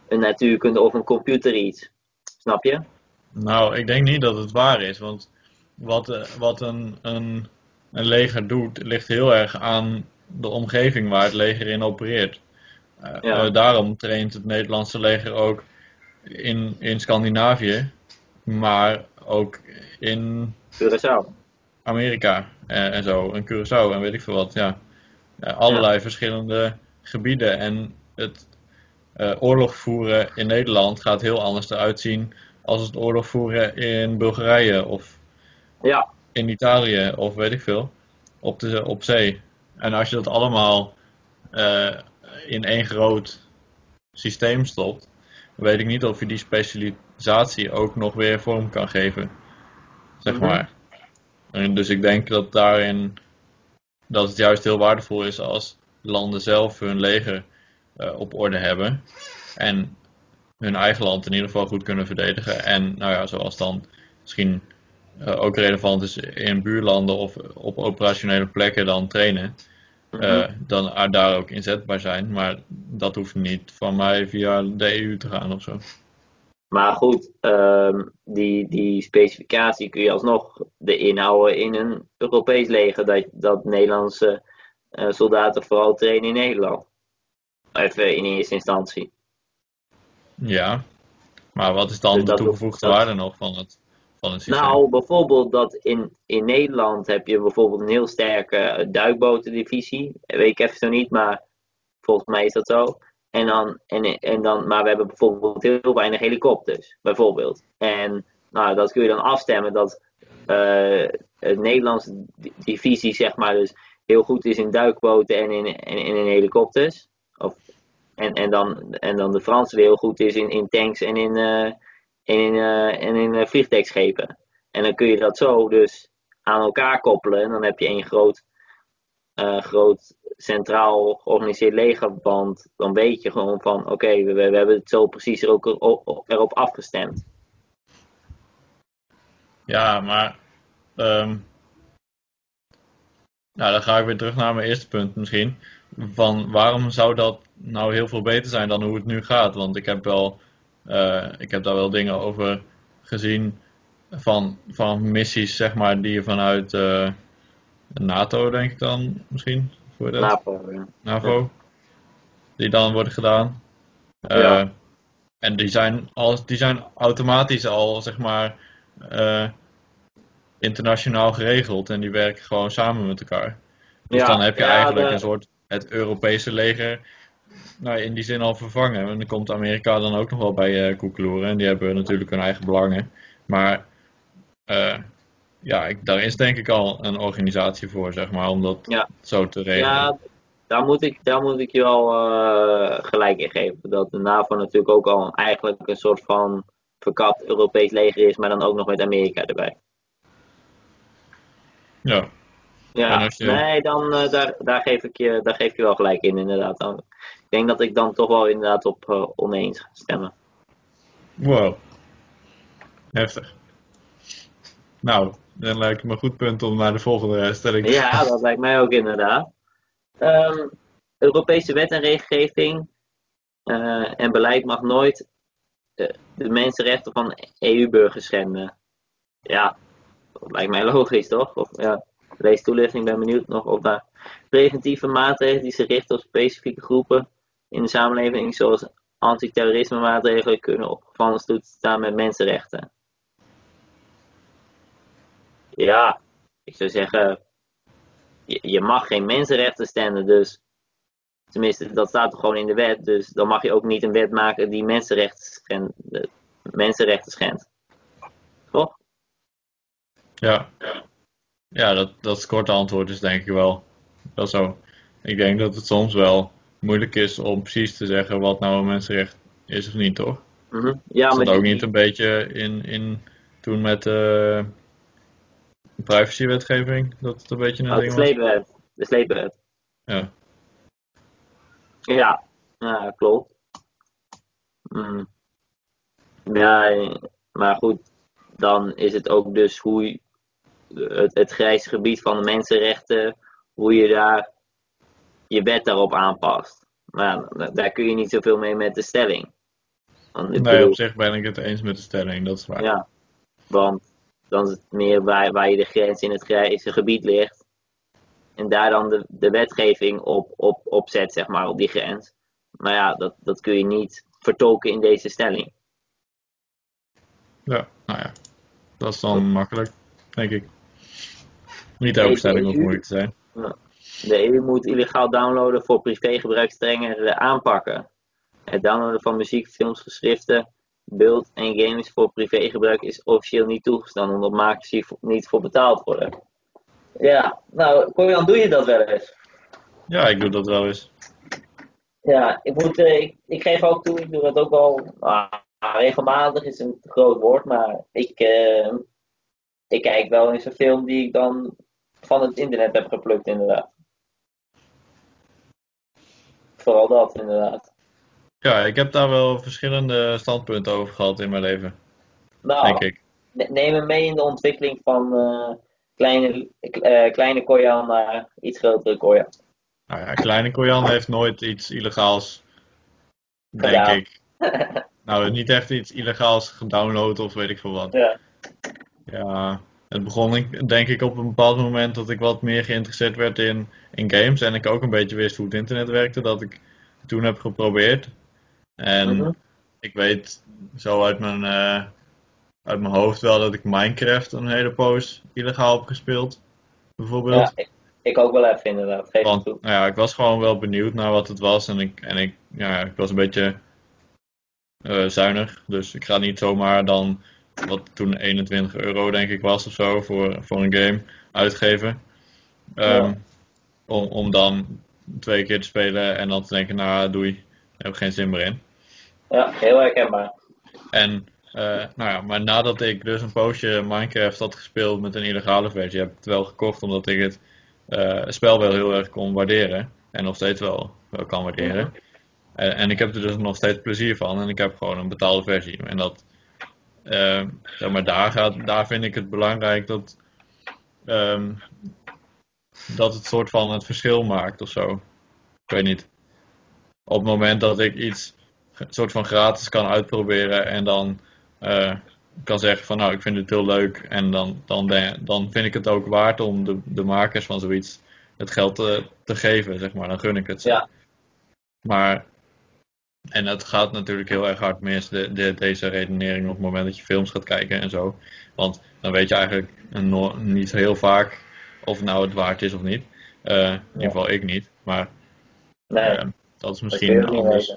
een natuurkunde of een computer iets. Snap je? Nou, ik denk niet dat het waar is, want wat, eh, wat een, een, een leger doet, ligt heel erg aan de omgeving waar het leger in opereert. Eh, Ja. eh, daarom traint het Nederlandse leger ook in, in Scandinavië, maar ook in Curaçao. Amerika en, en zo, en Curaçao en weet ik veel wat. Ja. Eh, allerlei verschillende gebieden. En het, eh, oorlog voeren in Nederland gaat heel anders eruit zien als het oorlog voeren in Bulgarije of Ja, in Italië of weet ik veel, op, de, op zee. En als je dat allemaal eh, in één groot systeem stopt, weet ik niet of je die specialisatie ook nog weer vorm kan geven. Zeg Mhm. maar. En dus ik denk dat daarin dat het juist heel waardevol is als landen zelf hun leger eh, op orde hebben. En hun eigen land in ieder geval goed kunnen verdedigen. En nou ja, zoals dan misschien eh, ook relevant is in buurlanden of op operationele plekken dan trainen. Eh, dan daar ook inzetbaar zijn. Maar dat hoeft niet van mij via de EU te gaan of zo. Maar goed, ehm, die, die specificatie kun je alsnog erin houden in een Europees leger. Dat, dat Nederlandse eh, soldaten vooral trainen in Nederland. Even in eerste instantie. Ja, maar wat is dan Dus de toegevoegde dat- waarde nog van het, van het systeem? Nou, bijvoorbeeld dat in, in Nederland heb je bijvoorbeeld een heel sterke duikbotendivisie. Weet ik even zo niet, maar volgens mij is dat zo. En dan, en, en dan, maar we hebben bijvoorbeeld heel weinig helikopters, bijvoorbeeld. En nou, dat kun je dan afstemmen dat eh het Nederlandse di- divisie, zeg maar, dus heel goed is in duikboten en in, en, in helikopters. Of, en, en, dan, en dan de Franse weer heel goed is in, in tanks en in, eh, en in, eh, en in vliegtuigschepen. En dan kun je dat zo dus aan elkaar koppelen. En dan heb je één groot, groot centraal georganiseerd legerband. Dan weet je gewoon van oké, we, we hebben het zo precies er ook erop, afgestemd. Ja, maar. nou, dan ga ik weer terug naar mijn eerste punt misschien. Van waarom zou dat nou heel veel beter zijn dan hoe het nu gaat? Want ik heb wel. eh, ik heb daar wel dingen over gezien. Van, van missies, zeg maar, die je vanuit eh, NATO, denk ik dan misschien. Voor dat? NAVO, ja. NAVO. Die dan worden gedaan. Eh, en die zijn, al, die zijn automatisch al, zeg maar, eh, internationaal geregeld. En die werken gewoon samen met elkaar. Dus dan heb je eigenlijk de- een soort het Europese leger nou, in die zin al vervangen. En dan komt Amerika dan ook nog wel bij eh koekeloeren. En die hebben natuurlijk hun eigen belangen. Maar eh, ja, ik, daar is denk ik al een organisatie voor, zeg maar, om dat Ja. zo te regelen. Ja, daar moet ik, daar moet ik je wel eh, gelijk in geven. Dat de NAVO natuurlijk ook al eigenlijk een soort van verkapt Europees leger is, maar dan ook nog met Amerika erbij. ja. Ja, je- nee, dan, eh, daar, daar, geef ik je, daar geef ik je wel gelijk in, inderdaad. Dan, ik denk dat ik dan toch wel inderdaad op eh, oneens ga stemmen. Wow. Heftig. Nou, dan lijkt me een goed punt om naar de volgende stelling te Ja, dat lijkt mij ook inderdaad. Ehm, Europese wet en regelgeving eh, en beleid mag nooit eh, de mensenrechten van EU-burgers schenden. Ja, dat lijkt mij logisch, toch? Of, ja, lees toelichting, ben benieuwd nog of daar preventieve maatregelen die zich richten op specifieke groepen in de samenleving, zoals antiterrorisme maatregelen, kunnen opgevangen staan met mensenrechten. Ja, ik zou zeggen, je, je mag geen mensenrechten stenden, dus tenminste, dat staat er gewoon in de wet, dus dan mag je ook niet een wet maken die mensenrechten schendt. de- Mensenrechten schendt. Toch? Ja, ja dat, dat is het korte antwoord is denk ik wel, wel zo. Ik denk dat het soms wel moeilijk is om precies te zeggen wat nou een mensenrecht is of niet, toch? Mhm. Ja, Is maar dat ook niet een beetje in, in toen met de privacywetgeving, dat het een beetje een Oh, de ding was? sleepwet. De sleepwet. Ja. Ja, ja klopt. Mm. Ja, maar goed, dan is het ook dus hoe je, het, het grijze gebied van de mensenrechten, hoe je daar je wet daarop aanpast. Maar ja, daar kun je niet zoveel mee met de stelling. Want ik Nee, bedoel, op zich ben ik het eens met de stelling, dat is waar. ja, want dan is het meer waar, waar je de grens in het grijze gebied ligt. En daar dan de, de wetgeving op, op, op zet, zeg maar, op die grens. Maar ja, dat, dat kun je niet vertolken in deze stelling. Ja, nou ja, dat is dan makkelijk, denk ik. Niet Nee, elke stelling hoeft moeilijk te zijn. De EU moet illegaal downloaden voor privégebruik strenger aanpakken. Het downloaden van muziek, films, geschriften, beeld en games voor privégebruik is officieel niet toegestaan, omdat makers hier niet voor betaald worden. Ja, nou, Corian, doe je dat wel eens? Ja, ik doe dat wel eens. Ja, ik, moet, eh, ik, ik geef ook toe, ik doe dat ook wel ah, regelmatig, is een groot woord, maar ik, eh, ik kijk wel eens een film die ik dan van het internet heb geplukt, inderdaad. Vooral dat, inderdaad. Ja, ik heb daar wel verschillende standpunten over gehad in mijn leven, Nou, denk ik. ne- neem me mee in de ontwikkeling van eh, kleine, eh, kleine Koyan naar iets grotere Koyan. Nou ja, Kleine Koyan heeft nooit iets illegaals, denk ik. Nou, niet echt iets illegaals gedownload of weet ik veel wat. Ja. Ja, het begon ik- denk ik op een bepaald moment dat ik wat meer geïnteresseerd werd in, in games en ik ook een beetje wist hoe het internet werkte, dat ik toen heb geprobeerd. En Mhm. ik weet zo uit mijn, eh, uit mijn hoofd wel dat ik Minecraft een hele poos illegaal heb gespeeld, bijvoorbeeld. Ja, ik, ik ook wel even inderdaad, geef Want toe. nou ja, ik was gewoon wel benieuwd naar wat het was en ik, en ik, ja, ik was een beetje eh, zuinig. Dus ik ga niet zomaar dan, wat toen 21 euro denk ik was of zo, voor, voor een game uitgeven. Ehm, Ja. om, om dan twee keer te spelen en dan te denken, nou doei, daar heb ik geen zin meer in. Ja, heel herkenbaar. En, eh, nou ja, maar nadat ik dus een poosje Minecraft had gespeeld met een illegale versie, heb ik het wel gekocht omdat ik het eh, spel wel heel erg kon waarderen. En nog steeds wel, wel kan waarderen. En, ik heb er dus nog steeds plezier van en ik heb gewoon een betaalde versie. En dat, eh, zeg maar, daar, gaat, daar vind ik het belangrijk dat, ehm, dat het soort van het verschil maakt of zo. Ik weet niet. Op het moment dat ik iets soort van gratis kan uitproberen en dan eh, kan zeggen van nou ik vind het heel leuk en dan, dan, dan vind ik het ook waard om de, de makers van zoiets het geld te, te geven, zeg maar. Dan gun ik het ze. Ja. Maar, en het gaat natuurlijk heel erg hard mis, de, de, deze redenering op het moment dat je films gaat kijken en zo. Want dan weet je eigenlijk no- niet heel vaak of nou het waard is of niet. Eh, in ieder geval ik niet, maar Nee, eh, dat is misschien anders.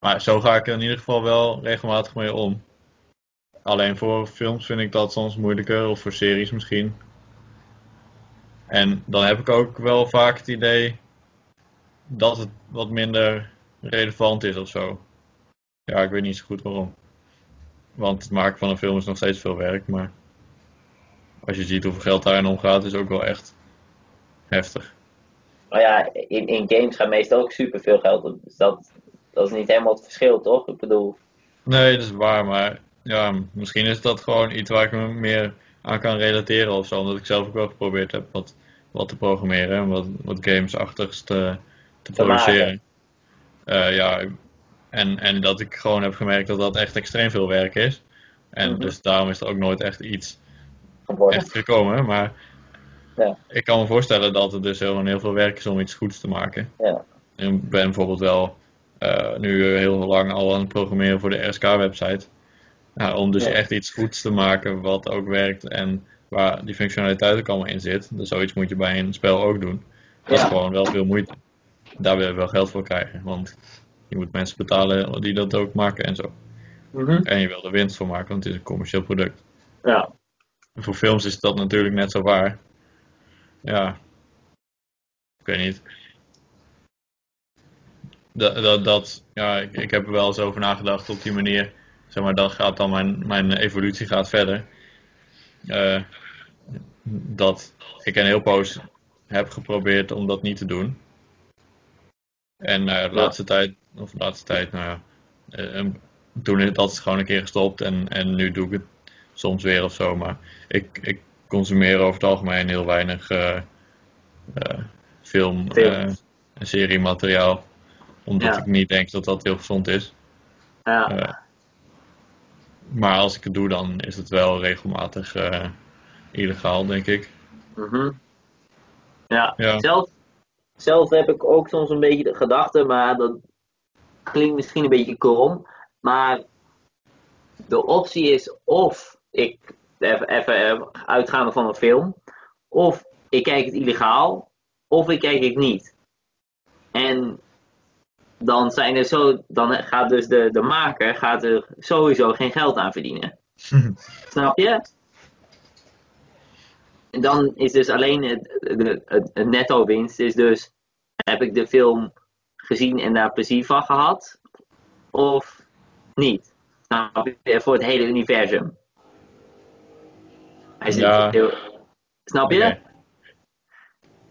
Maar zo ga ik er in ieder geval wel regelmatig mee om. Alleen voor films vind ik dat soms moeilijker, of voor series misschien. En dan heb ik ook wel vaak het idee dat het wat minder relevant is of zo. Ja, ik weet niet zo goed waarom. Want het maken van een film is nog steeds veel werk, maar als je ziet hoeveel geld daarin omgaat, is ook wel echt heftig. Maar ja, in, in games gaat meestal ook superveel geld op. Dus dat, dat is niet helemaal het verschil, toch? Ik bedoel, Nee, dat is waar, maar ja, misschien is dat gewoon iets waar ik me meer aan kan relateren of zo, omdat ik zelf ook wel geprobeerd heb wat, wat te programmeren en wat, wat gamesachtigs te, te produceren. Eh, ja, en, en dat ik gewoon heb gemerkt dat dat echt extreem veel werk is. En Mhm. dus daarom is er ook nooit echt iets geworden. echt gekomen, maar Ja. ik kan me voorstellen dat het dus heel, heel veel werk is om iets goeds te maken. Ja. Ik ben bijvoorbeeld wel eh, nu heel lang al aan het programmeren voor de RSK-website. Ja, om dus Ja. echt iets goeds te maken wat ook werkt en waar die functionaliteit ook allemaal in zit. Dus zoiets moet je bij een spel ook doen. Dat is Ja. gewoon wel veel moeite. Daar wil je wel geld voor krijgen, want je moet mensen betalen die dat ook maken en zo. Mhm. En je wil er winst voor maken, want het is een commercieel product. Ja. En voor films is dat natuurlijk net zo waar. Ja. Ik weet niet. Dat, dat, dat ja, ik, ik heb er wel eens over nagedacht op die manier. Zeg maar, dan gaat dan mijn, mijn evolutie gaat verder. Eh, dat ik een heel poos heb geprobeerd om dat niet te doen. En eh, de laatste tijd, of de laatste tijd, nou ja, eh, toen is dat gewoon een keer gestopt en, en nu doe ik het soms weer of zo. Maar ik, ik consumeer over het algemeen heel weinig film Film. en seriemateriaal. Omdat Ja. ik niet denk dat dat heel gezond is. Ja. Eh, maar als ik het doe, dan is het wel regelmatig eh, illegaal, denk ik. Ja, Ja. Zelf, zelf heb ik ook soms een beetje de gedachte, maar dat klinkt misschien een beetje krom. Maar de optie is of ik, even, even uitgaande van een film, of ik kijk het illegaal, of ik kijk het niet. En dan zijn er zo, dan gaat dus de, de maker gaat er sowieso geen geld aan verdienen. Snap je? En dan is dus alleen het, het, het, het netto winst is dus heb ik de film gezien en daar plezier van gehad of niet? Snap je? Voor het hele universum. Hij zit Ja. heel, snap je?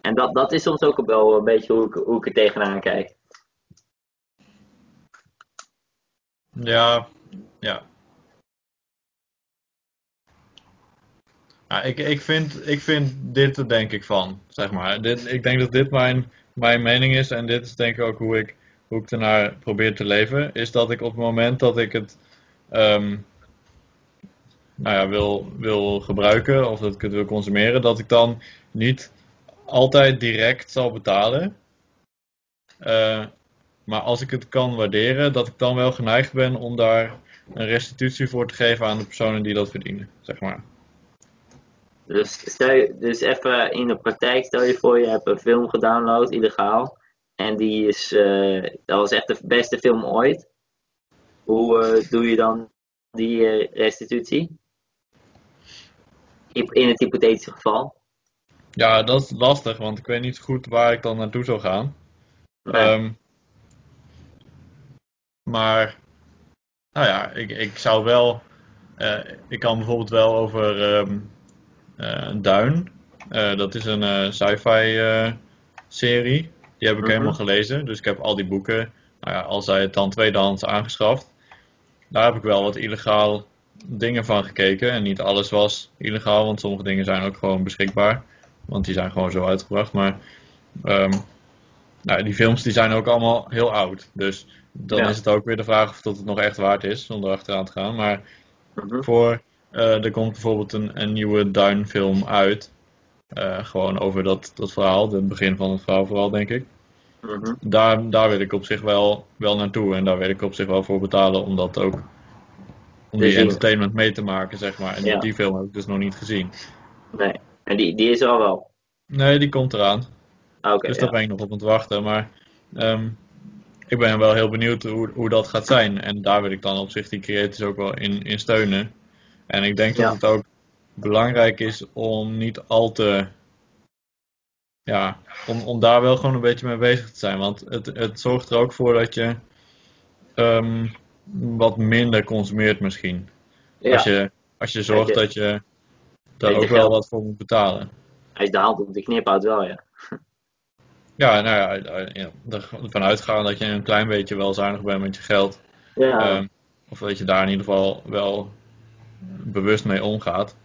En dat, dat is soms ook wel een beetje hoe ik, hoe ik er tegenaan kijk. Ja, ja. Ja, ik, ik, vind, ik vind dit er denk ik van, zeg maar. Dit, ik denk dat dit mijn, mijn mening is en dit is denk ik ook hoe ik, hoe ik ernaar probeer te leven. Is dat ik op het moment dat ik het ehm, nou ja, wil, wil gebruiken of dat ik het wil consumeren, dat ik dan niet altijd direct zal betalen. Eh, maar als ik het kan waarderen, dat ik dan wel geneigd ben om daar een restitutie voor te geven aan de personen die dat verdienen, zeg maar. Dus, stel je, dus even in de praktijk, stel je voor je hebt een film gedownload, illegaal. En die is, eh, dat was echt de beste film ooit. Hoe eh, doe je dan die eh, restitutie? In het hypothetische geval. Ja, dat is lastig, want ik weet niet goed waar ik dan naartoe zou gaan. Nee. Ehm, maar, nou ja, ik, ik zou wel. eh, ik kan bijvoorbeeld wel over eh, Duin. Eh, dat is een sci-fi serie. Die heb ik Mhm. helemaal gelezen. Dus ik heb al die boeken, nou ja, al zij het dan tweedehands aangeschaft. Daar heb ik wel wat illegaal dingen van gekeken. En niet alles was illegaal, want sommige dingen zijn ook gewoon beschikbaar. Want die zijn gewoon zo uitgebracht. Maar ehm, nou, die films die zijn ook allemaal heel oud. Dus dan Ja. is het ook weer de vraag of dat het nog echt waard is zonder achteraan te gaan. Maar Mhm. voor, eh, er komt bijvoorbeeld een, een nieuwe Duin-film uit. Eh, gewoon over dat, dat verhaal, het begin van het verhaal vooral, denk ik. Mhm. Daar, daar wil ik op zich wel, wel naartoe en daar wil ik op zich wel voor betalen om dat ook, om die entertainment mee te maken, zeg maar. En Ja. die film heb ik dus nog niet gezien. Nee. En die, die is er al wel. Nee, die komt eraan. Oké. Dus ja. daar ben ik nog op aan het wachten. Maar ehm, ik ben wel heel benieuwd hoe, hoe dat gaat zijn. En daar wil ik dan op zich die creators ook wel in, in steunen. En ik denk Ja. dat het ook belangrijk is om niet al te. Ja, om, om daar wel gewoon een beetje mee bezig te zijn. Want het, het zorgt er ook voor dat je ehm, wat minder consumeert misschien. Ja. Als, je, als je zorgt dat je daar ook wel wat voor moet betalen. De hand op de knip houdt wel, ja. Ja, nou ja, eh, ja, ervan uitgaan dat je een klein beetje wel zuinig bent met je geld. Ja. Ehm, of dat je daar in ieder geval wel bewust mee omgaat.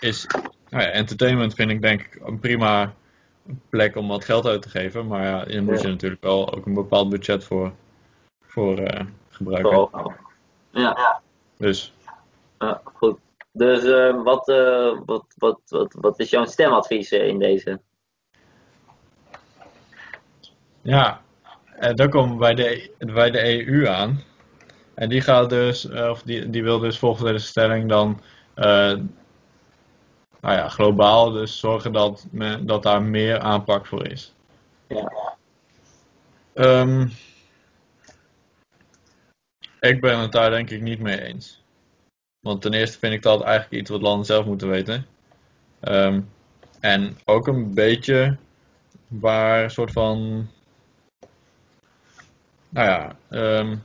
Is, nou ja, entertainment vind ik denk ik een prima plek om wat geld uit te geven. Maar ja, je moet Ja. je natuurlijk wel ook een bepaald budget voor, voor eh, gebruiken. Ja. Dus Ja, goed. Dus eh, wat, eh, wat, wat, wat, wat is jouw stemadvies eh, in deze? Ja, en dan komen we bij de, bij de EU aan. En die gaat dus, eh, of die, die wil dus volgens deze stelling dan, eh, nou ja, globaal dus zorgen dat, men, dat daar meer aanpak voor is. Ja. Ehm, ik ben het daar denk ik niet mee eens. Want ten eerste vind ik dat eigenlijk iets wat landen zelf moeten weten. Ehm, en ook een beetje waar een soort van. Nou ja, ehm,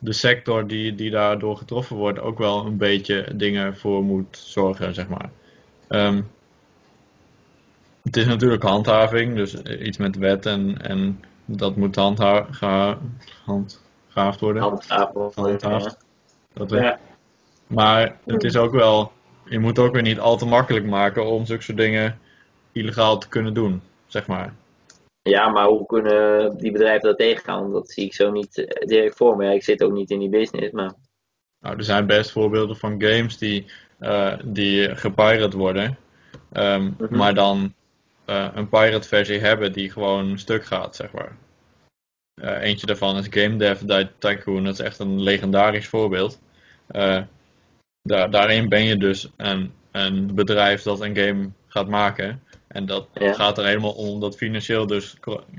de sector die, die daardoor getroffen wordt ook wel een beetje dingen voor moet zorgen, zeg maar. Ehm, het is natuurlijk handhaving, dus iets met wet en, en dat moet handhaafd worden. Handhaafd. Dat Ja. Maar het is ook wel, je moet ook weer niet al te makkelijk maken om zulke soort dingen illegaal te kunnen doen, zeg maar. Ja, maar hoe kunnen die bedrijven dat tegengaan? Dat zie ik zo niet eh, direct voor me. Ja, ik zit ook niet in die business, maar Nou, er zijn best voorbeelden van games die, eh, die gepirate worden, ehm, Mhm. maar dan eh, een pirate versie hebben die gewoon stuk gaat, zeg maar. Eentje daarvan is Game Dev Ty- Tycoon, dat is echt een legendarisch voorbeeld. Daar, daarin ben je dus een, een bedrijf dat een game gaat maken. En dat Ja. gaat er helemaal om dat financieel dus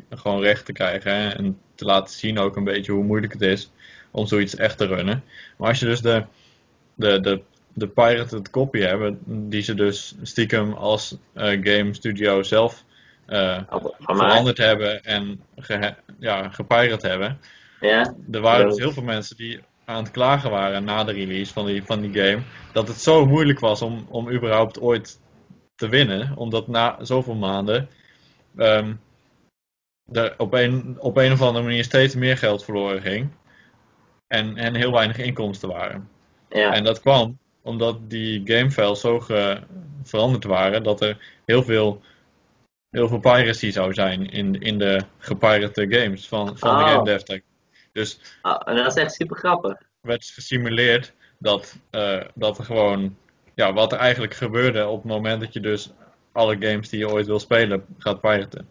gewoon recht te krijgen. Hè? En te laten zien ook een beetje hoe moeilijk het is om zoiets echt te runnen. Maar als je dus de, de, de, de pirated copy hebt, die ze dus stiekem als eh, game studio zelf eh, mij. veranderd hebben en ge, ja, gepirate hebben. Ja, Er waren dus heel veel mensen die aan het klagen waren na de release van die, van die game. Dat het zo moeilijk was om, om überhaupt ooit te winnen. Omdat na zoveel maanden ehm, er op een, op een of andere manier steeds meer geld verloren ging. En, en heel weinig inkomsten waren. ja, En dat kwam omdat die gamefiles zo ge- veranderd waren dat er heel veel, heel veel piracy zou zijn in, in de gepirate games van, van de Oh. game dev tech. Dus Ah, en dat is echt super grappig. werd gesimuleerd dat, eh, dat er gewoon, ja, wat er eigenlijk gebeurde op het moment dat je dus alle games die je ooit wil spelen gaat piraten.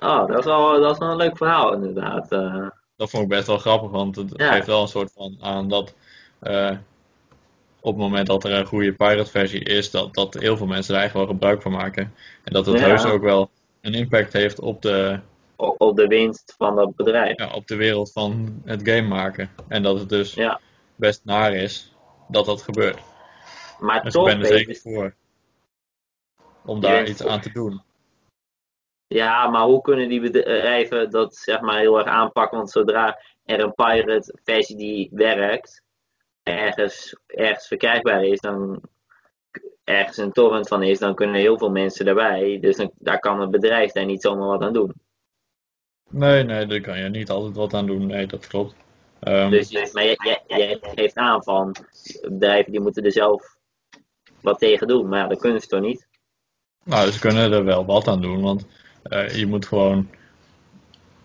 Oh, dat is wel, dat is wel een leuk verhaal inderdaad. eh. Dat vond ik best wel grappig, want het Ja. geeft wel een soort van aan dat eh, op het moment dat er een goede pirate versie is, dat, dat heel veel mensen er eigenlijk wel gebruik van maken. En dat het Ja. heus ook wel een impact heeft op de, op op de winst van dat bedrijf. ja, op de wereld van het game maken. En dat het dus best naar is dat dat gebeurt. Maar Dus ik toch, ben er zeker voor om daar iets voor- aan te doen. ja, maar hoe kunnen die bedrijven dat zeg maar heel erg aanpakken? Want zodra er een pirate versie die werkt, ergens, ergens verkrijgbaar is, dan ergens een torrent van is, dan kunnen heel veel mensen erbij. Dus dan, daar kan het bedrijf daar niet zomaar wat aan doen. Nee, nee, daar kan je niet altijd wat aan doen. Nee, dat klopt. Ehm, Dus, je- maar jij, jij, jij geeft aan van bedrijven die moeten er zelf wat tegen doen. Maar ja, dat kunnen ze toch niet? Nou, ze kunnen er wel wat aan doen, want eh, je moet gewoon.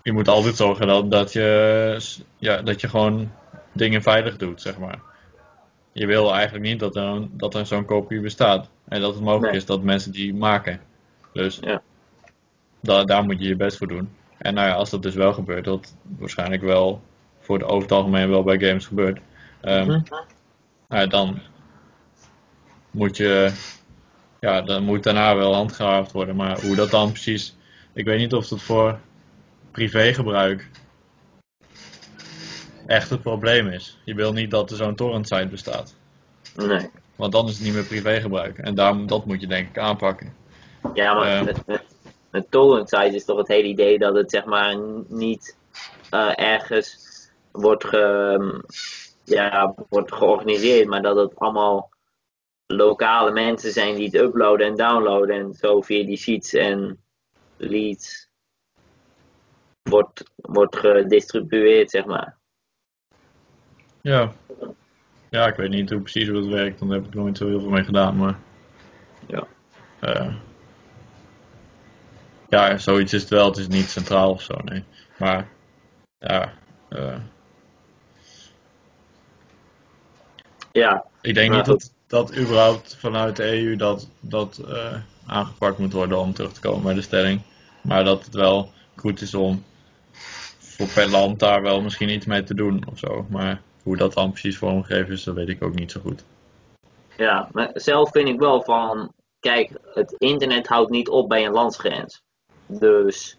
Je moet altijd zorgen dat, dat, je, ja, dat je gewoon dingen veilig doet, zeg maar. Je wil eigenlijk niet dat er, een- dat er zo'n kopie bestaat. En dat het mogelijk Nee. is dat mensen die maken. Dus Ja. da- daar moet je je best voor doen. En nou ja, als dat dus wel gebeurt, dat waarschijnlijk wel voor het over het algemeen wel bij games gebeurt. ehm, Mhm. nou ja, dan moet je, ja, dan moet daarna wel handgehaafd worden. Maar hoe dat dan precies, ik weet niet of dat voor privégebruik echt het probleem is. Je wil niet dat er zo'n torrentsite bestaat. Nee. Want dan is het niet meer privégebruik. En daar, dat moet je denk ik aanpakken. Ja, maar Ehm. met, met, met torrent sites is toch het hele idee dat het zeg maar niet eh, ergens wordt, ge, ja, wordt georganiseerd, maar dat het allemaal lokale mensen zijn die het uploaden en downloaden en zo via die sheets en leads wordt, wordt gedistribueerd, zeg maar. Ja. Ja, ik weet niet hoe precies hoe het werkt. Dan heb ik nooit zo heel veel mee gedaan. Maar Ja. eh, ja, zoiets is het wel. Het is niet centraal of zo, nee. Maar ja, eh, Ja, ik denk niet dat, dat überhaupt vanuit de EU dat, dat eh, aangepakt moet worden om terug te komen bij de stelling. Maar dat het wel goed is om voor per land daar wel misschien iets mee te doen of zo. Maar hoe dat dan precies vormgegeven is, dat weet ik ook niet zo goed. ja, maar zelf vind ik wel van, kijk, het internet houdt niet op bij een landsgrens. Dus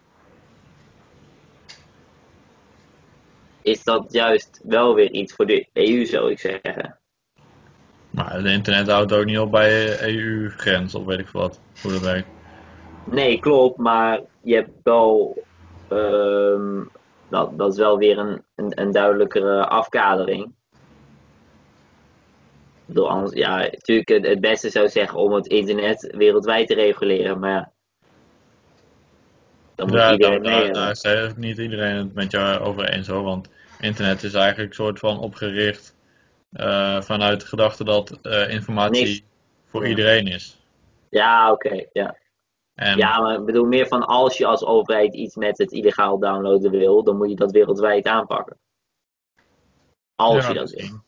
is dat juist wel weer iets voor de EU, zou ik zeggen. Maar het internet houdt ook niet op bij EU-grens of weet ik wat, hoe dat werkt. Nee, klopt, maar je hebt wel, ehm, dat, dat is wel weer een, een, een duidelijkere afkadering. Bedoel, anders, ja, natuurlijk het, het beste zou zeggen om het internet wereldwijd te reguleren, maar ja. Dan moet Ja, iedereen daar, mee daar, niet iedereen het met jou over eens hoor, want internet is eigenlijk een soort van opgericht eh, vanuit de gedachte dat eh, informatie Niks. voor iedereen is. Ja, oké, ja. En Ja, maar ik bedoel meer van als je als overheid iets met het illegaal downloaden wil, dan moet je dat wereldwijd aanpakken. Als ja, je dat wil.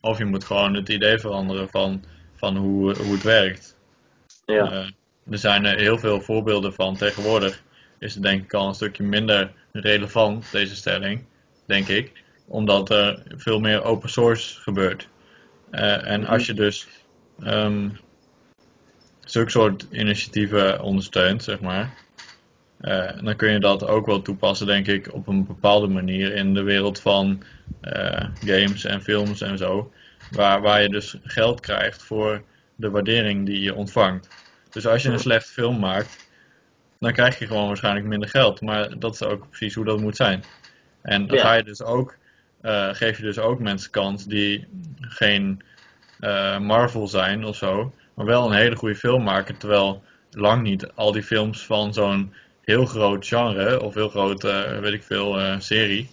Of je moet gewoon het idee veranderen van, van hoe, hoe het werkt. Ja. Eh, er zijn er heel veel voorbeelden van. Tegenwoordig is het denk ik al een stukje minder relevant, deze stelling, denk ik. Omdat er veel meer open source gebeurt. Eh, en als je dus ehm, zulke soort initiatieven ondersteunt, zeg maar, eh, dan kun je dat ook wel toepassen, denk ik, op een bepaalde manier in de wereld van eh, games en films en zo. Waar, waar je dus geld krijgt voor de waardering die je ontvangt. Dus als je een slechte film maakt, dan krijg je gewoon waarschijnlijk minder geld. Maar dat is ook precies hoe dat moet zijn. En dan Ja. ga je dus ook, eh, geef je dus ook mensen kans die geen eh, Marvel zijn of zo, maar wel een hele goede film maken. Terwijl lang niet al die films van zo'n heel groot genre of heel groot, eh, weet ik veel, serie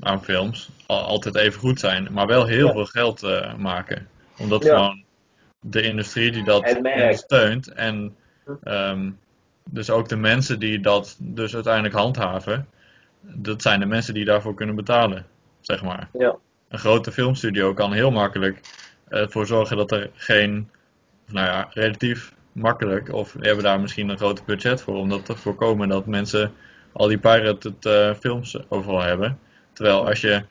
aan films al- altijd even goed zijn, maar wel heel Ja. veel geld maken. Omdat Ja. gewoon de industrie die dat merk. ondersteunt en ehm, dus ook de mensen die dat dus uiteindelijk handhaven, dat zijn de mensen die daarvoor kunnen betalen, zeg maar. Ja. Een grote filmstudio kan heel makkelijk ervoor zorgen dat er geen, nou ja, relatief makkelijk, of we hebben daar misschien een groot budget voor, om dat te voorkomen dat mensen al die pirated eh, films overal hebben. Terwijl als je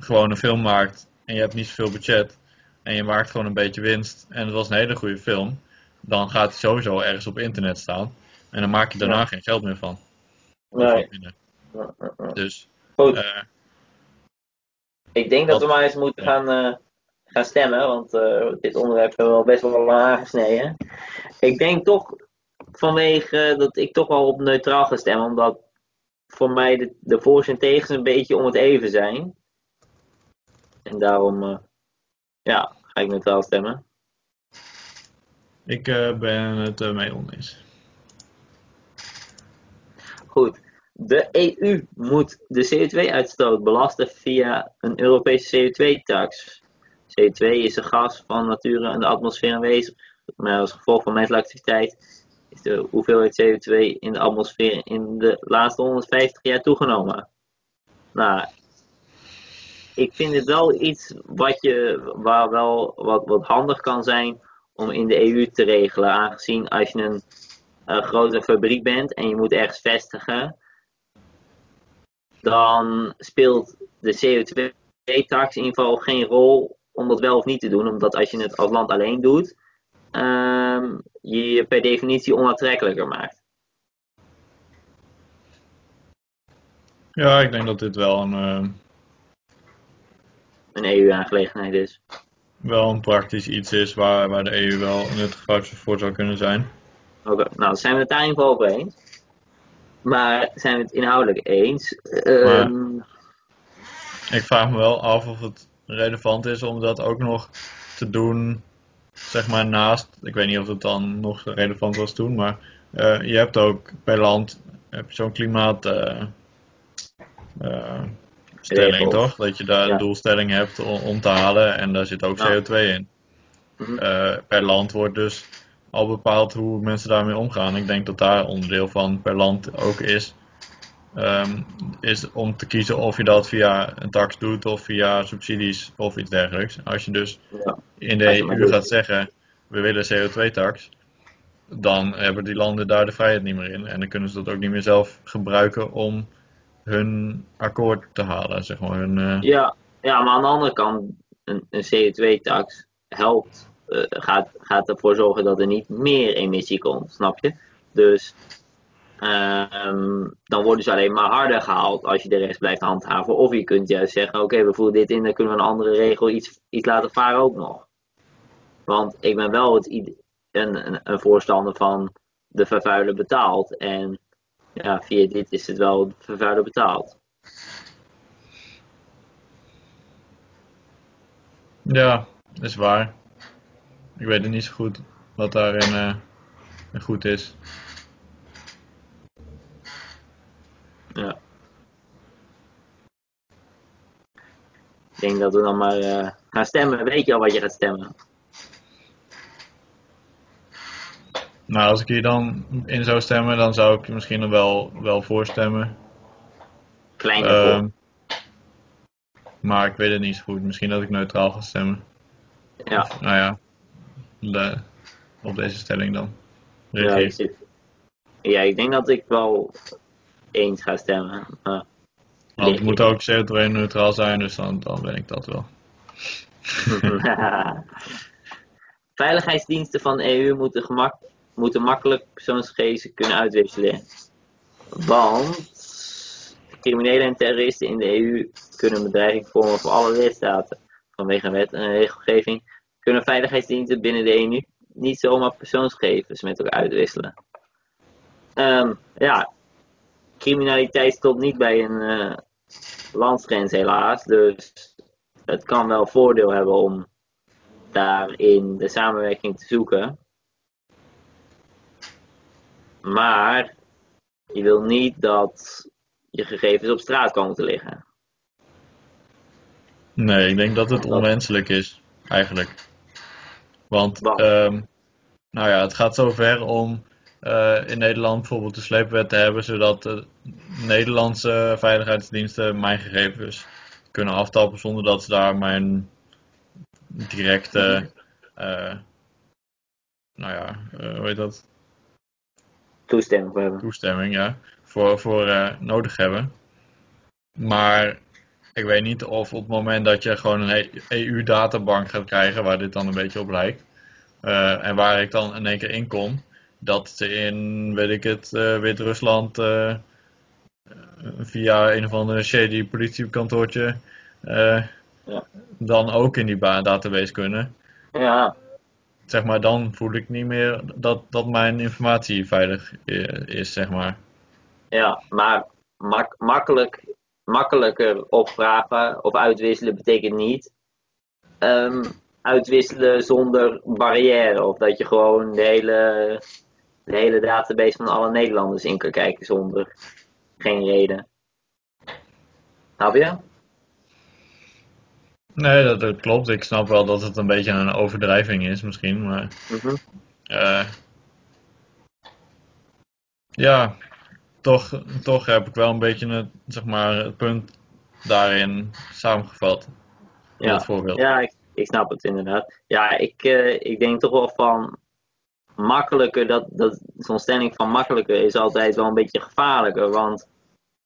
gewoon een film maakt en je hebt niet zoveel budget en je maakt gewoon een beetje winst en het was een hele goede film, dan gaat hij sowieso ergens op internet staan en dan maak je daarna Ja. geen geld meer van. Nee. Dus Goed, eh, ik denk dat we maar eens moeten ja. gaan, eh, gaan stemmen, want eh, dit onderwerp hebben we wel best wel lang aangesneden. Ik denk toch vanwege dat ik toch wel op neutraal ga stemmen, omdat voor mij de, de voor's en tegens een beetje om het even zijn. En daarom, eh, ja, ga ik neutraal stemmen. ik eh, ben het mee oneens. Goed. De EU moet de CO2-uitstoot belasten via een Europese CO2-tax. CO2 is een gas van nature in de atmosfeer aanwezig, maar als gevolg van menselijke activiteit is de hoeveelheid CO2 in de atmosfeer in de laatste 150 jaar toegenomen. Nou, ik vind het wel iets wat je, waar wel wat, wat handig kan zijn om in de EU te regelen, aangezien als je een eh, grote fabriek bent en je moet ergens vestigen, dan speelt de CO2-tax in ieder geval geen rol om dat wel of niet te doen. Omdat als je het als land alleen doet, ehm, je je per definitie onaantrekkelijker maakt. Ja, ik denk dat dit wel een, eh, Een EU-aangelegenheid is. wel een praktisch iets is waar, waar de EU wel nuttig voor zou kunnen zijn. Oké, nou, zijn we het daar in ieder geval over eens. Maar zijn we het inhoudelijk eens? Ehm, Ik vraag me wel af of het relevant is om dat ook nog te doen, zeg maar naast. Ik weet niet of het dan nog relevant was toen, maar eh, je hebt ook per land heb je zo'n klimaat. eh, eh, stelling toch? Dat je daar Ja. een doelstelling hebt om, om te halen en daar zit ook Ja. CO2 in. Mhm. Per land wordt dus al bepaald hoe mensen daarmee omgaan. Ik denk dat daar onderdeel van per land ook is. ehm, is om te kiezen of je dat via een tax doet of via subsidies of iets dergelijks. Als je dus ja. in de EU doet. gaat zeggen, we willen CO2-tax, dan hebben die landen daar de vrijheid niet meer in. En dan kunnen ze dat ook niet meer zelf gebruiken om hun akkoord te halen, zeg maar. Hun, eh, Ja, ja, maar aan de andere kant, een, een CO2-tax helpt, gaat, gaat ervoor zorgen dat er niet meer emissie komt, snap je? Dus ehm, dan worden ze alleen maar harder gehaald als je de rest blijft handhaven. Of je kunt juist zeggen, oké, we voeren dit in, dan kunnen we een andere regel iets, iets laten varen ook nog. Want ik ben wel het, een, een voorstander van de vervuiler betaalt. En ja, via dit is het wel de vervuiler betaald. Ja, dat is waar. Ik weet het niet zo goed wat daarin eh, goed is. Ja. Ik denk dat we dan maar eh, gaan stemmen. Weet je al wat je gaat stemmen? Nou, als ik hier dan in zou stemmen, dan zou ik misschien er wel, wel voor stemmen. Kleine Ehm, maar ik weet het niet zo goed. Misschien dat ik neutraal ga stemmen. Ja, Of, nou ja, de- op deze stelling dan. ja, ik zit- ja, ik denk dat ik wel eens ga stemmen. Maar- Want het moet ook CO2-neutraal zijn, dus dan, dan ben ik dat wel. veiligheidsdiensten van de EU moeten, gemak, moeten makkelijk persoonsgegevens kunnen uitwisselen. Want criminelen en terroristen in de EU kunnen bedreiging vormen voor alle lidstaten. Vanwege wet en regelgeving kunnen veiligheidsdiensten binnen de EU niet zomaar persoonsgegevens met elkaar uitwisselen. Ehm, ja, criminaliteit stopt niet bij een uh, landsgrens helaas. Dus het kan wel voordeel hebben om daarin de samenwerking te zoeken. Maar je wil niet dat je gegevens op straat komen te liggen. Nee, ik denk dat het onwenselijk is, eigenlijk. Want, ehm, nou ja, het gaat zover om uh, in Nederland bijvoorbeeld de sleepwet te hebben, zodat de Nederlandse veiligheidsdiensten mijn gegevens kunnen aftappen zonder dat ze daar mijn directe, uh, nou ja, uh, hoe heet dat? Toestemming voor hebben. Toestemming, ja. Voor, voor nodig hebben. Maar ik weet niet of op het moment dat je gewoon een EU-databank gaat krijgen, waar dit dan een beetje op lijkt, en waar ik dan in één keer in kom, dat ze in, weet ik het, Wit-Rusland via een of andere shady politiekantoortje ja. dan ook in die database kunnen. Ja. Zeg maar, dan voel ik niet meer dat, dat mijn informatie veilig is, zeg maar. Ja, maar mak makkelijk, makkelijker opvragen of uitwisselen betekent niet um, uitwisselen zonder barrière. Of dat je gewoon de hele, de hele database van alle Nederlanders in kan kijken zonder geen reden. Snap je? Nee, dat, dat, klopt. Ik snap wel dat het een beetje een overdrijving is misschien, maar... Mhm. Uh, ja, toch, toch heb ik wel een beetje het, zeg maar, het punt daarin samengevat. Ja, voorbeeld. ja ik, ik snap het inderdaad. Ja, ik, uh, ik denk toch wel van makkelijker, dat, dat, zo'n stelling van makkelijker is altijd wel een beetje gevaarlijker. Want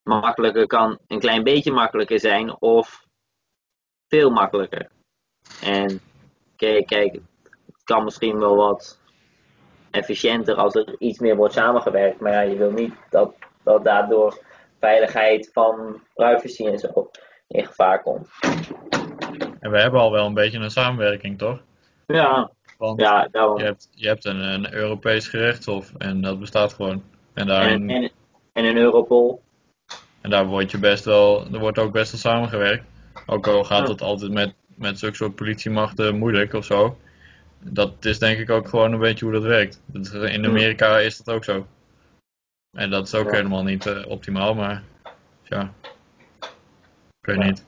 makkelijker kan een klein beetje makkelijker zijn of veel makkelijker. En kijk, kijk, het kan misschien wel wat efficiënter als er iets meer wordt samengewerkt. Maar ja, je wil niet dat, dat daardoor veiligheid van privacy en zo in gevaar komt. En we hebben al wel een beetje een samenwerking, toch? Ja, Want ja daarom. je hebt, je hebt een, een Europees gerechtshof en dat bestaat gewoon. En, daarin, En, en, en een Europol. en daar wordt je best wel, er wordt ook best wel samengewerkt. Ook al gaat het altijd met, met zulke soort politiemachten moeilijk of zo. Dat is denk ik ook gewoon een beetje hoe dat werkt. In Amerika is dat ook zo. En dat is ook Ja. helemaal niet eh, optimaal, maar ja. Ik weet Ja. niet.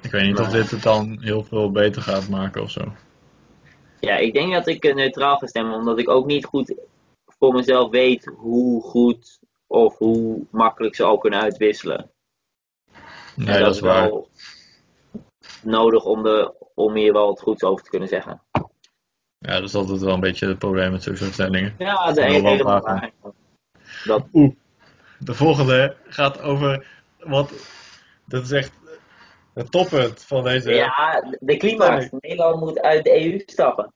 Ik weet niet of dit het dan heel veel beter gaat maken of zo. Ja, ik denk dat ik eh, neutraal ga stemmen, omdat ik ook niet goed voor mezelf weet hoe goed of hoe makkelijk ze al kunnen uitwisselen. Nee, dat is waar. wel nodig om, de, om hier wel wat goeds over te kunnen zeggen. Ja, dat is altijd wel een beetje het probleem met zulke soort stellingen. Ja, de Kan wel helemaal waar. Dat, Oeh, de volgende gaat over wat. Dat is echt het toppunt van deze. ja, de klimaat. Nederland moet uit de EU stappen.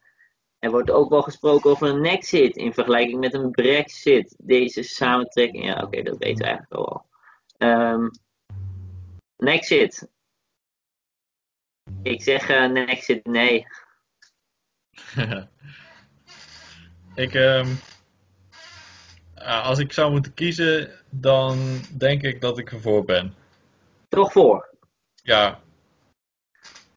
Er wordt ook wel gesproken over een nexit in vergelijking met een brexit. Deze samentrekking, ja oké, dat weten we eigenlijk al. Ehm nexit. Ik zeg eh nexit nee. ik, ehm, als ik zou moeten kiezen, dan denk ik dat ik ervoor ben. Toch voor. Ja.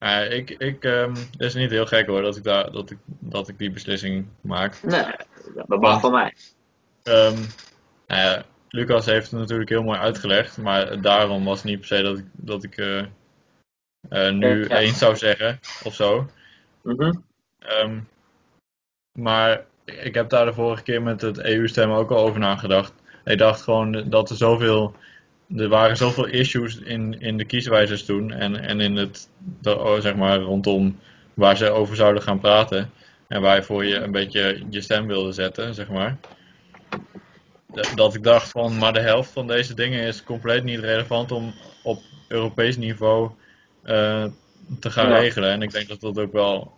Ja, ik, ik, ehm, het is niet heel gek hoor dat ik, daar, dat ik, dat ik die beslissing maak. Nee, dat mag van mij. Ehm, nou Lucas heeft het natuurlijk heel mooi uitgelegd, maar daarom was het niet per se dat ik, dat ik eh, eh, nu Ja. eens zou zeggen of zo. Mhm. Ehm, maar ik heb daar de vorige keer met het EU-stem ook al over nagedacht. Ik dacht gewoon dat er zoveel. Er waren zoveel issues in, in de kieswijzers toen en, en in het, de, oh, zeg maar, rondom waar ze over zouden gaan praten. En waarvoor je een beetje je stem wilde zetten, zeg maar. Dat- ik dacht van, maar de helft van deze dingen is compleet niet relevant om op Europees niveau eh, te gaan Ja. regelen. En ik denk dat dat ook wel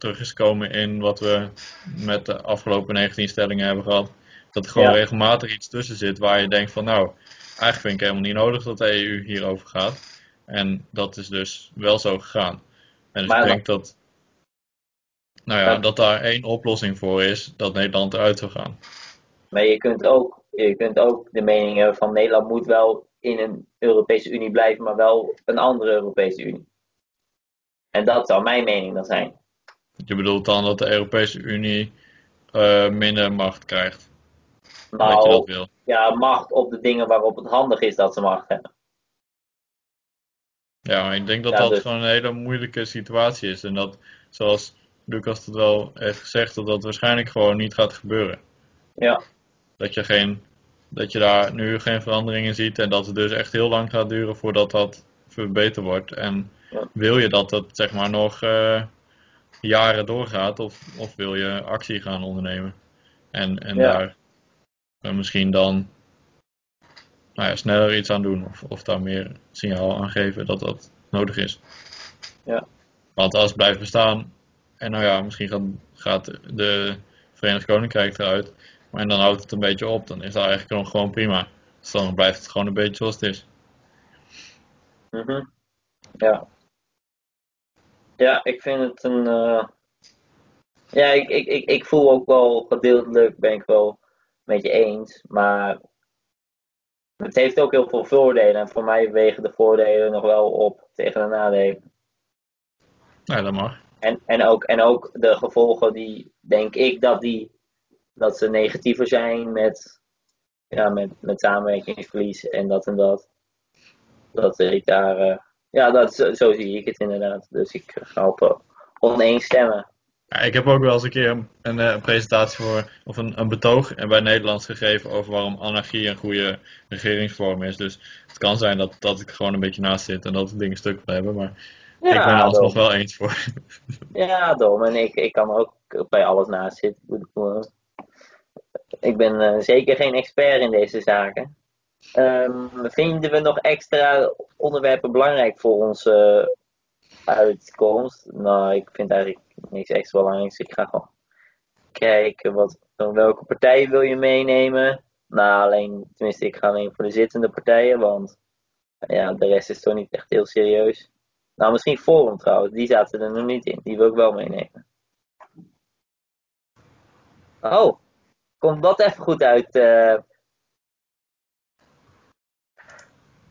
terug is komen in wat we met de afgelopen 19 stellingen hebben gehad. Dat er gewoon Ja. regelmatig iets tussen zit waar je denkt van nou, eigenlijk vind ik helemaal niet nodig dat de EU hierover gaat. En dat is dus wel zo gegaan. En dus Maar ik denk dat, nou ja, Ja. dat daar één oplossing voor is dat Nederland eruit zou gaan. Maar je kunt ook, je kunt ook de mening hebben van Nederland moet wel in een Europese Unie blijven, maar wel een andere Europese Unie. En dat zou mijn mening dan zijn. Je bedoelt dan dat de Europese Unie eh, minder macht krijgt. dat je dat Nou, wil. ja, macht op de dingen waarop het handig is dat ze macht hebben. Ja, maar ik denk dat Ja, dat dus- gewoon een hele moeilijke situatie is. En dat, zoals Lucas het wel heeft gezegd, dat dat waarschijnlijk gewoon niet gaat gebeuren. Ja, Dat je, geen, dat je daar nu geen veranderingen ziet en dat het dus echt heel lang gaat duren voordat dat verbeterd wordt. En Ja. wil je dat het zeg maar nog eh, jaren doorgaat of, of wil je actie gaan ondernemen? En, en Ja. daar eh, misschien dan nou ja, sneller iets aan doen of, of daar meer signaal aan geven dat dat nodig is. Ja. Want als het blijft bestaan, en nou ja, misschien gaat, gaat de Verenigd Koninkrijk eruit, maar en dan houdt het een beetje op, dan is dat eigenlijk gewoon prima. Dus dan blijft het gewoon een beetje zoals het is. mhm. ja. Ja, ik vind het een. eh, Ja, ik, ik, ik, ik voel ook wel gedeeltelijk, ben ik wel met je eens, maar het heeft ook heel veel voordelen en voor mij wegen de voordelen nog wel op tegen de nadelen. Nou, dat mag. En, en, ook, en ook de gevolgen die, denk ik, dat, die, dat ze negatiever zijn met, ja, met, met samenwerkingsverlies en dat en dat. Dat ik daar, eh, ja, dat, zo, zo zie ik het inderdaad. Dus ik ga op eh, oneens stemmen. Ja, ik heb ook wel eens een keer een, een, eh, presentatie voor, of een, een betoog en bij Nederlands gegeven over waarom anarchie een goede regeringsvorm is. Dus het kan zijn dat, dat ik gewoon een beetje naast zit en dat het ding een stuk wil hebben, maar ik ben er alsnog wel eens voor. Ja, dom. En ik, ik kan ook bij alles naast zitten. Ik eh, Ik ben eh, zeker geen expert in deze zaken. Ehm, vinden we nog extra onderwerpen belangrijk voor onze uitkomst? Nou, ik vind eigenlijk niks extra belangrijks. Ik ga gewoon kijken wat, welke partijen wil je meenemen. Nou, alleen, tenminste, ik ga alleen voor de zittende partijen, want ja, de rest is toch niet echt heel serieus. Nou, misschien Forum trouwens, die zaten er nog niet in. Die wil ik wel meenemen. Oh, komt dat even goed uit? eh?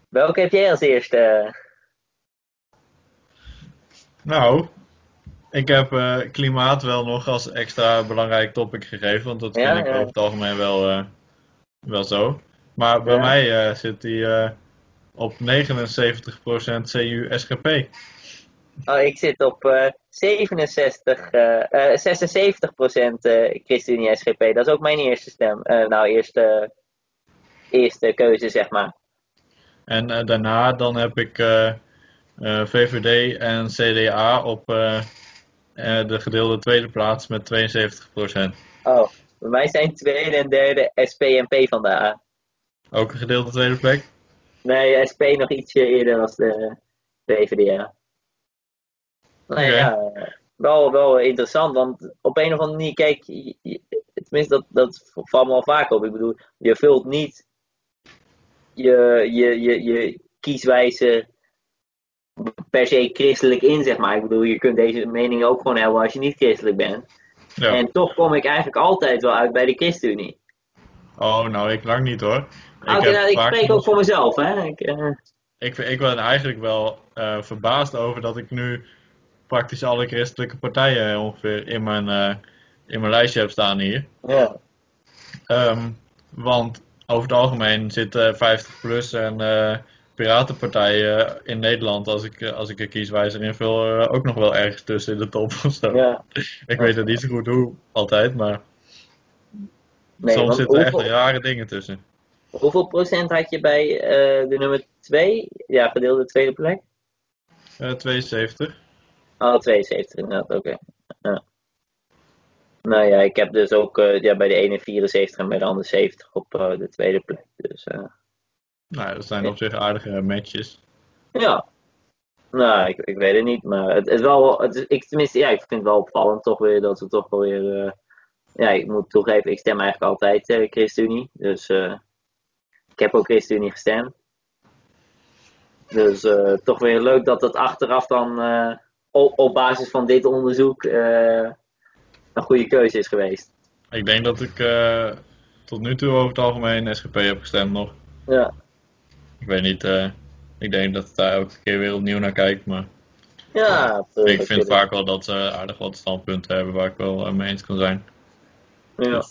Welke heb jij als eerste? Nou, ik heb eh, klimaat wel nog als extra belangrijk topic gegeven, want dat Ja, vind ik ja. over het algemeen wel, eh, wel zo. Maar bij Ja. mij eh, zit die op 79% CU-SGP. Oh, ik zit op eh 67, eh, eh, 76 procent eh, ChristenUnie SGP. Dat is ook mijn eerste stem. Nou, eerste, eerste keuze, zeg maar. En eh, daarna dan heb ik eh, eh, VVD en CDA op de gedeelde tweede plaats met 72%. Oh, bij mij zijn tweede en derde SP en P van de A. Ook een gedeelde tweede plek. Nee, SP nog ietsje eerder dan de VVDA. Nou ja, wel, wel interessant, want op een of andere manier, kijk, je- je- tenminste dat, dat valt me al vaak op. Ik bedoel, je vult niet je, je, je, je kieswijze per se christelijk in, zeg maar. Ik bedoel, je kunt deze mening ook gewoon hebben als je niet christelijk bent. Ja. En toch kom ik eigenlijk altijd wel uit bij de ChristenUnie. Oh, nou, ik lang niet hoor. Oké, nou, ik spreek ook voor mezelf, hè. Ik, eh, Ik, ik ben eigenlijk wel eh, verbaasd over dat ik nu praktisch alle christelijke partijen ongeveer in mijn, eh, in mijn lijstje heb staan hier. ja. Ehm, want over het algemeen zitten 50PLUS en eh, piratenpartijen in Nederland, als ik, eh, als ik een kieswijzer invul, eh, ook nog wel ergens tussen in de top of zo. ja. Ik weet het niet zo goed hoe altijd, maar Nee, soms zitten er echt rare dingen tussen. Hoeveel procent had je bij de nummer 2? Ja, gedeelde tweede plek? Eh 72. Oh, 72 inderdaad, oké. Ja. Nou ja, ik heb dus ook eh, ja, bij de ene 74 en bij de andere 70 op eh, de tweede plek. Dus eh, Nou, dat zijn op zich aardige matches. ja. Nou, ik, ik weet het niet, maar het is wel, het is, ik, tenminste, ja, ik vind het wel opvallend toch weer dat we toch wel weer, ja, ik moet toegeven, ik stem eigenlijk altijd uh, ChristenUnie, dus ik heb ook ChristenUnie gestemd. Dus toch weer leuk dat het achteraf dan op, op basis van dit onderzoek een goede keuze is geweest. Ik denk dat ik eh, tot nu toe over het algemeen SGP heb gestemd nog. Ja, Ik weet niet, eh, ik denk dat ik daar elke keer weer opnieuw naar kijk, maar ja ik vind vaak wel dat ze aardig wat standpunten hebben waar ik wel eh, mee eens kan zijn. Ja.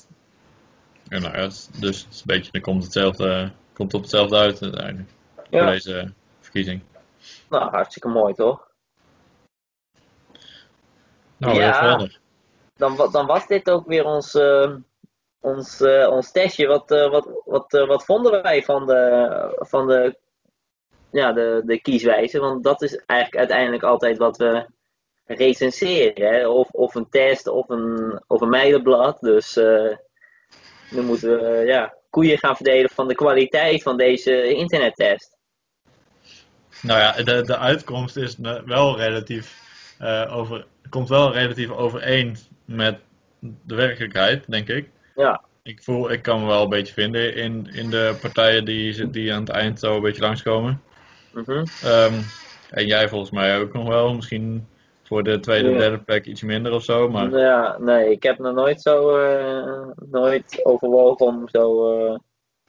En nou ja, dus het is een beetje, dan komt hetzelfde, komt op hetzelfde uit uiteindelijk. Voor Ja. deze verkiezing. Nou, hartstikke mooi toch? Nou, Ja. heel geweldig. Dan, dan was dit ook weer ons, eh, ons, eh, ons testje. Wat, eh, wat, wat, eh, wat vonden wij van de, van de, ja, de, de kieswijze? Want dat is eigenlijk uiteindelijk altijd wat we recenseren. Hè? Of, of een test of een, of een meidenblad. Dus nu moeten we ja, koeien gaan verdelen van de kwaliteit van deze internettest. Nou ja, de, de uitkomst is wel relatief over, komt wel relatief overeen met de werkelijkheid, denk ik. Ja, Ik voel, ik kan me wel een beetje vinden in, in de partijen die, die aan het eind zo een beetje langskomen. mhm. Ehm, en jij volgens mij ook nog wel. Misschien voor de tweede, Ja. derde plek iets minder of zo. Maar Ja, nee, ik heb nog nooit zo eh, nooit overwogen om zo. eh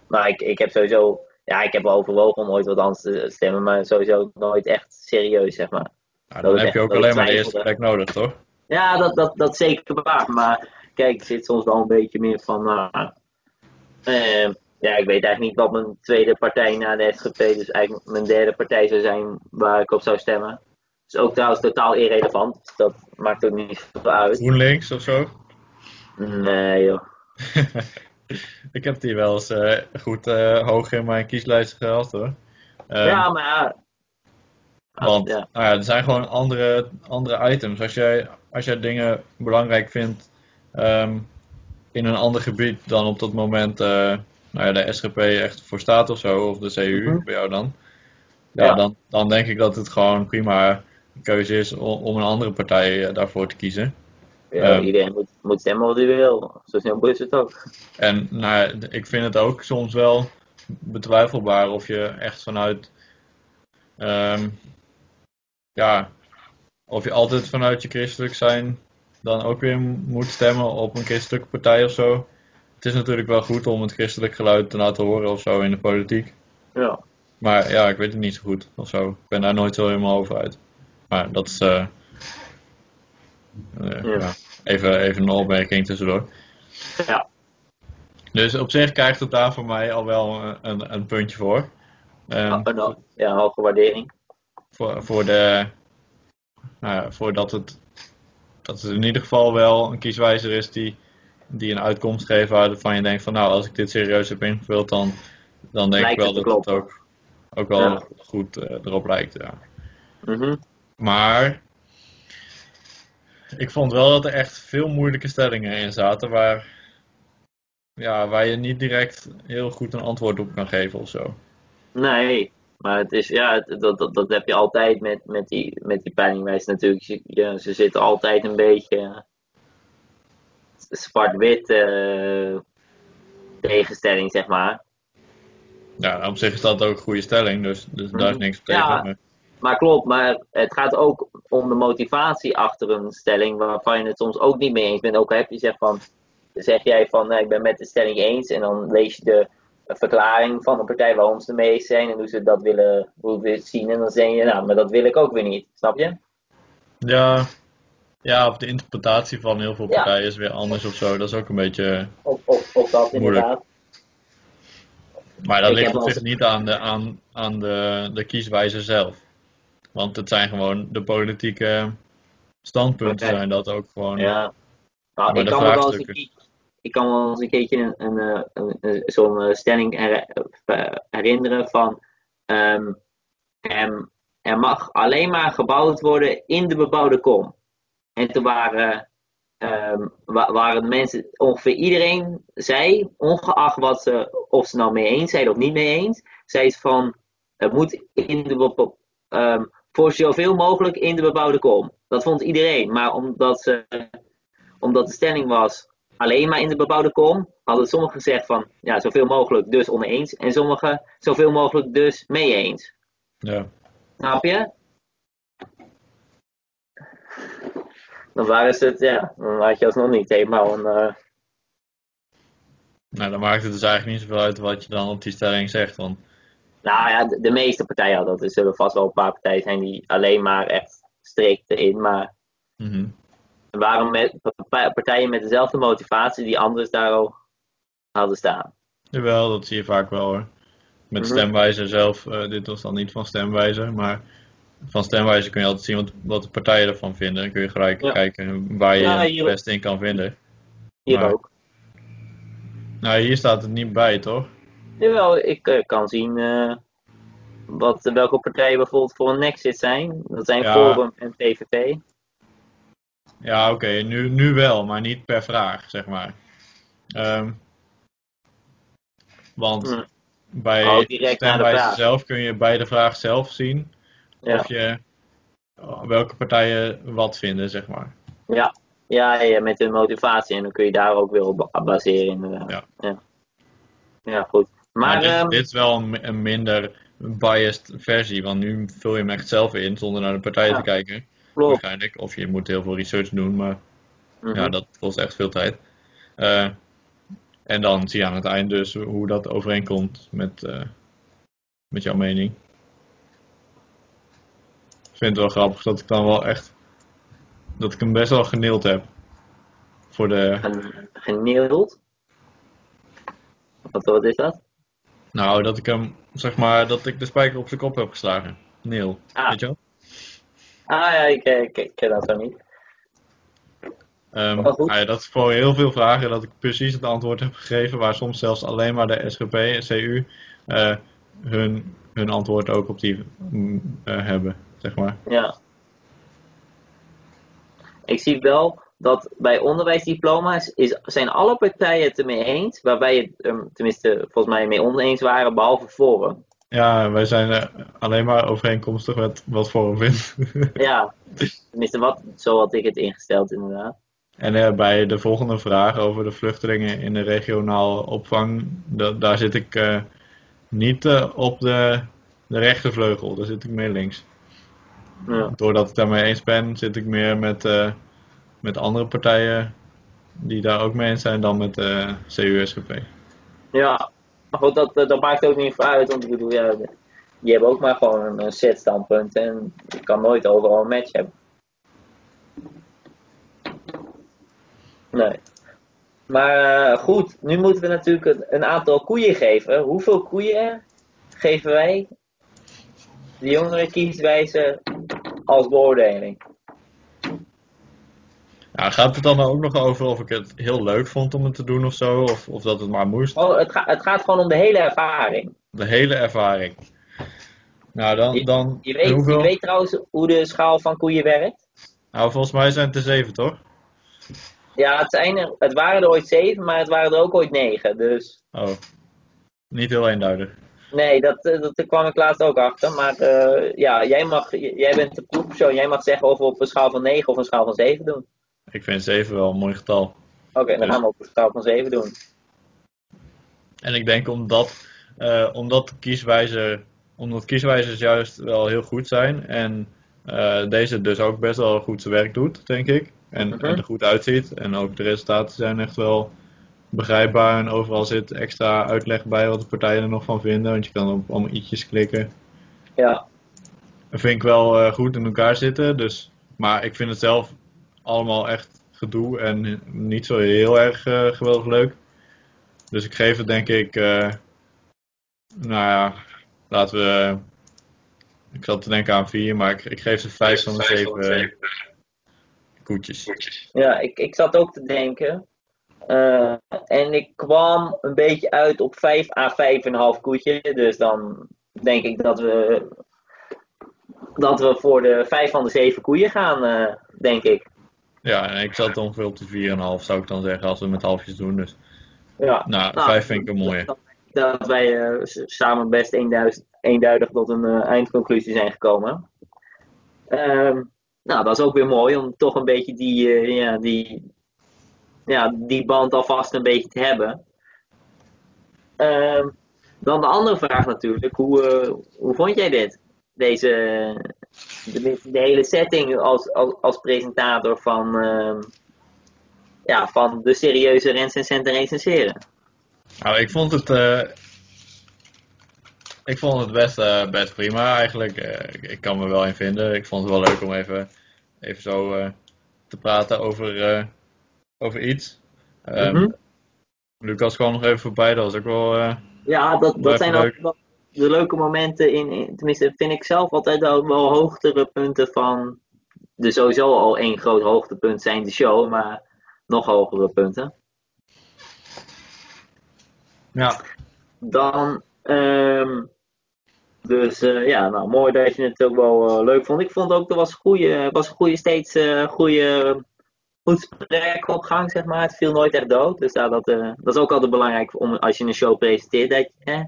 maar ik, ik heb sowieso. Ja, ik heb wel overwogen om ooit wat anders te stemmen, maar sowieso nooit echt serieus, zeg maar. nou, dan heb je ook alleen maar de eerste plek nodig, toch? Ja, dat, dat, dat zeker waar. Maar kijk, ik zit soms wel een beetje meer van. nou, eh, ja, ik weet eigenlijk niet wat mijn tweede partij na de SGP, dus eigenlijk mijn derde partij zou zijn waar ik op zou stemmen. is ook trouwens totaal irrelevant. Dat maakt ook niet veel uit. GroenLinks of zo. Nee, joh. ik heb die wel eens eh, goed eh, hoog in mijn kieslijst gehad hoor. Ehm, ja, maar. Want ja. nou ja, er zijn gewoon andere, andere items. Als jij, als jij dingen belangrijk vindt ehm, in een ander gebied dan op dat moment eh, nou ja, de SGP echt voor staat of zo, of de CU Mhm. bij jou dan. Ja, Ja. Dan, dan denk ik dat het gewoon prima een keuze is om, om een andere partij eh, daarvoor te kiezen. Ja, Ehm. iedereen moet, moet stemmen wat hij wil. Zo simpel is het ook. En nou, ik vind het ook soms wel betwijfelbaar of je echt vanuit, ehm, ja, of je altijd vanuit je christelijk zijn dan ook weer moet stemmen op een christelijke partij of zo. Het is natuurlijk wel goed om het christelijk geluid te laten horen of zo in de politiek. Ja. Maar ja, ik weet het niet zo goed of zo. Ik ben daar nooit zo helemaal over uit. Maar dat is eh, eh, Ja. ja, even, even een opmerking tussendoor. Ja. Dus op zich krijgt het daar voor mij al wel een, een, puntje voor. Ehm, Een, ho- ja, hoge waardering. voor, voor de, nou ja, voordat het, dat het in ieder geval wel een kieswijzer is die, die een uitkomst geeft waarvan je denkt van nou, als ik dit serieus heb ingevuld, dan, dan denk Lijkt ik wel het dat het ook, ook wel Ja. goed eh, erop lijkt. Ja. Mhm. Maar ik vond wel dat er echt veel moeilijke stellingen in zaten waar, ja, waar je niet direct heel goed een antwoord op kan geven of zo. Nee, maar het is, ja, het- dat, dat, dat heb je altijd met, met die, met die peilingwijzen natuurlijk. Ja, ze zitten altijd een beetje zwart-wit eh, tegenstelling, zeg maar. Ja, op zich is dat ook een goede stelling, dus, dus daar is Mhm. niks tegen. Ja. maar- klopt, maar het gaat ook om de motivatie achter een stelling waarvan je het soms ook niet mee eens bent. Ook al heb je zeg van, zeg jij van nou, ik ben met de stelling eens en dan lees je de verklaring van een partij waarom ze mee zijn en hoe ze dat willen, hoe het zien en dan zeg je nou, maar dat wil ik ook weer niet, snap je? Ja, ja, of de interpretatie van heel veel Ja. partijen is weer anders of zo. Dat is ook een beetje. Of, of, of dat Moeilijk. inderdaad. Maar dat Ik ligt wel zich niet aan de, aan, aan de, de kieswijze zelf. Want het zijn gewoon de politieke standpunten, zijn dat ook gewoon. Ja. Nou, ik de kan me wel eens een ik kan wel eens een keertje een, een, eh, zo'n eh, stelling eh, herinneren van ehm, er mag alleen maar gebouwd worden in de bebouwde kom. En toen waren, wa- waren mensen, ongeveer iedereen zei, ongeacht wat ze, of ze nou mee eens zijn of niet mee eens, zei ze van, het moet in de ehm, voor zoveel mogelijk in de bebouwde kom. Dat vond iedereen. Maar omdat, ze, omdat de stelling was alleen maar in de bebouwde kom, hadden sommigen gezegd van ja, zoveel mogelijk dus oneens. En sommigen zoveel mogelijk dus mee eens. Ja. Snap je? Dan waren ze het, ja, dan had je alsnog niet helemaal een. eh, Nou, dan maakt het dus eigenlijk niet zoveel uit wat je dan op die stelling zegt. Want Nou ja, de, de meeste partijen hadden dat. Er zullen vast wel een paar partijen zijn die alleen maar echt strikt erin. Maar mhm. Er waren met, pa- partijen met dezelfde motivatie die anders daar al hadden staan. Jawel, dat zie je vaak wel hoor. Met Mhm. stemwijzer zelf, eh, dit was dan niet van stemwijzer, maar van stemwijzer kun je altijd zien wat, wat de partijen ervan vinden. Dan kun je gelijk Ja. kijken waar je Ja, het beste in kan vinden. Hier Maar- ook. Nou, hier staat het niet bij, toch? Jawel, ik eh, kan zien eh, wat, welke partijen bijvoorbeeld voor een Nexit zijn. Dat zijn Ja. Forum en PVV. Ja, oké, nu, nu wel, maar niet per vraag, zeg maar. Ehm, want Hm. bij Oh, vraag. zelf kun je bij de vraag zelf zien Ja. of je oh, welke partijen wat vinden, zeg maar. Ja. Ja, ja, met hun motivatie. En dan kun je daar ook weer op ba- baseren, inderdaad. Ja. ja. Ja, goed. Maar, Maar, dit, ehm, dit is wel een, een minder biased versie, want nu vul je hem echt zelf in zonder naar de partijen Ja. te kijken. Klopt. Waarschijnlijk. Of je moet heel veel research doen, maar Mhm. ja, dat kost echt veel tijd. Eh, en dan zie je aan het eind dus hoe dat overeenkomt met, eh, met jouw mening. Ik vind het wel grappig dat ik dan wel echt. dat ik hem best wel geneeld heb. Voor de. Gen- Geneeld. Wat, wat is dat? Nou, dat ik hem. zeg maar. dat ik de spijker op zijn kop heb geslagen. Neel. Ah. Weet je wel? Ah ja, ik, eh, ik, ik ken dat zo niet. Goed. nou ja, dat is voor heel veel vragen dat ik precies het antwoord heb gegeven, waar soms zelfs alleen maar de SGP en CU eh, hun, hun antwoord ook op die mm, eh, hebben, zeg maar. Ja. Ik zie wel dat bij onderwijsdiploma's is, zijn alle partijen het ermee eens, waarbij het ehm, tenminste volgens mij mee oneens waren, behalve Forum. Ja, wij zijn eh, alleen maar overeenkomstig met wat Forum vindt. Ja, tenminste wat, zo had ik het ingesteld inderdaad. en eh, bij de volgende vraag over de vluchtelingen in de regionaal opvang, da- daar zit ik eh, niet op de, de rechtervleugel, daar zit ik meer links. Ja. doordat ik daarmee eens ben, zit ik meer met, met andere partijen die daar ook mee eens zijn dan met de CU-SGP. Ja, maar goed, dat, dat maakt ook niet veel uit, want ik bedoel, ja, die hebben ook maar gewoon een, set standpunt en je kan nooit overal een match hebben. Nee. Maar eh, goed, nu moeten we natuurlijk een, een aantal koeien geven. Hoeveel koeien geven wij de jongere kieswijze als beoordeling? Ja, gaat het dan ook nog over of ik het heel leuk vond om het te doen of zo, of, of dat het maar moest? Oh, het, ga- het gaat gewoon om de hele ervaring. De hele ervaring. Nou, dan. dan Je weet, hoeveel? je weet trouwens hoe de schaal van koeien werkt? Nou, volgens mij zijn het er zeven, toch? Ja, het, zijn er, het waren er ooit zeven, maar het waren er ook ooit negen. Dus Oh. Niet heel eenduidig. nee, dat, eh, dat, daar kwam ik laatst ook achter. Maar eh, ja, jij, mag, jij bent de proefpersoon. Jij mag zeggen of we op een schaal van 9 of een schaal van 7 doen. Ik vind zeven wel een mooi getal. Oké, dan Dus- gaan we op een schaal van 7 doen. En ik denk omdat, eh, omdat kieswijzer, omdat kieswijzers juist wel heel goed zijn en eh, deze dus ook best wel goed zijn werk doet, denk ik. En, Mhm. en er goed uitziet. En ook de resultaten zijn echt wel begrijpbaar. En overal zit extra uitleg bij wat de partijen er nog van vinden. Want je kan op allemaal i'tjes klikken. Ja, Dat vind ik wel eh, goed in elkaar zitten. Dus, maar ik vind het zelf allemaal echt gedoe en niet zo heel erg eh, geweldig leuk. Dus ik geef het denk ik, eh, nou ja, laten we, ik zat te denken aan vier, maar ik, ik geef ze vijf van de zeven koetjes. ja ik, ik zat ook te denken. Eh, en ik kwam een beetje uit op 5 à 5,5 koetje. Dus dan denk ik dat we, dat we voor de 5 van de 7 koeien gaan, eh, denk ik. Ja, en ik zat ongeveer op de 4,5 zou ik dan zeggen als we met halfjes doen. Dus Ja. nou, Nou, vijf vind ik een mooie. Dat, wij eh, samen best eenduidig, eenduidig tot een eh, eindconclusie zijn gekomen. Ehm, nou, dat is ook weer mooi om toch een beetje die, eh, ja, die, ja, die band alvast een beetje te hebben. Ehm, dan de andere vraag natuurlijk, hoe, hoe vond jij dit? Deze, de, de hele setting als, als, als presentator van, ehm, ja, van de serieuze recensenten recenseren. Nou, ik vond het, eh, ik vond het best, eh, best prima eigenlijk. Eh, ik, kan me wel in vinden. Ik vond het wel leuk om even, even zo te praten over, over iets. Mhm. Lucas kwam nog even voorbij, dat was ook wel. Ja, dat, dat zijn ook wel de leuke momenten in, in- tenminste vind ik zelf altijd wel, wel hoogtere punten van, de sowieso al één groot hoogtepunt zijn de show, maar nog hogere punten. ja, Dan, ehm, dus eh, ja, nou mooi dat je het ook wel eh, leuk vond. Ik vond ook, er was goede, was goede steeds eh goede, goed gesprek op gang, zeg maar. Het viel nooit echt dood. Dus ja, dat, dat is ook altijd belangrijk om, als je een show presenteert, dat je eh,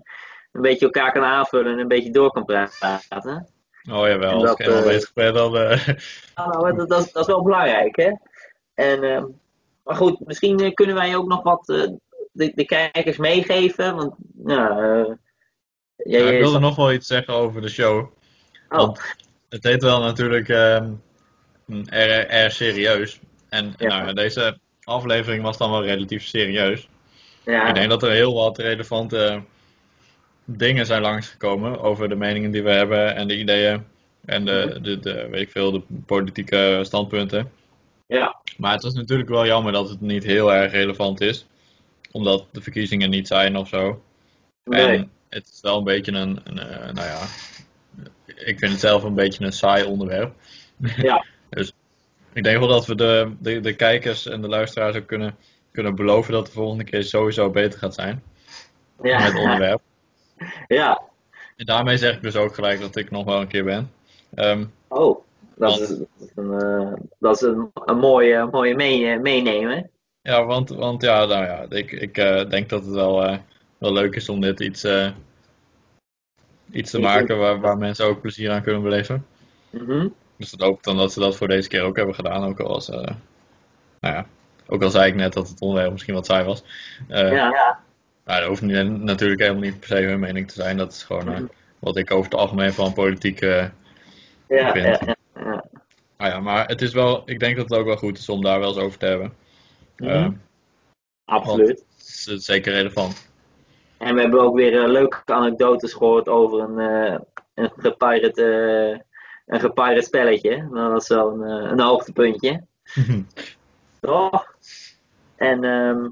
een beetje elkaar kan aanvullen en een beetje door kan praten. oh jawel, En als dat, ik eenmaal eh, bezig ben, dan. Nou, nou, dat, dat, is- dat is wel belangrijk, hè? En, ehm, maar goed, misschien eh, kunnen wij ook nog wat de, de kijkers meegeven. Want, ja, jij- Ja, ik wilde nog wel iets zeggen over de show. Oh, Want het heet wel natuurlijk ehm, erg, erg serieus. En Ja. nou, deze aflevering was dan wel relatief serieus. ja, Ik denk dat er heel wat relevante dingen zijn langsgekomen over de meningen die we hebben en de ideeën en de, de, de weet ik veel, de politieke standpunten. ja, Maar het is natuurlijk wel jammer dat het niet heel erg relevant is, omdat de verkiezingen niet zijn of zo. nee, En het is wel een beetje een, een eh, nou ja, ik vind het zelf een beetje een saai onderwerp. ja, Dus ik denk wel dat we de, de, de kijkers en de luisteraars ook kunnen, kunnen beloven dat de volgende keer sowieso beter gaat zijn met het ja, onderwerp. ja. En daarmee zeg ik dus ook gelijk dat ik nog wel een keer ben. Ehm, Oh, dat Want- is, dat is een, eh, dat is een, een mooie, mooie mee, meenemen. ja, want, want ja, nou ja, ik, ik eh, denk dat het wel, eh, wel leuk is om dit iets, eh, iets te maken waar, waar mensen ook plezier aan kunnen beleven. Mhm. Dus dat hoop ik dan dat ze dat voor deze keer ook hebben gedaan. Ook al, eh, nou ja, ook al zei ik net dat het onderwerp misschien wat saai was. Eh, Ja, ja, Maar dat hoeft niet, natuurlijk helemaal niet per se hun mening te zijn. Dat is gewoon eh, wat ik over het algemeen van politiek. eh ja, vind. ja, ah ja, maar het is wel, ik denk dat het ook wel goed is om daar wel eens over te hebben. Mhm. Eh, absoluut. is eh, zeker relevant. En we hebben ook weer leuke anekdotes gehoord over een, eh een, gepirate, een gepirate spelletje. Nou, dat is wel een, een hoogtepuntje. Toch? En ehm,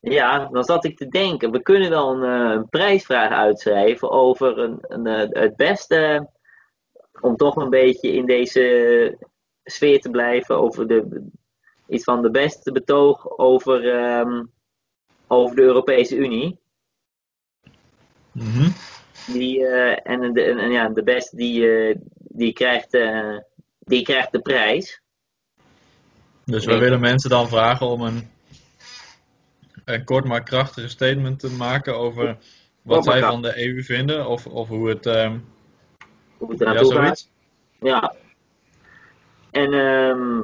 ja, dan zat ik te denken, we kunnen wel een, eh, een prijsvraag uitschrijven over een, een, eh, het beste, om toch een beetje in deze sfeer te blijven, over de, iets van de beste betoog over, ehm, over de Europese Unie. Mhm. Die, eh, en, de, en, ja, de beste die, die, krijgt, die krijgt de prijs. Dus we willen mensen dan vragen om een, een kort maar krachtig statement te maken over wat zij van de EU vinden. Of, of hoe het. ehm, Hoe het ja, zoiets. Ja. En ehm,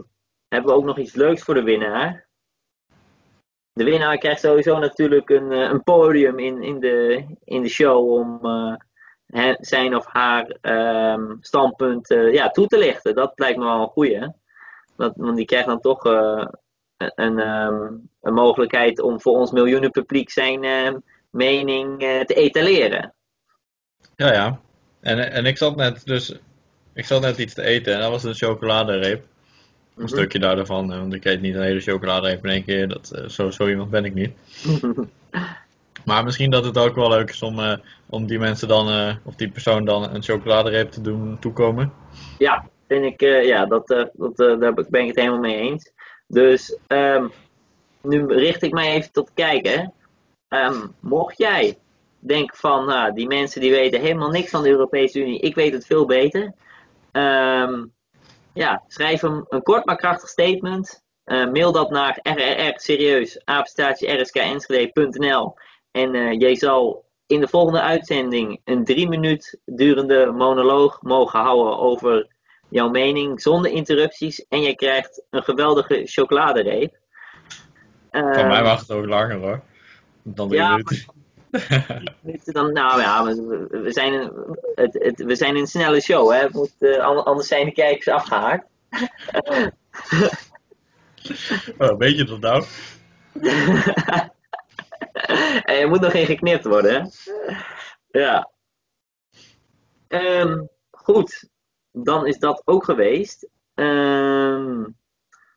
hebben we ook nog iets leuks voor de winnaar. De winnaar krijgt sowieso natuurlijk een, eh, een podium in, in, de, in de show om eh, zijn of haar ehm, standpunt eh, ja, toe te lichten. Dat lijkt me wel een goeie. Dat, want die krijgt dan toch een, ehm, een mogelijkheid om voor ons miljoenen publiek zijn ehm, mening eh, te etaleren. Ja, ja. En, en ik zat net dus. Ik zat net iets te eten en dat was een chocoladereep. Een Mhm. stukje daarvan, eh, want ik eet niet een hele chocoladereep in één keer. Dat, eh, zo, zo iemand ben ik niet. Maar misschien dat het ook wel leuk is om, om die mensen dan, of die persoon dan een chocoladereep te doen toekomen. Ja, vind ik, ja, dat, dat, daar ben ik het helemaal mee eens. Dus ehm, nu richt ik mij even tot kijken. Ehm, mocht jij denken van, nou, die mensen die weten helemaal niks van de Europese Unie, ik weet het veel beter. Ehm, ja, schrijf hem een kort maar krachtig statement. Eh, mail dat naar rrr serieus, en eh, jij zal in de volgende uitzending een drie minuut durende monoloog mogen houden over jouw mening zonder interrupties en jij krijgt een geweldige chocoladereep. Van Ehm, mij mag het ook langer hoor. Dan drie Ja, minuten. dan, nou ja, we, zijn een, het, het, we zijn een snelle show, hè? We moeten, eh, anders zijn de kijkers afgehaakt. Oh, weet je dat nou? en er moet nog geen geknipt worden, hè? Ja. Ehm, goed, dan is dat ook geweest. Ehm,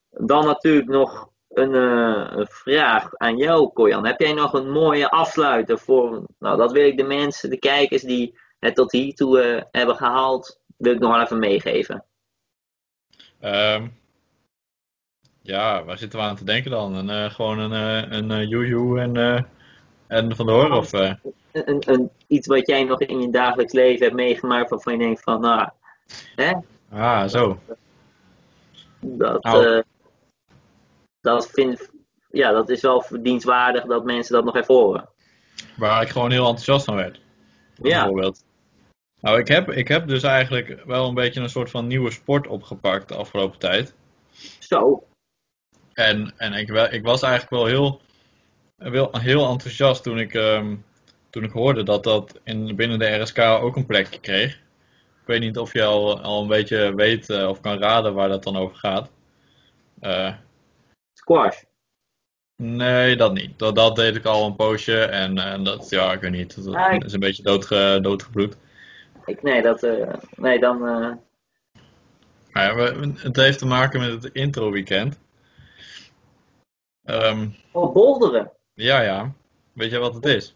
dan natuurlijk nog een, eh, een vraag aan jou, Koyan. Heb jij nog een mooie afsluiter voor... Nou, dat wil ik de mensen, de kijkers die het tot hiertoe eh hebben gehaald, wil ik nog wel even meegeven. Ehm, ja, waar zitten we aan te denken dan? Een, eh, gewoon een, een joejoe en, en vandoor? Of, eh, Een, een, een- iets wat jij nog in je dagelijks leven hebt meegemaakt waarvan je denkt van, nou, hè, ah, zo. Dat, Nou. eh, dat, vind, ja, dat is wel verdienstwaardig dat mensen dat nog even horen. Waar ik gewoon heel enthousiast van werd. Ja. Bijvoorbeeld. Nou, ik heb, ik heb dus eigenlijk wel een beetje een soort van nieuwe sport opgepakt de afgelopen tijd. Zo, En, en ik, ik was eigenlijk wel heel, wel heel enthousiast toen ik, ehm, toen ik hoorde dat dat in, binnen de RSK ook een plekje kreeg. Ik weet niet of je al, al een beetje weet eh, of kan raden waar dat dan over gaat. Eh, squash. nee, dat niet. Dat, dat deed ik al een poosje en, en dat, ja, ik weet niet. Dat, Ah, ik- is een beetje doodge, doodgebloed. Ik, nee, dat, eh, nee, dan, ja, het heeft te maken met het intro weekend. Ehm, oh, boulderen. ja, ja. Weet je wat het is?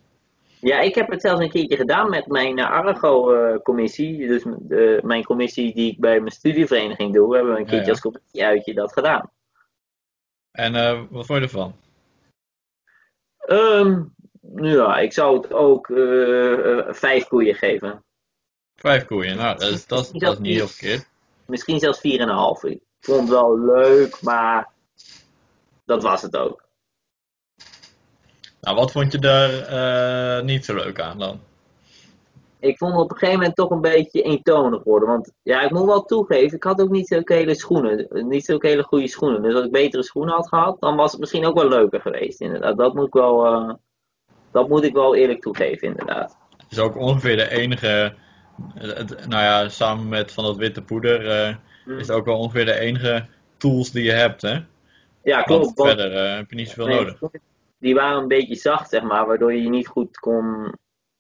Ja, ik heb het zelfs een keertje gedaan met mijn uh, Argo-commissie. dus de, mijn commissie die ik bij mijn studievereniging doe, hebben we een Ja, keertje ja. als commissie-uitje dat gedaan. En eh, wat vond je ervan? Ehm, ja, ik zou het ook eh, eh, vijf koeien geven. Vijf koeien. Nou, dat is, dat, dat is niet heel verkeerd. Misschien zelfs 4,5. Ik vond het wel leuk, maar dat was het ook. Nou, wat vond je daar eh, niet zo leuk aan dan? Ik vond het op een gegeven moment toch een beetje eentonig worden. Want ja, ik moet wel toegeven, ik had ook niet zulke hele schoenen. Niet zulke hele goede schoenen. Dus als ik betere schoenen had gehad, dan was het misschien ook wel leuker geweest. Inderdaad, dat moet ik wel, eh, dat moet ik wel eerlijk toegeven, inderdaad. Het is ook ongeveer de enige, nou ja, samen met van dat witte poeder, eh, Hm. is het ook wel ongeveer de enige tools die je hebt, hè? Ja, klopt. want- verder heb je niet zoveel nee, nodig. Die waren een beetje zacht, zeg maar, waardoor je niet goed kon,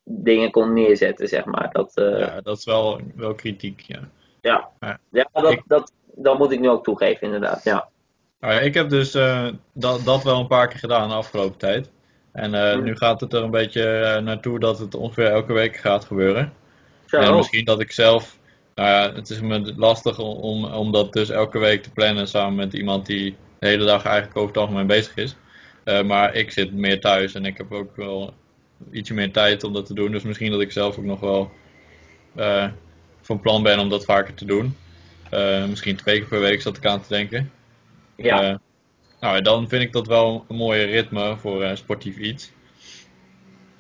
dingen kon neerzetten, zeg maar. Dat, eh, Ja, dat is wel, wel kritiek, ja. ja. Ja. Ja, dat, Ik- dat, dat moet ik nu ook toegeven, inderdaad. Ja. Nou ja, ik heb dus eh, dat, dat wel een paar keer gedaan de afgelopen tijd. En eh, Hm. nu gaat het er een beetje naartoe dat het ongeveer elke week gaat gebeuren. Zo, En misschien dat ik zelf, nou ja, het is me lastig om, om, om dat dus elke week te plannen samen met iemand die de hele dag eigenlijk over het algemeen bezig is. Eh, maar ik zit meer thuis en ik heb ook wel ietsje meer tijd om dat te doen. Dus misschien dat ik zelf ook nog wel eh, van plan ben om dat vaker te doen. Eh, misschien twee keer per week zat ik aan te denken. ja. Nou, dan vind ik dat wel een mooie ritme voor sportief iets.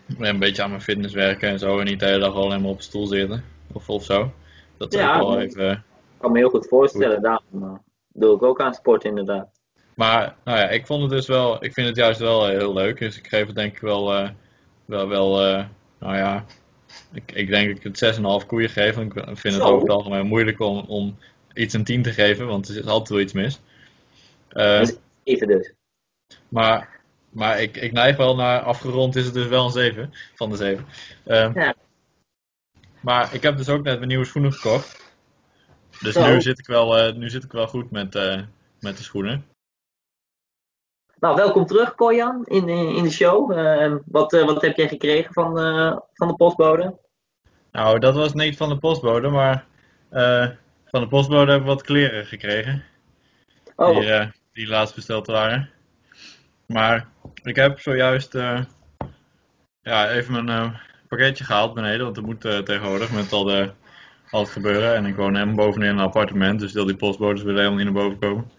En een beetje aan mijn fitness werken en zo. En niet de hele dag alleen maar op de stoel zitten. Of, of zo. Dat Ja, ook wel even... Ik kan me heel goed voorstellen, daarom eh, doe ik ook aan sport, inderdaad. Maar, nou ja, ik vond het dus wel... Ik vind het juist wel eh, heel leuk. Dus ik geef het denk ik wel... eh, wel, wel eh, nou ja... Ik, ik denk dat ik het 6,5 koeien geef. Want ik vind het Zo. over het algemeen moeilijk om, om iets een 10 te geven. Want er is altijd wel iets mis. Dus even dus. Maar, maar ik, ik neig wel naar afgerond is het dus wel een 7 van de 7. Ehm, Ja. Maar ik heb dus ook net mijn nieuwe schoenen gekocht. Dus Zo. nu zit ik wel, nu zit ik wel goed met, met de schoenen. Nou, welkom terug, Koyan, in, eh, in de show. Eh, wat, eh, wat heb jij gekregen van, van de postbode? Nou, dat was niet van de postbode, maar van de postbode heb ik wat kleren gekregen. Oh, Die, die laatst besteld waren. Maar ik heb zojuist ja, even mijn pakketje gehaald beneden, want dat moet tegenwoordig met al, de, al het gebeuren. En ik woon helemaal bovenin een appartement, dus al die postbodes willen helemaal niet naar boven komen.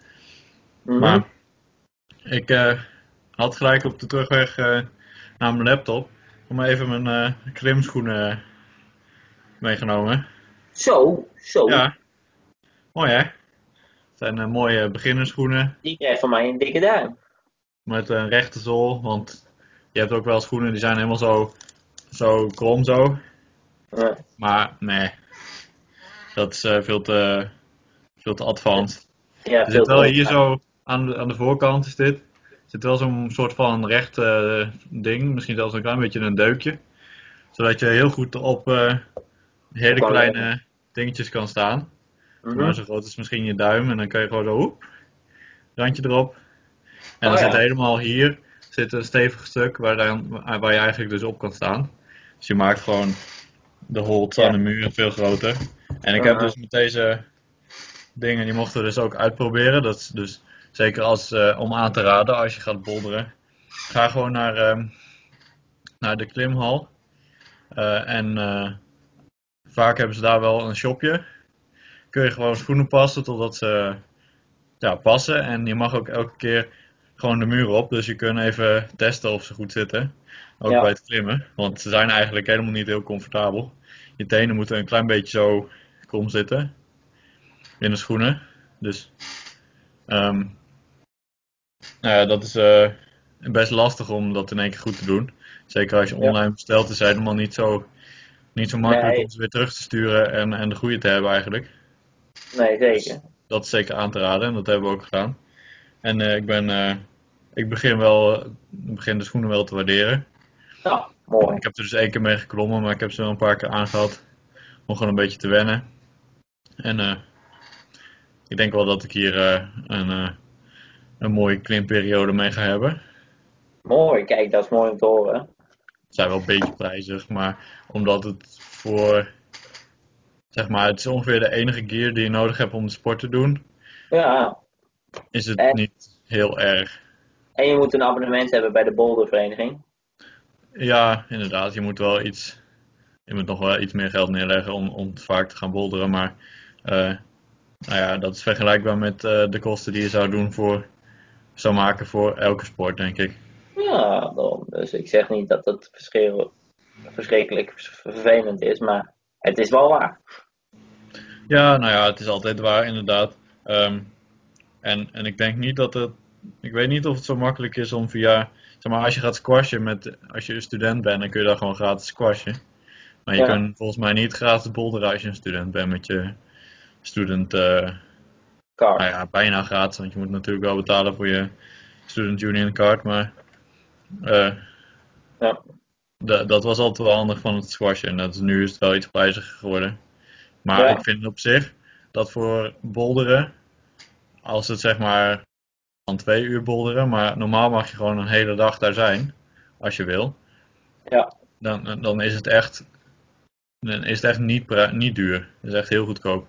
mhm. Maar ik eh, had gelijk op de terugweg eh, naar mijn laptop om even mijn eh klimschoenen meegenomen. Zo, zo. Ja. Mooi hè? Het zijn mooie beginnerschoenen Die krijgt van mij een dikke duim. met een rechte zool. Want je hebt ook wel schoenen die zijn helemaal zo, zo krom zo. Ja. Maar nee, dat is veel, te, veel te advanced. Ja, Er zit wel hier zo aan de, aan de voorkant is dit. zit wel zo'n soort van recht eh, ding. Misschien zelfs een klein beetje een deukje. Zodat je heel goed op eh, hele kleine dingetjes kan staan. Maar zo groot is misschien je duim. En dan kan je gewoon zo randje erop. En dan Oh, zit ja. helemaal hier zit een stevig stuk waar, dan, waar je eigenlijk dus op kan staan. Dus je maakt gewoon de holt aan de muur veel groter. En ik heb dus met deze dingen, die mochten we dus ook uitproberen. Dat is dus zeker als, eh, om aan te raden als je gaat bolderen. Ga gewoon naar, ehm, naar de klimhal. Eh, en eh, vaak hebben ze daar wel een shopje. Kun je gewoon schoenen passen totdat ze ja, passen. En je mag ook elke keer gewoon de muur op. Dus je kunt even testen of ze goed zitten. Ook Ja. bij het klimmen. Want ze zijn eigenlijk helemaal niet heel comfortabel. Je tenen moeten een klein beetje zo krom zitten. In de schoenen. Dus ehm, nou ja, dat is eh, best lastig om dat in één keer goed te doen. Zeker als je Ja. online bestelt, is het helemaal niet zo, niet zo makkelijk Nee. om ze weer terug te sturen en, en de goede te hebben eigenlijk. Nee, zeker. Dat is zeker aan te raden en dat hebben we ook gedaan. En eh, ik ben, eh, ik begin wel, begin de schoenen wel te waarderen. Nou, mooi. Ik heb er dus één keer mee geklommen, maar ik heb ze wel een paar keer aangehad om gewoon een beetje te wennen. En ik denk wel dat ik hier een, een mooie klimperiode mee ga hebben. Mooi, kijk, dat is mooi om te horen. Ze zijn wel een beetje prijzig, maar omdat het voor, zeg maar, het is ongeveer de enige gear die je nodig hebt om de sport te doen, Ja, is het En- niet heel erg. en je moet een abonnement hebben bij de Bouldervereniging. Ja, inderdaad, je moet wel iets, je moet nog wel iets meer geld neerleggen om, om vaak te gaan boulderen, maar eh, nou ja, dat is vergelijkbaar met eh, de kosten die je zou doen voor, zou maken voor elke sport, denk ik. Ja. Dus ik zeg niet dat het verschrikkelijk vervelend is, maar het is wel waar. Ja, nou ja, het is altijd waar, inderdaad. Ehm, en, en ik denk niet dat het. Ik weet niet of het zo makkelijk is om via. Zeg maar, als je gaat squashen met. Als je een student bent, dan kun je daar gewoon gratis squashen. Maar je Ja. kunt volgens mij niet gratis boulderen als je een student bent met je student. eh, Nou ja, bijna gratis, want je moet natuurlijk wel betalen voor je student union card. Maar. eh, Ja. da- dat was altijd wel handig van het squashen. En dat is, nu is het wel iets prijziger geworden. Maar Ja. ik vind op zich dat voor boulderen, als het zeg maar van twee uur boulderen, maar normaal mag je gewoon een hele dag daar zijn, als je wil. Ja. Dan, dan is het echt, dan is het echt niet, niet duur. Het is echt heel goedkoop.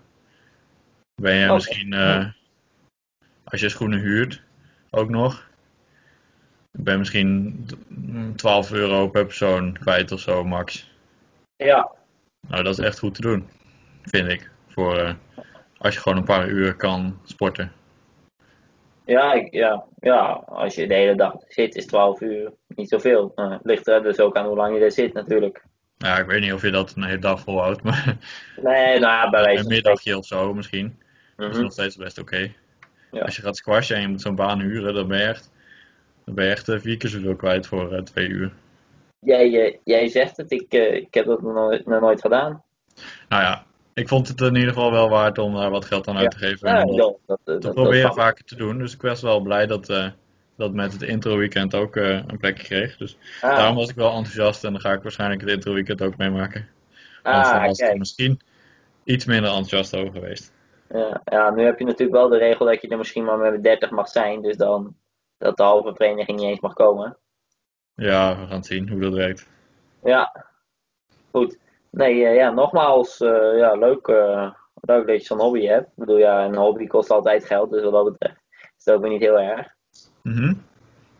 Ben je Oké. misschien, eh, als je schoenen huurt, ook nog, ben je misschien mm, 12 euro per persoon kwijt of zo, max. Ja, Nou, dat is echt goed te doen, vind ik. Voor eh, als je gewoon een paar uur kan sporten. ja, ik, ja, ja, als je de hele dag zit is 12 uur niet zoveel. Het ligt er dus ook aan hoe lang je er zit natuurlijk. Ja, ik weet niet of je dat een hele dag volhoudt, maar Nee, nou ja, bij wijze een van middagje of zo misschien. Dat is Mhm. nog steeds best oké. Ja. Als je gaat squashen en je moet zo'n baan huren, dan ben je echt, dan ben je echt eh, vier keer zoveel kwijt voor eh, twee uur. Jij, eh, jij zegt het, ik, ik heb dat nog nooit, nog nooit gedaan. Nou ja, ik vond het in ieder geval wel waard om daar wat geld aan uit te geven. Ja, en dat dat, dat, dat, te proberen vaker te doen. Dus ik was wel blij dat, dat met het intro weekend ook een plekje kreeg. Dus Ah, daarom was ik wel enthousiast en dan ga ik waarschijnlijk het intro weekend ook meemaken. Anders ah, was ik er misschien iets minder enthousiast over geweest. Ja, ja, nu heb je natuurlijk wel de regel dat je er misschien maar met 30 mag zijn, dus dan dat de halve vereniging niet eens mag komen. Ja, we gaan zien hoe dat werkt. Ja, goed. Nee, eh, ja, nogmaals, eh, ja, leuk, eh, leuk dat je zo'n hobby hebt. Ik bedoel, ja, een hobby kost altijd geld, dus wat dat betreft is het ook weer niet heel erg. Mhm.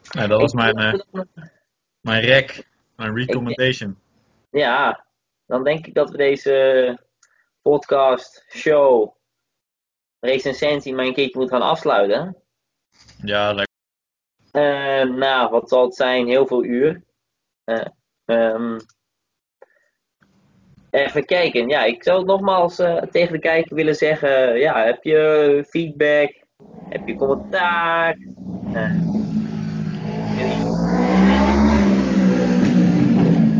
Ja, dat was Ik- mijn, mijn rec, mijn recommendation. Ja, dan denk ik dat we deze podcast, show, recensentie maar een keertje moeten gaan afsluiten. Ja, lekker. Eh, nou, wat zal het zijn? Heel veel uur. Eh, ehm, Even kijken. Ja, ik zou nogmaals eh, tegen de kijker willen zeggen: ja, heb je feedback? Heb je commentaar?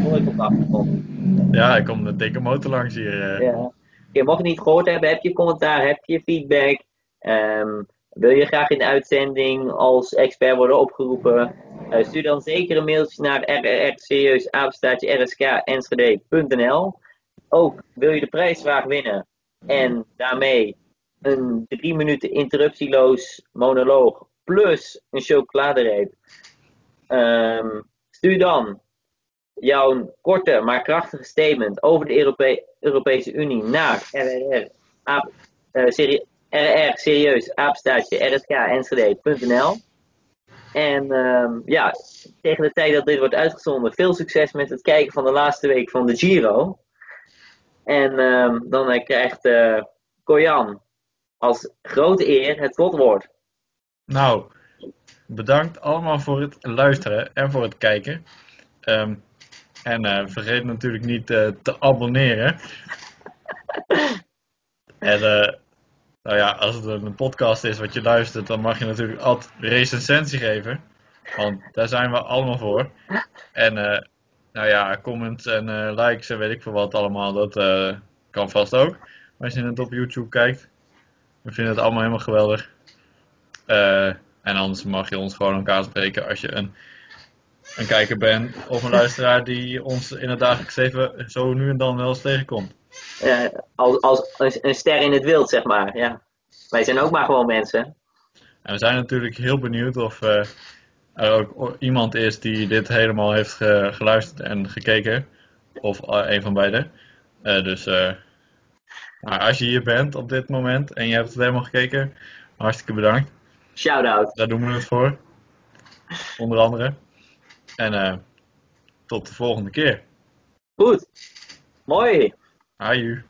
Mooi op achtergrond. Ja, ik kom de dikke motor langs hier. eh. Ja. Je mocht niet gehoord hebben, heb je commentaar, heb je feedback? Ehm, wil je graag in de uitzending als expert worden opgeroepen? Eh, stuur dan zeker een mailtje naar rrserieus@rsk.nl. Ook wil je de prijsvraag winnen en daarmee een drie minuten interruptieloos monoloog plus een chocoladereep. Ehm, stuur dan jouw korte maar krachtige statement over de Europe Europese Unie naar RR, eh, serie, RR serieus apenstaartje rsk.nl. En ehm, ja, tegen de tijd dat dit wordt uitgezonden, veel succes met het kijken van de laatste week van de Giro. En ehm, dan eh, krijgt eh Koyan als grote eer het slotwoord. Nou, bedankt allemaal voor het luisteren en voor het kijken. Ehm, en eh, vergeet natuurlijk niet eh, te abonneren. en eh, nou ja, als het een podcast is wat je luistert, dan mag je natuurlijk altijd recensie geven. Want daar zijn we allemaal voor. En nou ja, comments en likes en weet ik veel wat allemaal, dat kan vast ook. Als je het op YouTube kijkt. We vinden het allemaal helemaal geweldig. En anders mag je ons gewoon elkaar spreken als je een, een kijker bent of een luisteraar die ons in het dagelijks leven zo nu en dan wel eens tegenkomt. Eh, als als een, ster in het wild, zeg maar. Ja. Wij zijn ook maar gewoon mensen. En we zijn natuurlijk heel benieuwd of eh, er ook iemand is die dit helemaal heeft ge- geluisterd en gekeken. Of eh, een van beiden. Eh, dus nou, als je hier bent op dit moment en je hebt het helemaal gekeken, hartstikke bedankt. Shout-out. Daar doen we het voor. Onder andere. En eh, tot de volgende keer. Goed. Mooi. Aju.